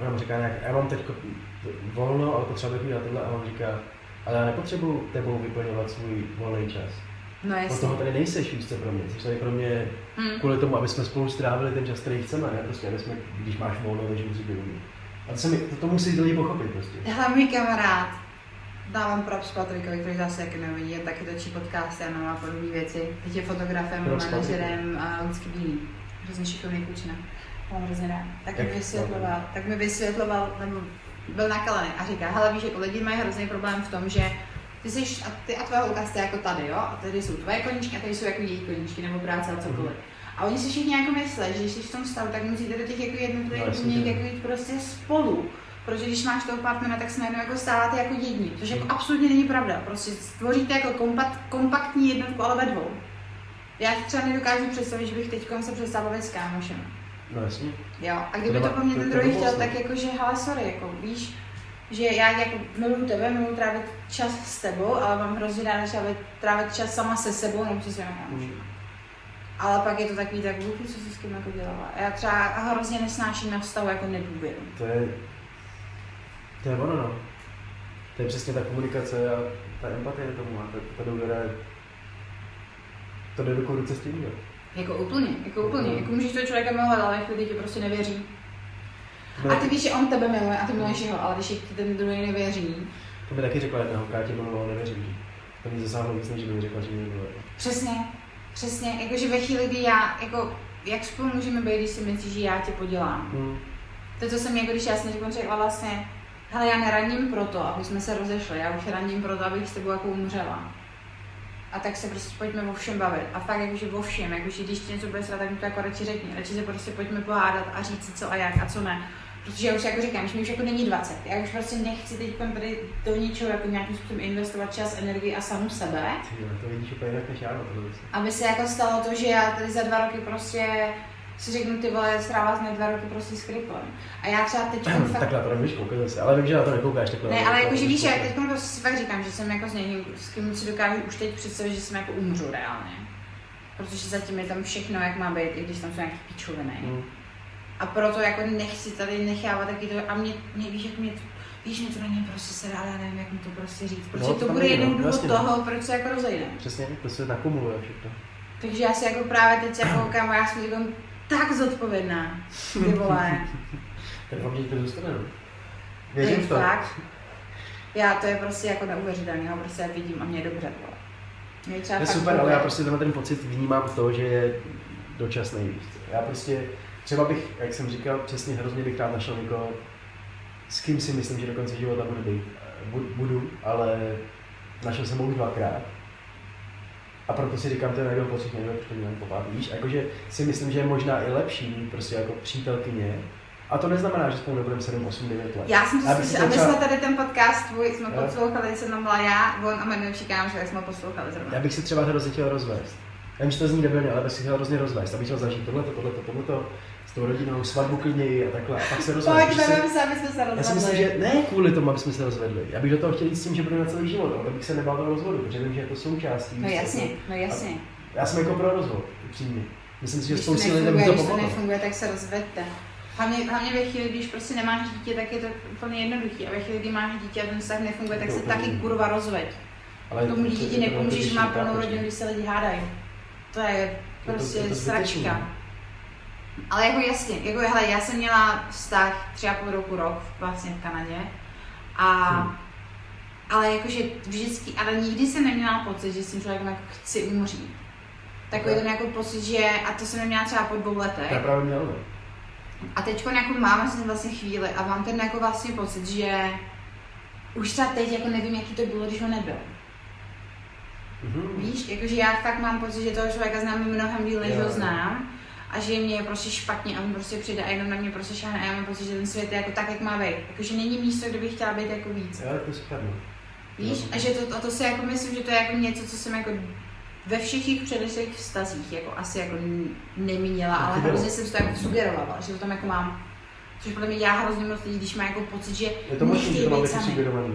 ona mu říká nějak, já mám teď volno, ale potřebuji být na tohle a on říká, ale já nepotřebuji tebou vyplňovat svůj volný čas. no Od jasně. toho tady nejseš víc co pro mě. Jsi tady pro mě Mm. kvůli tomu, aby jsme spolu strávili ten čas, který chceme, ne? Prostě, aby jsme, když máš volno, takže musí být. A to, se mi, to, to musí lidi pochopit prostě. Hele, můj kamarád, dávám props Patrikovi, který zase jak nevidí, jen taky točí podcasty a má podobné věci. Teď je fotografem, Props manažerem a Lidsky Bílý. Hrozně šikovný klučina. Mám hrozně rád. Tak mi vysvětloval, tak mi vysvětloval, nebo byl nakalený a říká, hele víš, jako lidi mají hrozný problém v tom, že ty jsi, a ty a tvoje holka jste jako tady, jo, a tady jsou tvoje koníčky a tady jsou jako její koníčky nebo práce a cokoliv. A oni si všichni jako myslí, že když jsi v tom stavu, tak musíte do těch jako No, jednotlivých jasně, buněk jako jít prostě spolu. Protože když máš toho partnera, tak se najednou jako stáváte jako jedni, což jako absolutně není pravda. Prostě stvoříte jako kompat, kompaktní jednotku, ale ve dvou. Já si třeba nedokážu představit, že bych teď se přestala bavit s kámošem. No jasně. Jo, a kdyby To to po mně ten druhý chtěl, tak jako, že hele, sorry, jako víš, že já jako miluju tebe, miluju trávit čas s tebou, ale mám hrozně ráda trávit, trávit čas sama se sebou nebo se svými kámoši. Mm. Ale pak je to takový tak hlupý, co jsi s kým jako dělala. Já třeba hrozně nesnáším na vztahu jako nedůvěru. To je, to je ono, no. To je přesně ta komunikace a ta empatie tomu a ta, ta důvěra je To jde do ruce s tím, jo. Jako úplně, jako úplně. Mhm. Jako můžeš toho člověka milovat, ale chvíli ti prostě nevěří. A ty víš, že on tebe miluje a ty miluješ jeho, ale když ti ten druhý nevěří, To by taky řekla jedna holka, já tě miloval, nevěřím. To mi zasáhlo víc, než by mi řekla, že mě miluje. přesně, přesně, jakože ve chvíli, kdy já, jako, jak spolu můžeme být, když si myslíš, že já tě podělám. Hmm. To, co jsem, jako když já jsem řekla, řekla vlastně, hele, já neradím proto, aby jsme se rozešli, já už radím proto, abych s tebou jako umřela. A tak se prostě pojďme o všem bavit. A fakt jakože o všem, jakože když ti něco bude srát, tak mi to jako radši řekni. Radši se prostě pojďme pohádat a říct si co a jak a co ne. Protože já už jako říkám, že mi už jako není 20. Já už prostě nechci teď tady do něčeho jako nějakým způsobem investovat čas, energii a samu sebe. Ty to vidíš úplně jinak než já na věci. Aby se jako stalo to, že já tady za dva roky prostě si řeknu, ty vole, strává jsme dva roky prostě s kriplem. A já třeba teď fakt Takhle to nemůžeš koukat zase, ale vím, že na to nekoukáš takhle. ne, ale jakože víš, já teď prostě si fakt říkám, že jsem jako s někým, s kým si dokážu už teď představit, že jsem jako umřu reálně. Protože zatím je tam všechno, jak má být, i když tam jsou nějaký pičoviny. Hmm. A proto jako nechci tady nechávat taky to, a mě, mě víš, jak mě, víš, mě to není prostě se dá, já nevím, jak mu to prostě říct. Protože No, to, to bude no, jeden důvod jasně, no. toho, proč se jako rozejdeme. Přesně, to se nakumuluje všechno. Takže já si jako právě teď jako kámo, já jsem jako tak zodpovědná, ty vole. Tak vám to zůstane, no. To Věřím v to. fakt. Já to je prostě jako neuvěřitelné, já prostě vidím a mě je dobře, vole. Mě To je super, ale já prostě tenhle ten pocit vnímám to, že je dočasný. Já prostě, třeba bych, jak jsem říkal, přesně hrozně bych rád našel někoho, s kým si myslím, že do konce života budu být. Bu- Budu, ale našel jsem ho už dvakrát. A proto si říkám, to je najednou pocit, nevím, proč to měl popát. Víš, jakože si myslím, že je možná i lepší prostě jako přítelkyně. A to neznamená, že spolu nebudeme 7, 8, 9 let. Já jsem Já si aby třeba- jsme tady ten podcast tvůj jsme Jo. poslouchali, když jsem tam byla já, on a jmenuji říkám, že jsme poslouchali zrovna. Já bych si třeba hrozně chtěl rozvést. Já vím, že to zní debilně, ale bych si chtěl hrozně rozvést. Abych chtěl zažít tohleto, tohleto, tohleto, tou rodinou, svatbu klidněji a takhle. A pak se. Pojď, Když se- aby jsme se Já si myslím, rozvedli. že ne kvůli tomu, aby jsme se rozvedli. Já bych do toho chtěl jít s tím, že budu na celý život, ale bych se nebál toho rozvodu, protože vím, že je to součástí. No jasně, to- no jasně. Já jsem jako pro rozvod, upřímně. Myslím si, že to spoustě lidem to když to pomohlo. nefunguje, tak se rozveďte. Hlavně, hlavně ve chvíli, když prostě nemáš dítě, tak je to úplně jednoduchý. A ve chvíli, kdy máš dítě a ten vztah nefunguje, tak To se úplně taky kurva rozveď. Ale Tomu to- dítěti to- to- to- nepomůžeš, to- má to- plnou to- rodinu, když se lidi hádají. To je to- prostě je to zbytečný, sračka. Ale jako jasně, jako hele, já jsem měla vztah tři a půl roku, rok vlastně v Kanadě. A, Hmm. ale jakože vždycky, ale nikdy jsem neměla pocit, že s tím člověkem jako chci umřít. Takový ten jako pocit, že, a to jsem neměla třeba po dvou letech. Je právě měl, no. A teď jako mám vlastně vlastně chvíli a mám ten jako vlastně pocit, že už třeba teď jako nevím, jaký to bylo, když ho nebyl. Mhm. Víš, jakože já fakt mám pocit, že toho člověka znám mnohem díl, než Jo. ho znám. A že mě je prostě špatně a on prostě přijde a jenom na mě prostě šáhne a já mám pocit, že ten svět je jako tak, jak má být. Jakože není místo, kde bych chtěla být jako víc. Jo, to je super, no. Víš? A že to, a to si jako myslím, že to je jako něco, co jsem jako ve všech těch předešlých vztazích jako asi jako n- nemínila, ale hrozně jsem si to jako sugerovala, že to tam jako mám. Což podle mě dělá hrozně moc lidí, když má jako pocit, že Je to možný, že to mám být být sami. sugerovaný.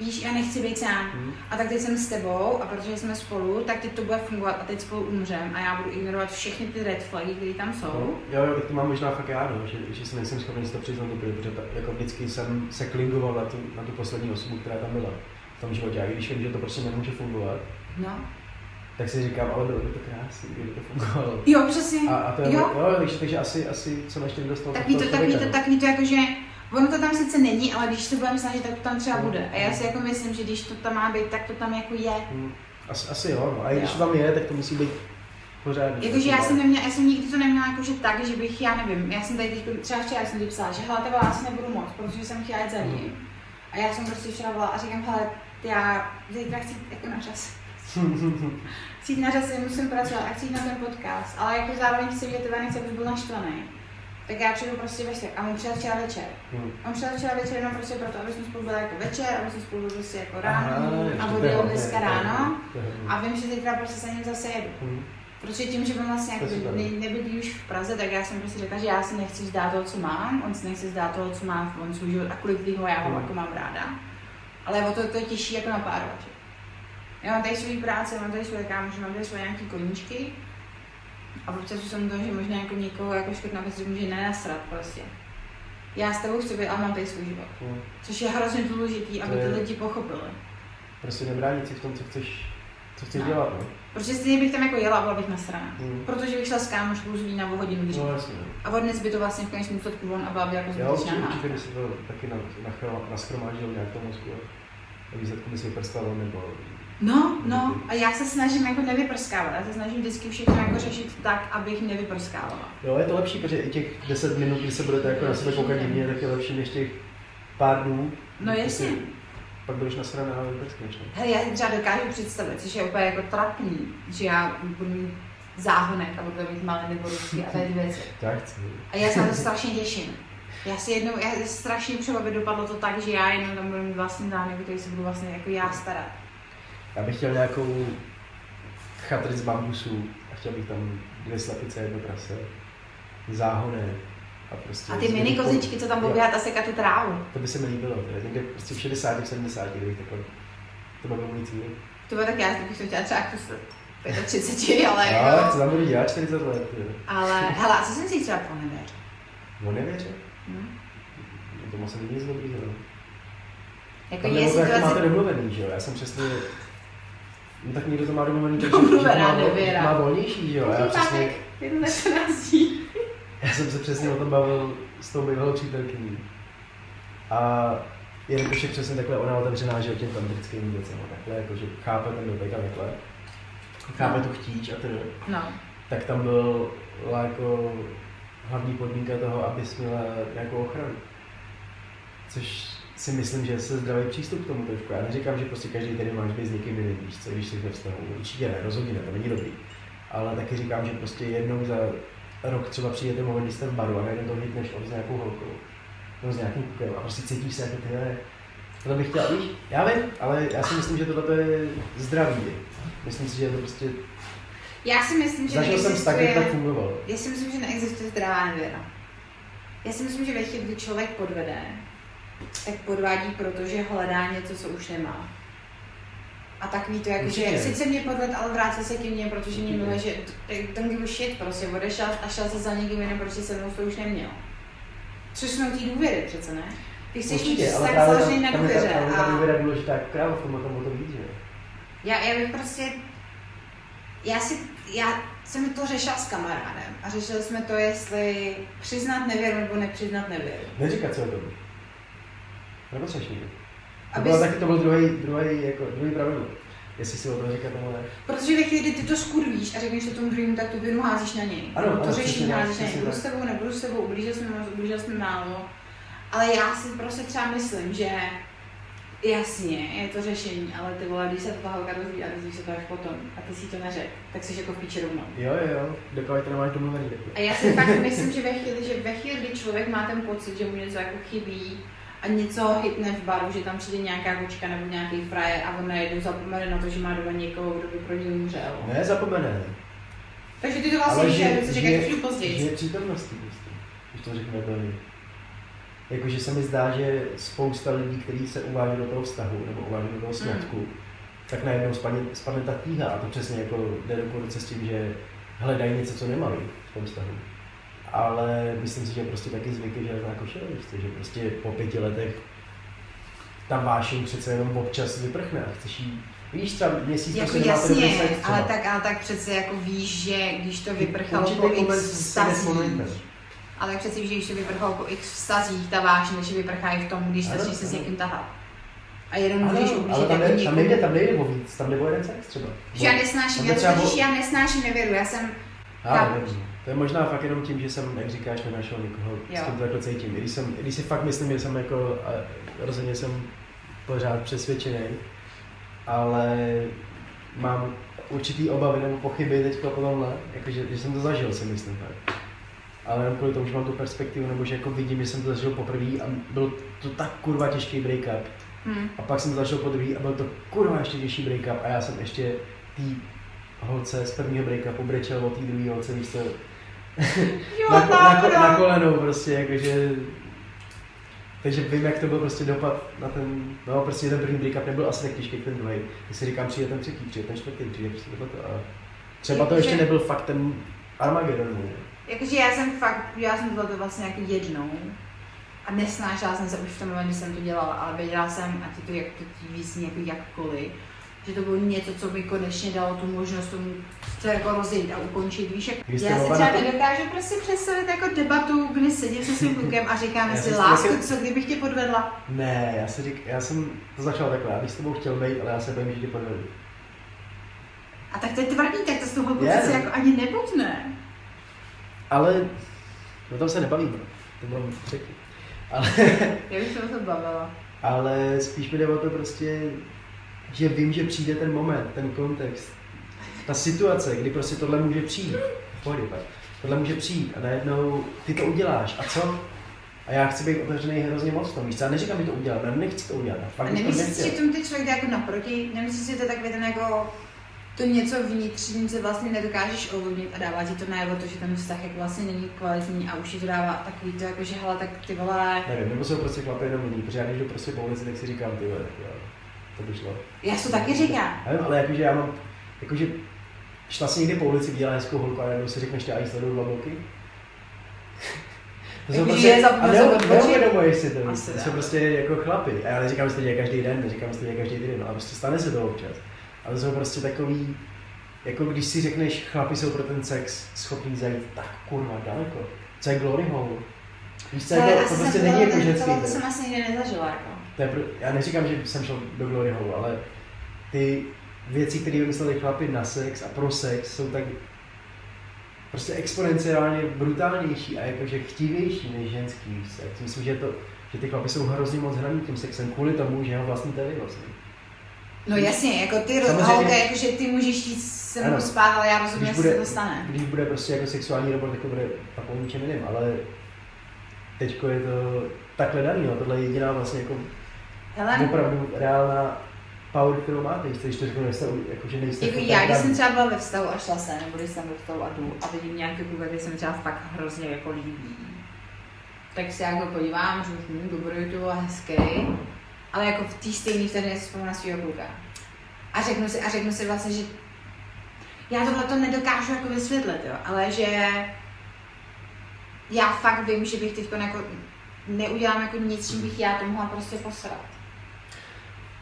Víš, já nechci být sám. Mhm. A tak teď jsem s tebou a protože jsme spolu, tak teď to bude fungovat a teď spolu umřem a já budu ignorovat všechny ty red flagy, které tam jsou. No, jo, jo, tak to mám možná fakt já, no, že, že si nejsem schopný si to přiznat úplně, protože ta, jako vždycky jsem se klingoval na tu, na tu poslední osobu, která tam byla v tom životě. A když vím, že to prostě nemůže fungovat, No. tak si říkám, ale bylo by to krásné, kdyby to fungovalo. Jo, přesně. A, a to je, Jo. jo, takže, takže asi, asi co než někdo dostal Takový to, takový to, takový to jako, že ono to tam sice není, ale když se budeme snažit, tak to tam třeba bude. A já si jako myslím, že když to tam má být, tak to tam jako je. Hmm, asi, asi jo, no. A když to tam je, tak to musí být pořádný. Jakože já jsem neměla, já jsem nikdy to neměla jakože tak, že bych, já nevím, já jsem tady teď, třeba včera jsem ti psala, že hele, tebe asi nebudu moc, protože jsem chtěla jít za ním. A já jsem prostě včera volala a říkám, hele, já zítra chci jako na čas. chci na čas, musím pracovat a chci jít na ten podcast, ale jako zároveň chci vidět tebe, nechci, abys byl naštvaný. Tak já přijdu prostě večer a on přijel včera večer. Hmm. On přijel včera večer jenom prostě proto, aby jsme spolu byli jako večer, aby jsme spolu byli prostě jako ráno Aha, a odjel dneska ráno. A vím, že zítra prostě za ním zase jedu. Hmm. Protože tím, že on vlastně jako ne, nebydlí už v Praze, tak já jsem prostě řekla, že já si nechci vzdát toho, co mám, on si nechce vzdát toho, co má on svůj život a kvůli kterého já ho Hmm. jako mám ráda. Ale o to, to je těžší jako napárovat. že? Já mám tady svůj práce, mám tady svoje kámoše, mám tady svoje nějaké koníčky a občas už jsem to, že možná jako někoho jako škrtná věc, že může nenasrat prostě. Já s tebou chci být, ale mám tady svůj život. Hmm. Což je hrozně důležitý, aby To je- ty lidi pochopili. Prostě nebránit si v tom, co chceš, co chceš No. dělat, no. Protože stejně bych tam jako jela a byla bych nasraná. Hmm. Protože bych šla s kámoškou z Vína o hodinu dřív. No jasně. no. A od dnes by to vlastně v konečném důsledku von a byla by jako Já určitě, zbytečná určitě by si to taky na, na, naschromáždil nějak to mozku a výsledku by si vyprskalo nebo... No, no, a já se snažím jako nevyprskávat. Já se snažím vždycky všechno jako řešit tak, abych nevyprskávala. Jo, je to lepší, protože i těch 10 minut, kdy se budete jako na sebe koukat divně, tak je lepší než těch pár dnů. No kdy jasně. Pak budeš nasraná a vyprskneš. no. Hele, já si třeba dokážu představit, což je úplně jako trapný, že já budu mít záhonek a budu mít malé nebo ruky a tady věci. Tak chci. A já se na to strašně těším. Já si jednou, já strašně třeba by dopadlo to tak, že já jenom tam budu mít vlastní záhonek, který se budu vlastně jako já starat. Já bych chtěl nějakou chatry z bambusů a chtěl bych tam dvě slepice, jedno prase, záhonek a prostě... A ty mini kozičky, co tam budou běhat a sekat tu trávu. To by se mi líbilo, teda někde prostě v 60, v 70, kdybych takhle, to by byl můj cíl. To bylo tak já, bych to chtěla třeba jako v 35, ale No, ale co tam budu dělat 40 let, jo. Ale, hele, a co jsem si třeba ponevěř? No nevěře, Hm? no, to musí být nic dobrýho. Jako je to to máte situace... domluvený, že jo? Já jsem přesně... No tak někdo to má domluvený, takže má, nevěra. má volnější, že jo? Já, přesně, Pátek, 11. já jsem se přesně o tom bavil s tou bývalou přítelkyní. A je přesně takhle ona otevřená, že o těm tantrickým věcem, a takhle, jako, že chápe ten dotek a takhle. Chápe tu chtíč a tedy. No, Tak tam byla jako hlavní podmínka toho, abys měla nějakou ochranu. Což si myslím, že se zdravý přístup k tomu trošku. Já neříkám, že prostě každý tady máš být s někým jiným, víš co, když jsi ve vztahu. Určitě ne, rozhodně ne, to není dobrý. Ale taky říkám, že prostě jednou za rok třeba přijete moment, jste v baru a najednou to hitneš od s nějakou holkou. No s nějakým kukem a prostě cítíš se jako ty ne. To bych chtěl, víš, já vím, ale já si myslím, že tohle je zdravý. Myslím si, že je to prostě, já si myslím, že zažil jsem vztah, kde tak neexistuje... fungovalo. Já si myslím, že neexistuje zdravá nevěra. Já si myslím, že ve chvíli, kdy člověk podvede, tak podvádí, protože hledá něco, co už nemá. A takový to, jako, že Určitě. sice mě podved, ale vrátil se ke mně, protože mě miluje, že don't give a shit, prostě odešel a šel se za někým jiným, protože se mnou to už neměl. Což jsou ty důvěry přece, ne? Ty chceš mít Určitě, ale vztah právě založený na důvěře. ta, je ta důvěra důležitá jako kráva v tomu to víc, že já, já bych prostě, já si, já jsem to řešila s kamarádem a řešili jsme to, jestli přiznat nevěru nebo nepřiznat nevěru. Neříkat si o tom. Nepotřebuješ nikdy. To, Abys- bylo taky, to byl druhý, druhý, jako, druhý pravidlo. Jestli si o tom říkat nebo ne. Protože ve chvíli, kdy ty to skurvíš a řekneš to tomu druhému, tak tu vinu házíš na něj. Ano, to ano, řešíš, tak, házíš na něj. Budu tak. s tebou, nebudu s tebou, ublížil jsme moc, ublížil jsme málo. Ale já si prostě třeba myslím, že jasně, je to řešení, ale ty vole, když se ta holka dozví a dozví se to až potom a ty si to neřek, tak jsi jako v píči rovnou. Jo, jo, jo, dokud to nemáš domluvený. A já si fakt myslím, že ve chvíli, že ve chvíli, kdy člověk má ten pocit, že mu něco jako chybí a něco ho hitne v baru, že tam přijde nějaká kočka nebo nějaký frajer a on najednou zapomene na to, že má doma někoho, kdo by pro něj umřel. Ne, zapomene. Takže ty to vlastně Ale víš, že, že, že že, později. že přítomností prostě. Když to řekne plně. Jakože se mi zdá, že spousta lidí, kteří se uváží do toho vztahu nebo uváží do toho sňatku, Mm. tak najednou spadne, spadne ta tíha a to přesně jako jde do s tím, že hledají něco, co nemají v tom vztahu. Ale myslím si, že prostě taky zvyky, že jako šeroviště, že prostě po pěti letech ta vášeň přece jenom občas vyprchne a chceš jí, víš, třeba měsíc Jako prostě jasně, třeba. ale tak, ale tak přece jako víš, že když to vyprchalo po x vztazích, ale tak přece víš, že když to vyprchalo po x vztazích, ta vášeň, že vyprchá i v tom, když začneš se s někým tahat. A jenom Ano, můžeš ale ublížit tam, jako ne, tam, nejde, tam nejde o víc, tam jde o jeden sex třeba. Že já nesnáším, tam já, totiž já nesnáším nevěru, já jsem, Ale Chápu. To je možná fakt jenom tím, že jsem, jak říkáš, nenašel někoho, Jo. s kým to takhle cítím. Když, jsem, když si fakt myslím, že jsem jako, a rozhodně jsem pořád přesvědčený, ale mám určitý obavy nebo pochyby teď po tomhle, jakože, že jsem to zažil, si myslím tak. Ale jenom kvůli tomu, že mám tu perspektivu, nebo že jako vidím, že jsem to zažil poprvé a byl to tak kurva těžký break-up. hm, A pak jsem to zažil po druhý a byl to kurva ještě těžší break-up a já jsem ještě tý holce z prvního break-upu brečel o té druhé holce, víš co, jo, na, na, na no. kolenou prostě, jakože... Takže vím, jak to byl prostě dopad na ten, no prostě ten první break-up nebyl asi tak těžký, jak ten druhý. Když si říkám, přijde ten třetí, přijde ten čtvrtý, přijde prostě tohleto a třeba to ještě nebyl fakt ten Armageddon? Jakože já jsem fakt, já jsem tohle vlastně jako jednou a nesnášela jsem se už v tom momentu, jsem to dělala, ale věděla jsem, ať je to jak to ti víc jako jakkoliv, že to bylo něco, co mi konečně dalo tu možnost tomu to jako rozjít a ukončit, víš, jak... Já si třeba nedokážu prostě představit jako debatu, kdy sedím se svým klukem a říkáme si, lásku, taky- co kdybych tě podvedla? Ne, já si řík, já jsem to začal takhle, já bych s tebou chtěl být, ale já se bojím, že tě podvedu. A tak to je tvrdý, tak to z toho Je, pocit no. jako ani nebuď, ne? Ale o tom se nebavíme, to bylo předtím. Ale, Já bych se o to bavila. ale spíš mi jde o to prostě, že vím, že přijde ten moment, ten kontext, ta situace, kdy prostě tohle může přijít. Pak. Tohle může přijít a najednou ty to uděláš. A co? A já chci být otevřený hrozně moc v tom. Víš já neříkám, že to udělat, já nechci to udělat. A fakt to nemyslíš si, že tomu ty člověk jde jako naproti? Nemyslíš si, že to takový ten jako to něco vnitřní, co vlastně nedokážeš ovlivnit a dává ti to najevo to, že ten vztah jako vlastně není kvalitní a už ti to dává takový to, jako že hele, tak ty vole, Nevím, nebo jsou prostě chlapy jenom jiný, protože já když jdu prostě po ulici, tak si říkám, ty vole, tak jo, to by šlo. já to taky říkám. Já vím, ale jakože já mám, jakože šla si někdy po ulici, viděla hezkou holku a najednou si řekneš, že já jí sleduju dva bloky. To jsou prostě, je a neuvědomuješ si to, Asi to jsou prostě jako chlapy. A já neříkám, že to děje každý den, neříkám, že to děje každý týden, ale prostě stane se to občas. Ale to jsou prostě takový, jako když si řekneš, chlapi jsou pro ten sex schopní zajít tak kurva daleko. Co je glory hole? Víš co, Ale jako, to jsem prostě není jako ženský. věc. jsem asi nikdy nezažila, jako. To je pro, já neříkám, že jsem šel do glory hole, ale ty věci, které vymysleli chlapi na sex a pro sex, jsou tak prostě exponenciálně brutálnější a jakože chtivější než ženský sex. Myslím, že, to, že ty chlapi jsou hrozně moc hraní tím sexem kvůli tomu, že ho vlastní tady vlastně. No jasně, jako ty holka, jakože ty můžeš jít se mnou spát, ale já rozumím, bude- se to stane. Když bude prostě jako sexuální robot, tak to bude pak o ničem jiném, ale teďko je to takhle daný, no. tohle je jediná vlastně jako Hele, opravdu reálná power, kterou máte, když to řeknu, nejste, jako, že nejste Jako já, když jsem třeba byla ve vztahu a šla jsem, nebo když jsem ve vztahu a jdu a vidím nějaký kluk, který se mi třeba fakt hrozně jako líbí, tak se jako podívám, že hm, dobrý to bylo hezký, ale jako v té stejné vteřině si vzpomínám na svého kluka. A řeknu si, a řeknu si vlastně, že já tohle to nedokážu jako vysvětlit, jo, ale že já fakt vím, že bych teď jako neudělám jako nic, čím bych já to mohla prostě posrat.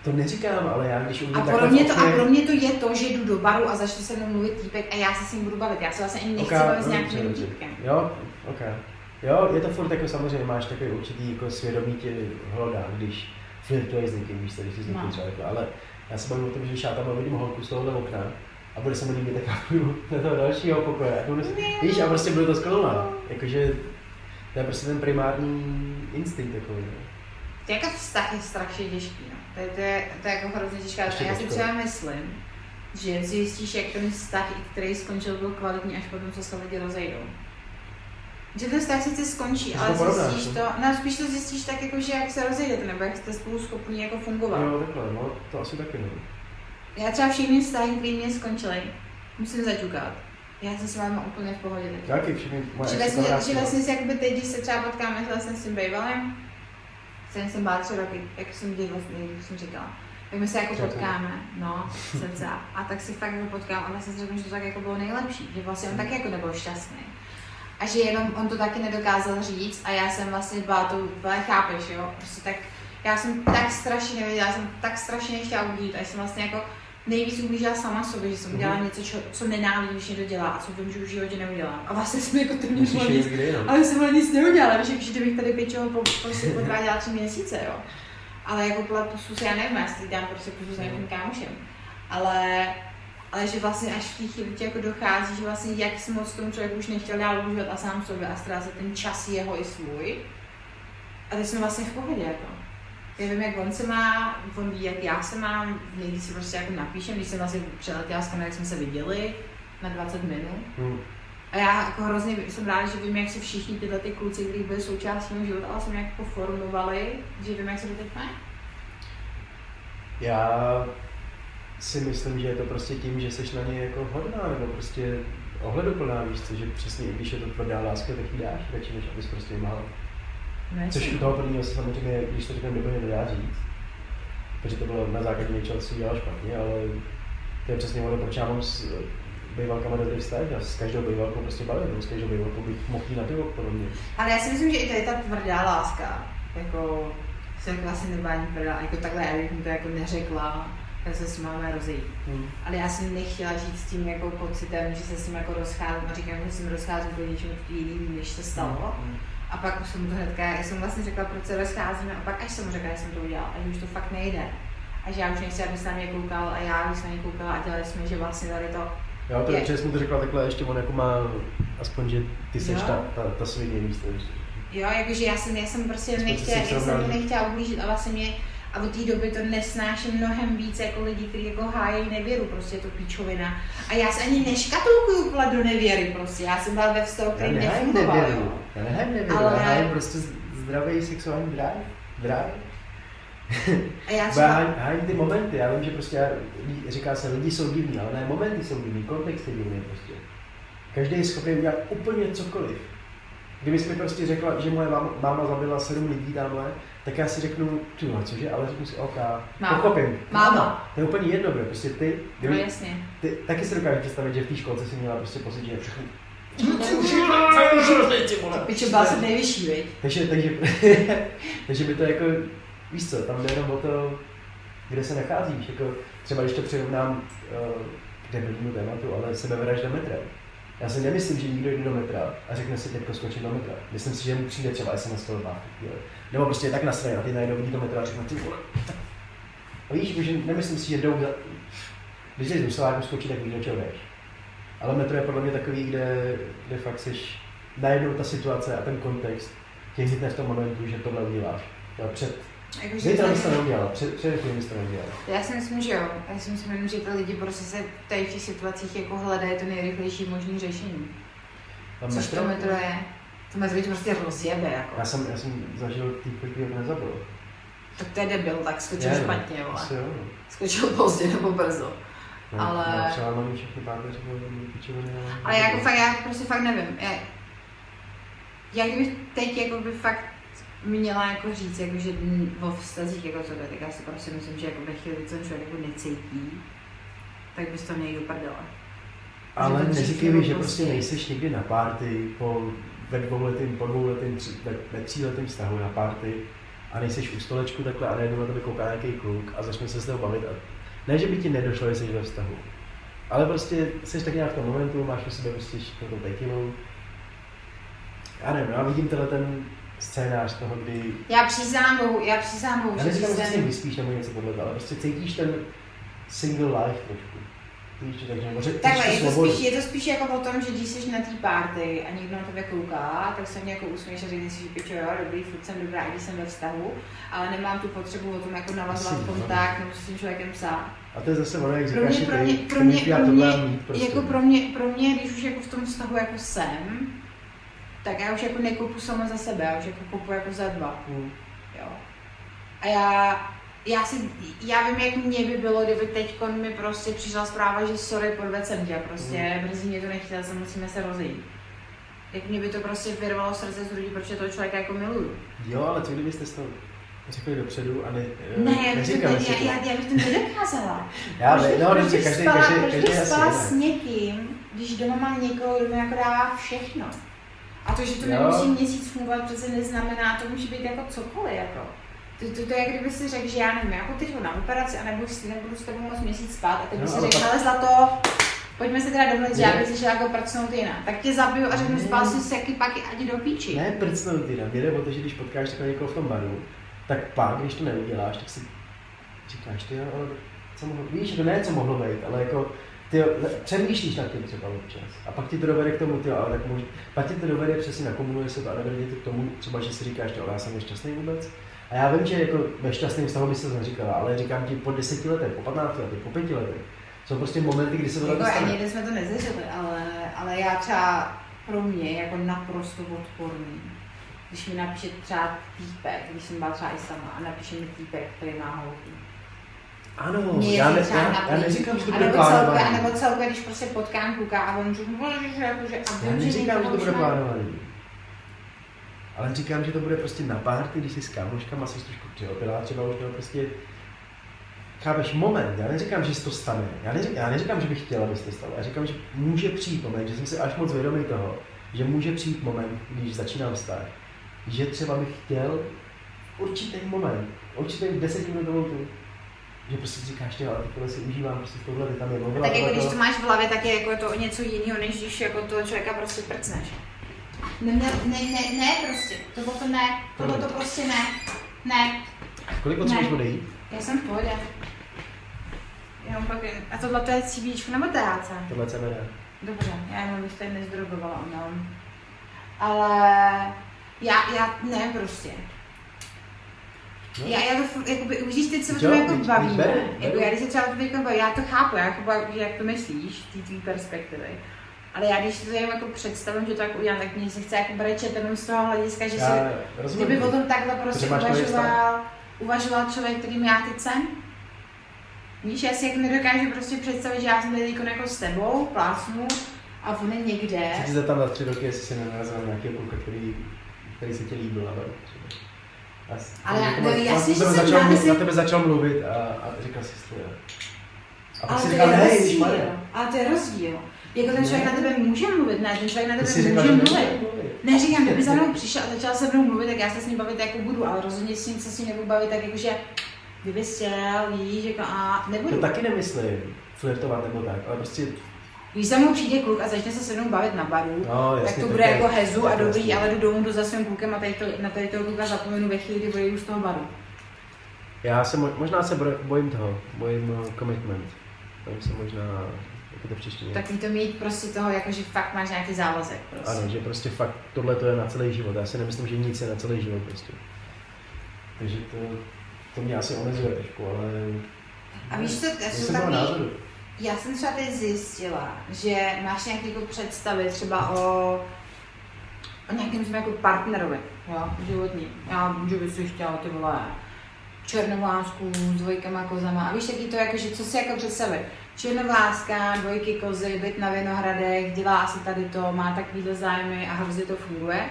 To neříkám, ale já když uvidím A pro, mě to, a pro mě to je to, že jdu do baru a začne se mnou mluvit týpek a já se s ním budu bavit. Já se vlastně ani nechci bavit s no, nějakým dobře, týpkem. Jo, ok. Jo, je to furt jako samozřejmě, máš takový určitý jako svědomí tě hlodá, když flirtuješ s někým, víš, když jsi s někým No. třeba takhle, ale já se bavím o tom, že když já tam vidím holku z tohohle okna a bude se mi líbit, tak já půjdu do toho dalšího pokoje. A budu, víš, a prostě bude to skolona. Jakože to je prostě ten primární instinkt takový. No. To jako vztah je strašně těžký. No. To, je, to, je, jako hrozně těžká. Ještě já si třeba myslím, že zjistíš, jak ten vztah, který skončil, byl kvalitní, až potom, co se lidi rozejdou. Že ten vztah sice skončí, Že ale to porovnáš, zjistíš to, no spíš to zjistíš tak, jako, že jak se rozejdete, nebo jak jste spolu schopni jako fungovat. Jo, takhle, no, to asi taky no. Já třeba všechny vztahy, které mě skončily, musím zaťukat. Já jsem s vámi úplně v pohodě. Jaký všechny moje Že vlastně, že no. vlastně si jakoby teď, když se třeba potkáme vlastně s tím bývalým, jsem jsem byla tři roky, jak jsem vlastně, jak jsem říkala, tak my se jako potkáme, no, cca. A tak si fakt jako potkám a vlastně si řeknu, že to tak jako bylo nejlepší, že vlastně on taky jako nebyl šťastný. A že jenom on to taky nedokázal říct a já jsem vlastně byla to, ale chápeš, jo, prostě tak, já jsem tak strašně nevěděla, já jsem tak strašně nechtěla ublížit a jsem vlastně jako nejvíc ublížila sama sobě, že jsem udělala Mhm. něco, čo, co nenávidím, když někdo dělá a co vím, že už v životě neudělám. A vlastně jsem jako to nic, jít kdy, no. ale jsem ale nic neudělala, že kdybych tady pěčeho po, prostě podváděla tři měsíce, jo. Ale jako byla pusu já nevím, já si dám prostě pusu s nějakým kámošem. Ale, ale že vlastně až v té chvíli ti jako dochází, že vlastně jak moc tomu člověku už nechtěl dál užívat a sám sobě a ztrácet ten čas jeho i svůj. A teď jsme vlastně v pohodě, jako. Já vím, jak on se má, on ví, jak já se mám, někdy si prostě jako napíšem, když jsem vlastně přeletěla s kamerou, jak jsme se viděli na 20 minut. Hm. A já jako hrozně jsem ráda, že vím, jak se všichni tyhle ty kluci, kteří byli součástí mého života, ale jsem nějak poformovali, že vím, jak se to teď má. Já si myslím, že je to prostě tím, že jsi na ně jako hodná, nebo prostě ohleduplná, víš co, že přesně když je to tvrdá láska, tak ji dáš radši, než abys prostě mála. Ne, Což u toho prvního se samozřejmě, když to řekneme, nebude nedá říct, protože to bylo na základě něčeho, co udělal špatně, ale to je přesně ono, proč já mám s bývalkama dobrý vztah, já s každou bývalkou prostě bavím, nebo s každou bývalkou bych mohl jít na pivo, podle mě. Ale já si myslím, že i to je ta tvrdá láska, jako se jako vlastně nebyla ani tvrdá, jako takhle, já bych mu to jako neřekla, tak se s ním máme rozejít. Hmm. Ale já jsem nechtěla žít s tím jako pocitem, že se s ním jako rozcházím a říkám, že ním rozcházím kvůli něčemu jiným, než se stalo. Hmm. A pak už jsem to hnedka, já jsem vlastně řekla, proč se rozcházíme a pak až jsem mu řekla, že jsem to udělala a že už to fakt nejde. A že já už nechci, aby se na mě koukal a já, když se na mě koukala a dělali jsme, že vlastně tady to Jo, to je. jsem mu to řekla takhle, ještě on jako má, aspoň, že ty seš ta, ta, ta svině, víš Jo, jakože já jsem, já jsem prostě nechtěla, já jsem mu nechtěla ublížit a vlastně mě, a od té doby to nesnáším mnohem víc jako lidi, kteří jako hájí nevěru, prostě je to píčovina. A já se ani neškatulkuju vole do nevěry prostě, já jsem byla ve vztahu, který nefungoval. nevěru, já nehájím nevěru, Ale- já hájím prostě zdravý sexuální drive, drive. A já třeba, hájím, hájím ty momenty, já vím, že prostě já, říká se, lidi jsou divní, ale ne, momenty jsou divní, kontext je divný prostě. Každý je schopný udělat úplně cokoliv. Kdyby jsi mi prostě řekla, že moje máma, máma zabila sedm lidí tamhle, tak já si řeknu, ty vole, cože, ale řeknu si, OK, Máma. pochopím. Máma. To je úplně jedno, bro. prostě ty, no kdyby, jasně. ty, taky si dokážeš představit, že v té školce si měla prostě pocit, že je všechno. Piče, byla jsem nejvyšší, viď? Takže, takže, takže by to jako, víš co, tam jde jenom o to, kde se nacházíš, jako třeba když to přirovnám uh, k debilnímu tématu, ale sebevražda metra. Já si nemyslím, že někdo jde do metra a řekne si teďko skočit do metra. Myslím si, že mu přijde třeba SMS to má. Nebo prostě je tak nasraný a ty najednou vidí do metra a řekne ty vole. A víš, že nemyslím si, že jdou za... Když jsi musela jako skočit, tak víš, do. Ale metro je podle mě takový, kde, kde fakt seš najednou ta situace a ten kontext tě hitne v tom momentu, že tohle uděláš. Jo, před, Jakože zítra to- bys to neudělal, před, před chvíli bys to neudělal. Já si myslím, že jo. Já si myslím, že ty lidi prostě se tady v těch situacích jako hledají to nejrychlejší možné řešení. Tam Což to metro je. To metro tě prostě rozjebe, jako. Já jsem, já jsem zažil týpek, který ho nezabil. Tak to je debil, tak skočil Je, no. špatně, vole. Asi jo. no. Skočil pozdě nebo brzo. No, Ale- Má přelámaný všechny páteře, ale- Ale jako fakt, já prostě fakt nevím. Já, já kdybych teď jako by fakt měla jako říct, jako, že o vztazích jako co tak já si prostě myslím, že jako ve chvíli, ten člověk jako necítí, tak bys to měl jít do prdele. Ale to neříkej mi, že prostě později. nejseš někdy na party po ve dvouletým, po dvouletým, tři, ve, ve tříletým vztahu na party a nejseš u stolečku takhle a najednou na tebe kouká nějaký kluk a začne se s tebou bavit. A ne, že by ti nedošlo, že jsi ve vztahu, ale prostě jsi tak nějak v tom momentu, máš u sebe prostě takovou tekilu. Já nevím, já vidím tenhle ten scénář toho, kdy Já přísám Bohu, já přísám Bohu, já že jsem- se s ním vyspíš nebo něco tohle, ale prostě cítíš ten single life trošku. Víš, nebo že Takhle, je to, svobodu. spíš, je to spíš jako o tom, že když jsi na té party a někdo na tebe kouká, tak se mě jako usměješ a řekneš si, že pičo, jo, dobrý, furt jsem dobrá, i když jsem ve vztahu, ale nemám tu potřebu o tom jako navazovat Asi, no. kontakt nebo s tím člověkem psát. A to je zase ono, jak Pro říkáš, mě, pro mě, pro mě, pro mě, mít prostě. jako pro mě, pro mě, když už jako v tom vztahu jako jsem, tak já už jako nekoupu sama za sebe, já už jako koupu jako za dva. Hmm. Jo. A já, já, si, já vím, jak mě by bylo, kdyby teď mi prostě přišla zpráva, že sorry, podvedl jsem tě, prostě Mm. mrzí mě to nechtěla jsem, musíme se rozejít. Jak mě by to prostě vyrvalo srdce z hrudi, protože toho člověka jako miluju. Jo, ale co kdybyste to řekli dopředu a ne, Ne, to, neříkali ne, si já, to. já, já bych to nedokázala. Já, Proč ne, no, proč dobře, bych každý, spala, každý, proč bych spala s někým, když doma mám někoho, kdo mi jako dává všechno. A to, že to Jo. nemusí měsíc fungovat, přece neznamená, to může být jako cokoliv. Jako. To, to, to, je, kdyby si řekl, že já nevím, jako teď na operaci a nebudu, s- nebudu s tebou moc měsíc spát a teď No, by si řekl, ale zlato, pojďme se teda domluvit, že já bych si šla jako pracnout jinak. Tak tě zabiju a řeknu, spal si seky paky a jdi do píči. Ne prcnout ty, jde o to, že když potkáš takhle někoho v tom baru, tak pak, když to neuděláš, tak si říkáš, ty jo, ale co mohlo, víš, to ne, co mohlo být, ale jako, ty přemýšlíš nad tím třeba občas. A pak ti to dovede k tomu, ty ale tak může, pak ti to dovede přesně nakomunuje se to a dovede to k tomu, třeba, že si říkáš, ale já jsem nešťastný vůbec. A já vím, že jako ve šťastném vztahu by se to neříkala, ale říkám ti po deseti letech, po 15 letech, po pěti letech. Jsou prostě momenty, kdy se to Jako, ani jsme to nezažili, ale, ale já třeba pro mě jako naprosto odporný. Když mi napíše třeba týpek, když jsem byla třeba i sama a napíše mi týpek, který má holku. Ano, Mě já, ne, já, já neříkám, že to bude plánovaný. a nebo celkově, když prostě potkám kluka a on říká, že, že, a Já neříkám, že to bude plánovaný. Ale říkám, že to bude prostě na párty, když si s kámoškama jsi trošku přiopila, třeba už to prostě Chápeš, moment, já neříkám, že se to stane, já neříkám, já neříkám, že bych chtěla, aby se to stalo, já říkám, že může přijít moment, že jsem si až moc vědomý toho, že může přijít moment, když začínám vztah, že třeba bych chtěl určitý moment, určitý desetiminutovou tu, že prostě si říkáš, že ale tohle si užívám, prostě tohle tam je mluvila. Tak jako když to máš v hlavě, tak je jako to něco jiného, než když jako toho člověka prostě prcneš. Ne, ne, ne, ne, ne prostě, to to ne, tohle to prostě ne, ne. Kolik potřebuješ vody Já jsem v pohodě. Jenom pak, a tohle to je CBD nebo THC? Tohle CBD. Dobře, já jenom bych tady nezdrogovala, no. Ale já, já ne prostě. No. Já, já to, jakoby, už teď se o tom jako bavíme, jako, já když se třeba teď bavím, já to chápu, já chápu, jak to myslíš, ty tvý perspektivy. Ale já když si to jako představím, že to jako udělám, tak mě se chce jako brečet jenom z toho hlediska, že já si, kdyby o tom takhle prostě uvažoval, uvažoval člověk, kterým já teď jsem, Víš, já si jako nedokážu prostě představit, že já jsem tady jako, jako s tebou, plásnu a on je někde. Chci se tam za tři roky, jestli si nenarazil na nějakého kluka, který, který se ti líbil, ale ale no, jasně, že jsem začal, já, na tebe začal mluvit a, a říkal si to. A pak si říkal, ne, Ale to je rozdíl. Jako ten člověk no. na tebe může mluvit, ne, ten člověk na tebe může říkal, mluvit. Neříkám, kdyby za mnou přišel a začal se mnou mluvit, tak já se s ním bavit jako budu, ale rozhodně s ním se s ním nebudu bavit tak jakože kdyby chtěl, víš, jako a nebudu. To taky nemyslím, flirtovat nebo tak, ale prostě když za mnou přijde kluk a začne se se mnou bavit na baru, no, jasně, tak to bude tak jako hezu a dobrý, ale jdu domů, jdu za svým klukem a tady to, na tady toho kluka zapomenu ve chvíli, kdy odejdu z toho baru. Já se možná se bojím toho, bojím uh, commitment. Bojím se možná, jak to příště. Tak to mít prostě toho, jako že fakt máš nějaký závazek. Prostě. Ano, že prostě fakt tohle to je na celý život. Já si nemyslím, že nic je na celý život prostě. Takže to, to mě asi omezuje trošku, ale... A víš co, já jsem takový, názoru. Já jsem třeba teď zjistila, že máš nějaké jako představy třeba o, o nějakém jsme jako partnerovi, jo, životní. Já, že bys si chtěla ty vole černovlásku s dvojkama kozama. A víš, jaký to jako, že co si jako představit? Černovláska, dvojky kozy, byt na Vinohradech, dělá asi tady to, má takovýhle zájmy a hrozně to funguje.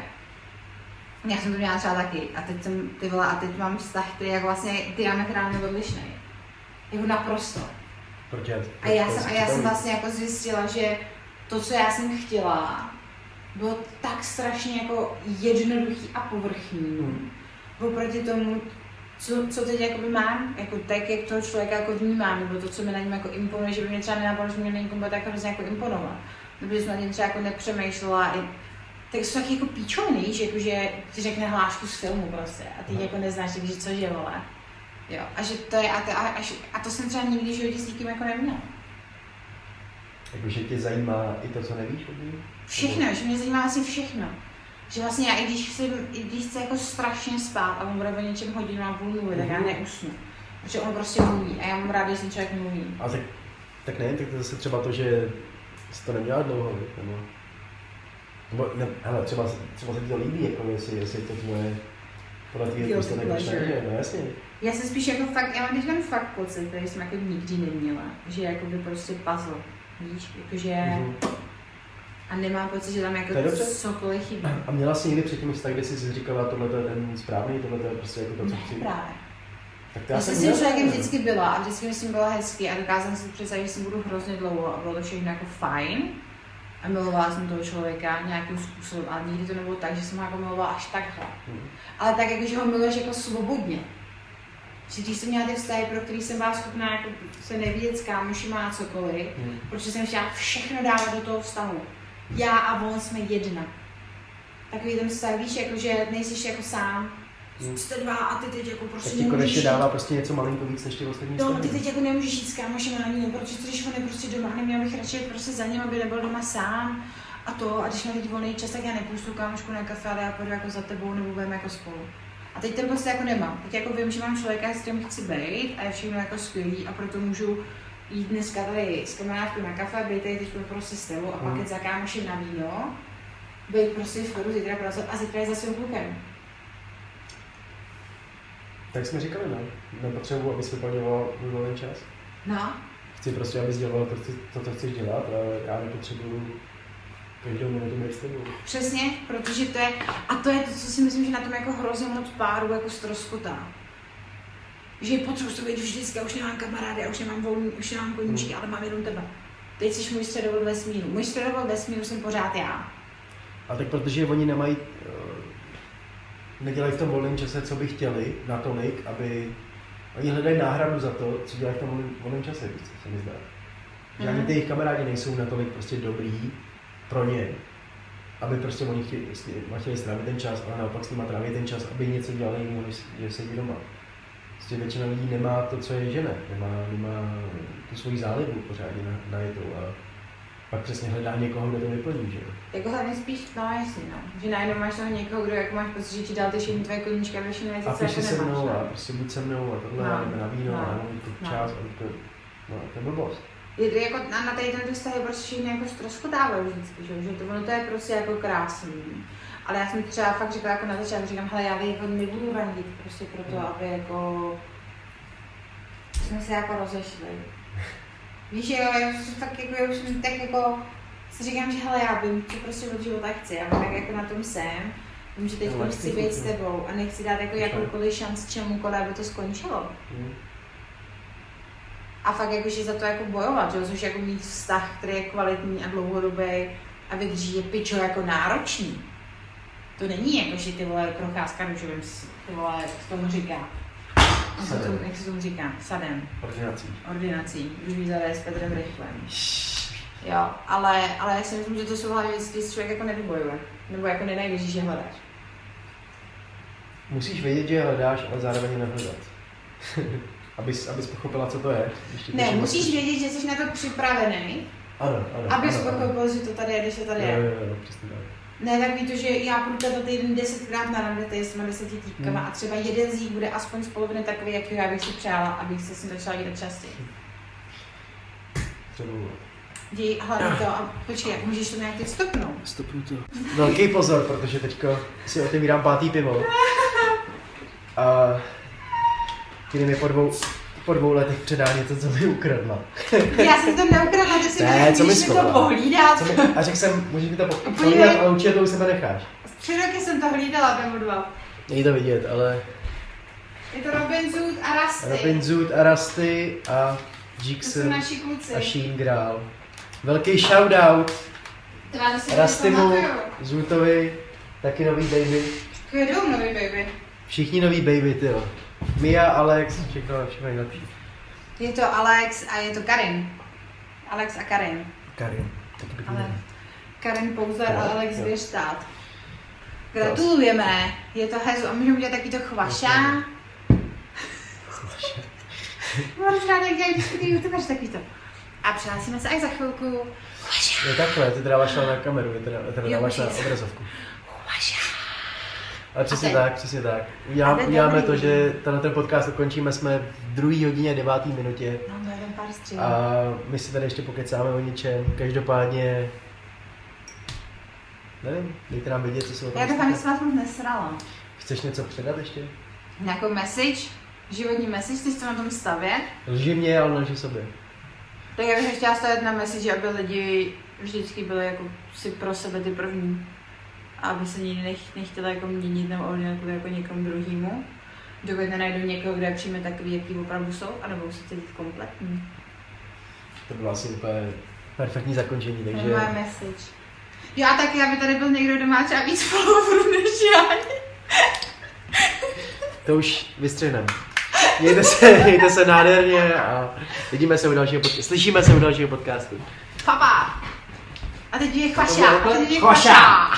Já jsem to měla třeba taky. A teď jsem, ty vole, a teď mám vztah, který je vlastně diametrálně odlišný. Jako naprosto. Proč a já, jsem, a já jsem vlastně jako zjistila, že to, co já jsem chtěla, bylo tak strašně jako jednoduchý a povrchní. Hmm. Oproti tomu, co, co teď jakoby mám, jako tak, jak toho člověka jako vnímám, nebo to, co mi na něm jako imponuje, že by mě třeba nenapadlo, že mě na někom bude tak hrozně jako imponovat. Nebo že jsem na něm třeba jako nepřemýšlela, i, tak jsou taky jako píčovný, že, jako, že ti řekne hlášku z filmu prostě a ty no. jako neznáš, takže co je, vole. Jo, a že to je, a to, a, a to jsem třeba nikdy v životě s nikým jako neměla. Jakože tě zajímá i to, co nevíš od Všechno, že mě zajímá asi všechno. Že vlastně já, i když, si, i když chci jako strašně spát a on bude o něčem hodinu a půl mluvit, tak já mhm. neusnu. Protože on prostě mluví a já mám rád, když ten člověk mluví. A tak, tak ne, tak to zase třeba to, že jsi to neměla dlouho, nebo... Nebo, ne, hele, třeba, třeba se ti to líbí, jako jestli, jestli to tvoje podle tvýho prostě no jasně. Já jsem spíš jako fakt, já mám teď fakt pocit, který jsem jako nikdy neměla, že jako by prostě puzzle, víš, jakože... Mm-hmm. A nemám pocit, že tam jako cokoliv chybí. A měla jsi někdy předtím vztah, kde jsi říkala, tohle je ten správný, tohle je prostě jako to, co chci? právě. Tak já, já jsem s tím člověkem vždycky byla a vždycky mi s tím byla hezky a dokázala jsem si představit, že si budu hrozně dlouho a bylo to všechno jako fajn. A milovala jsem toho člověka nějakým způsobem, ale nikdy to nebylo tak, že jsem ho jako milovala až takhle. Hmm. Ale tak, jako, že ho miluješ jako svobodně. Že když jsem měla ty vztahy, pro který jsem byla schopná jako se nevidět s kámošima a cokoliv, hmm. protože jsem chtěla všechno dávat do toho vztahu. Já a on jsme jedna. Takový ten vztah, víš, jako, že nejsi jako sám, Hmm. Jste dva a ty teď jako prostě tak ti konečně dává prostě něco malinko víc než ty ostatní No, ty teď jako nemůžeš jít s kámošem ani, no, protože když on je prostě doma, neměl bych radši prostě za ním, aby nebyl doma sám a to, a když mám teď volný čas, tak já nepůjdu kámošku na kafe, ale já půjdu jako za tebou nebo budeme jako spolu. A teď ten prostě jako nemám. Teď jako vím, že mám člověka, s kterým chci být a je všechno jako skvělý a proto můžu jít dneska tady s kamarádkou na kafe, být tady teď prostě s tebou a pak hmm. jít za kámošem na víno, být prostě v chodu, zítra pracovat a zítra je za svým klukem. Tak jsme říkali, no. Nepotřebuji, abys vyplňoval můj volný čas. No. Chci prostě, abys dělal to, to, co chceš dělat a já nepotřebuju Přesně, protože to je, a to je to, co si myslím, že na tom jako hrozně moc párů jako stroskotá. Že potřebuji to být vždycky, už nemám kamarády, už nemám volný, už nemám koníčky, hmm. ale mám jenom tebe. Teď jsi můj středovod vesmíru. Můj středovod vesmíru jsem pořád já. A tak protože oni nemají nedělají v tom volném čase, co by chtěli, natolik, aby Oni hledají náhradu za to, co dělají v tom volném- čase, se mi zdá. Že ani Mhm. ty jejich kamarádi nejsou natolik prostě dobrý pro ně, aby prostě oni chtěli, chtěli, strávit ten čas, ale naopak s nima tráví ten čas, aby něco dělali jiného, než že sedí doma. Prostě většina lidí nemá to, co je žene, nemá, nemá tu svoji zálibu pořádně na, na a pak přesně hledá někoho, kdo to vyplní, že. Jako hlavně spíš, no jasně, no. Že najednou máš toho někoho, kdo jako máš pocit, že ti dal ty všechny tvoje koníčky a všechny věci, A co jako píši se nemáš. mnou a no. prostě buď se mnou a tohle, No, no, jdeme na víno no, a no, to no. čas a to, no, to je blbost. Je to jako na, na tady ten vztah je prostě všichni jako ztroskotávají vždycky, že, že to, ono to je prostě jako krásný. Ale já jsem třeba fakt řekla jako na začátku, říkám, hele, já jako nebudu randit prostě proto, Hmm. aby jako jsme se jako rozešli. Víš, jo, já už jsem tak jako, já už jsem tak jako, si říkám, že hele, já vím, co prostě od života chci, já jak jako na tom jsem. Vím, že teď No, chci být s tebou a nechci dát jako jakoukoliv šanci čemukoliv, aby to skončilo. Hm. A fakt jakože za to jako bojovat, že? což jako mít vztah, který je kvalitní a dlouhodobý a vydrží je pičo jako náročný. To není jako, že ty vole procházka růžovým, ty vole, jak se tomu říká. Se Sadem. tomu, jak se tomu říká? Sadem. Ordinací. Ordinací. Druhý zadé s Petrem Rychlem. Jo, ale, ale já si myslím, že to jsou hlavně věci, které si člověk jako nevybojuje. Nebo jako nenajdeš, když je hledáš. Musíš vědět, že je hledáš, ale zároveň je nehledat. abys, abys pochopila, co to je. Ti Ne, musíš message. vědět, že jsi na to připravený, Ano, ano. abys ano, ano. pochopil, že to tady je, když to tady Jo, je. jo, jo, přesně tak. Ne, tak to, že já půjdu tento týden desetkrát na randety s těma deseti týpkama Hmm. a třeba jeden z nich bude aspoň z poloviny takový, jaký já bych si přála, abych se s ním začala vidět častěji. Třeba. Děj hlavně to a počkej, můžeš to nějak teď stopnout. Stopnu to. Velký pozor, protože teďko si otevírám pátý pivo. A který mi po dvou, po dvou letech předá něco, co mi ukradla. Já jsem to neukradla, ty si Ne, co mi to pohlídat. Co mi, a řekl jsem, můžeš mi to pohlídat, ale určitě to u sebe necháš. Tři roky jsem to hlídala, Bemo dva. Není to vidět, ale Je to Robin Zoot a Rusty. Robin Zoot a Rusty a kluci. a Sheen Grál. Velký shoutout nepamatuju. Zootovi, taky nový baby. Kvědou nový baby. Všichni nový baby, ty jo. Mia, Alex, všechno, všechno nejlepší. Je to Alex a je to Karin. Alex a Karin. Karin, taky Ale. Karin Pouzer Jo, a Alex jo. Věštát. Gratulujeme, je to hezu. A můžeme udělat taky to chvaša. Mám ráda, jak dělají vždycky ty youtubeři takový to. A přihlásíme se až za chvilku. Jo takhle, ty teda na kameru, ty teda, teda na obrazovku. Ale přesně A teď- tak, přesně tak. Udělám, A teď uděláme to, že tenhle ten podcast ukončíme, jsme v druhé hodině, devátý minutě. No, ten pár střílů. A my si tady ještě pokecáme o něčem. Každopádně, nevím, dejte nám vědět, co se o tom Já doufám, že myslíte. jsem vás moc nesrala. Chceš něco předat ještě? Nějakou message, životní message, chceš to na tom stavět? Lži mě, ale lži sobě. Tak já bych chtěla stavět na message, aby lidi vždycky byli jako si pro sebe ty první. A aby se nikdy nech, nechtěli jako měnit nebo ovlivňovat jako někomu druhému. Dokud nenajdu někoho, kdo je přijme takový, jaký opravdu jsou, anebo se cítit kompletní. To bylo asi úplně perfektní zakončení, To je takže moje message. Já taky, aby tady byl někdo, kdo má třeba víc followerů než já. to už vystřihneme. Mějte se, mějte se nádherně a vidíme se u dalšího podcastu. Slyšíme se u dalšího podcastu. Papa! A teď je chvaša, a teď je chvaša.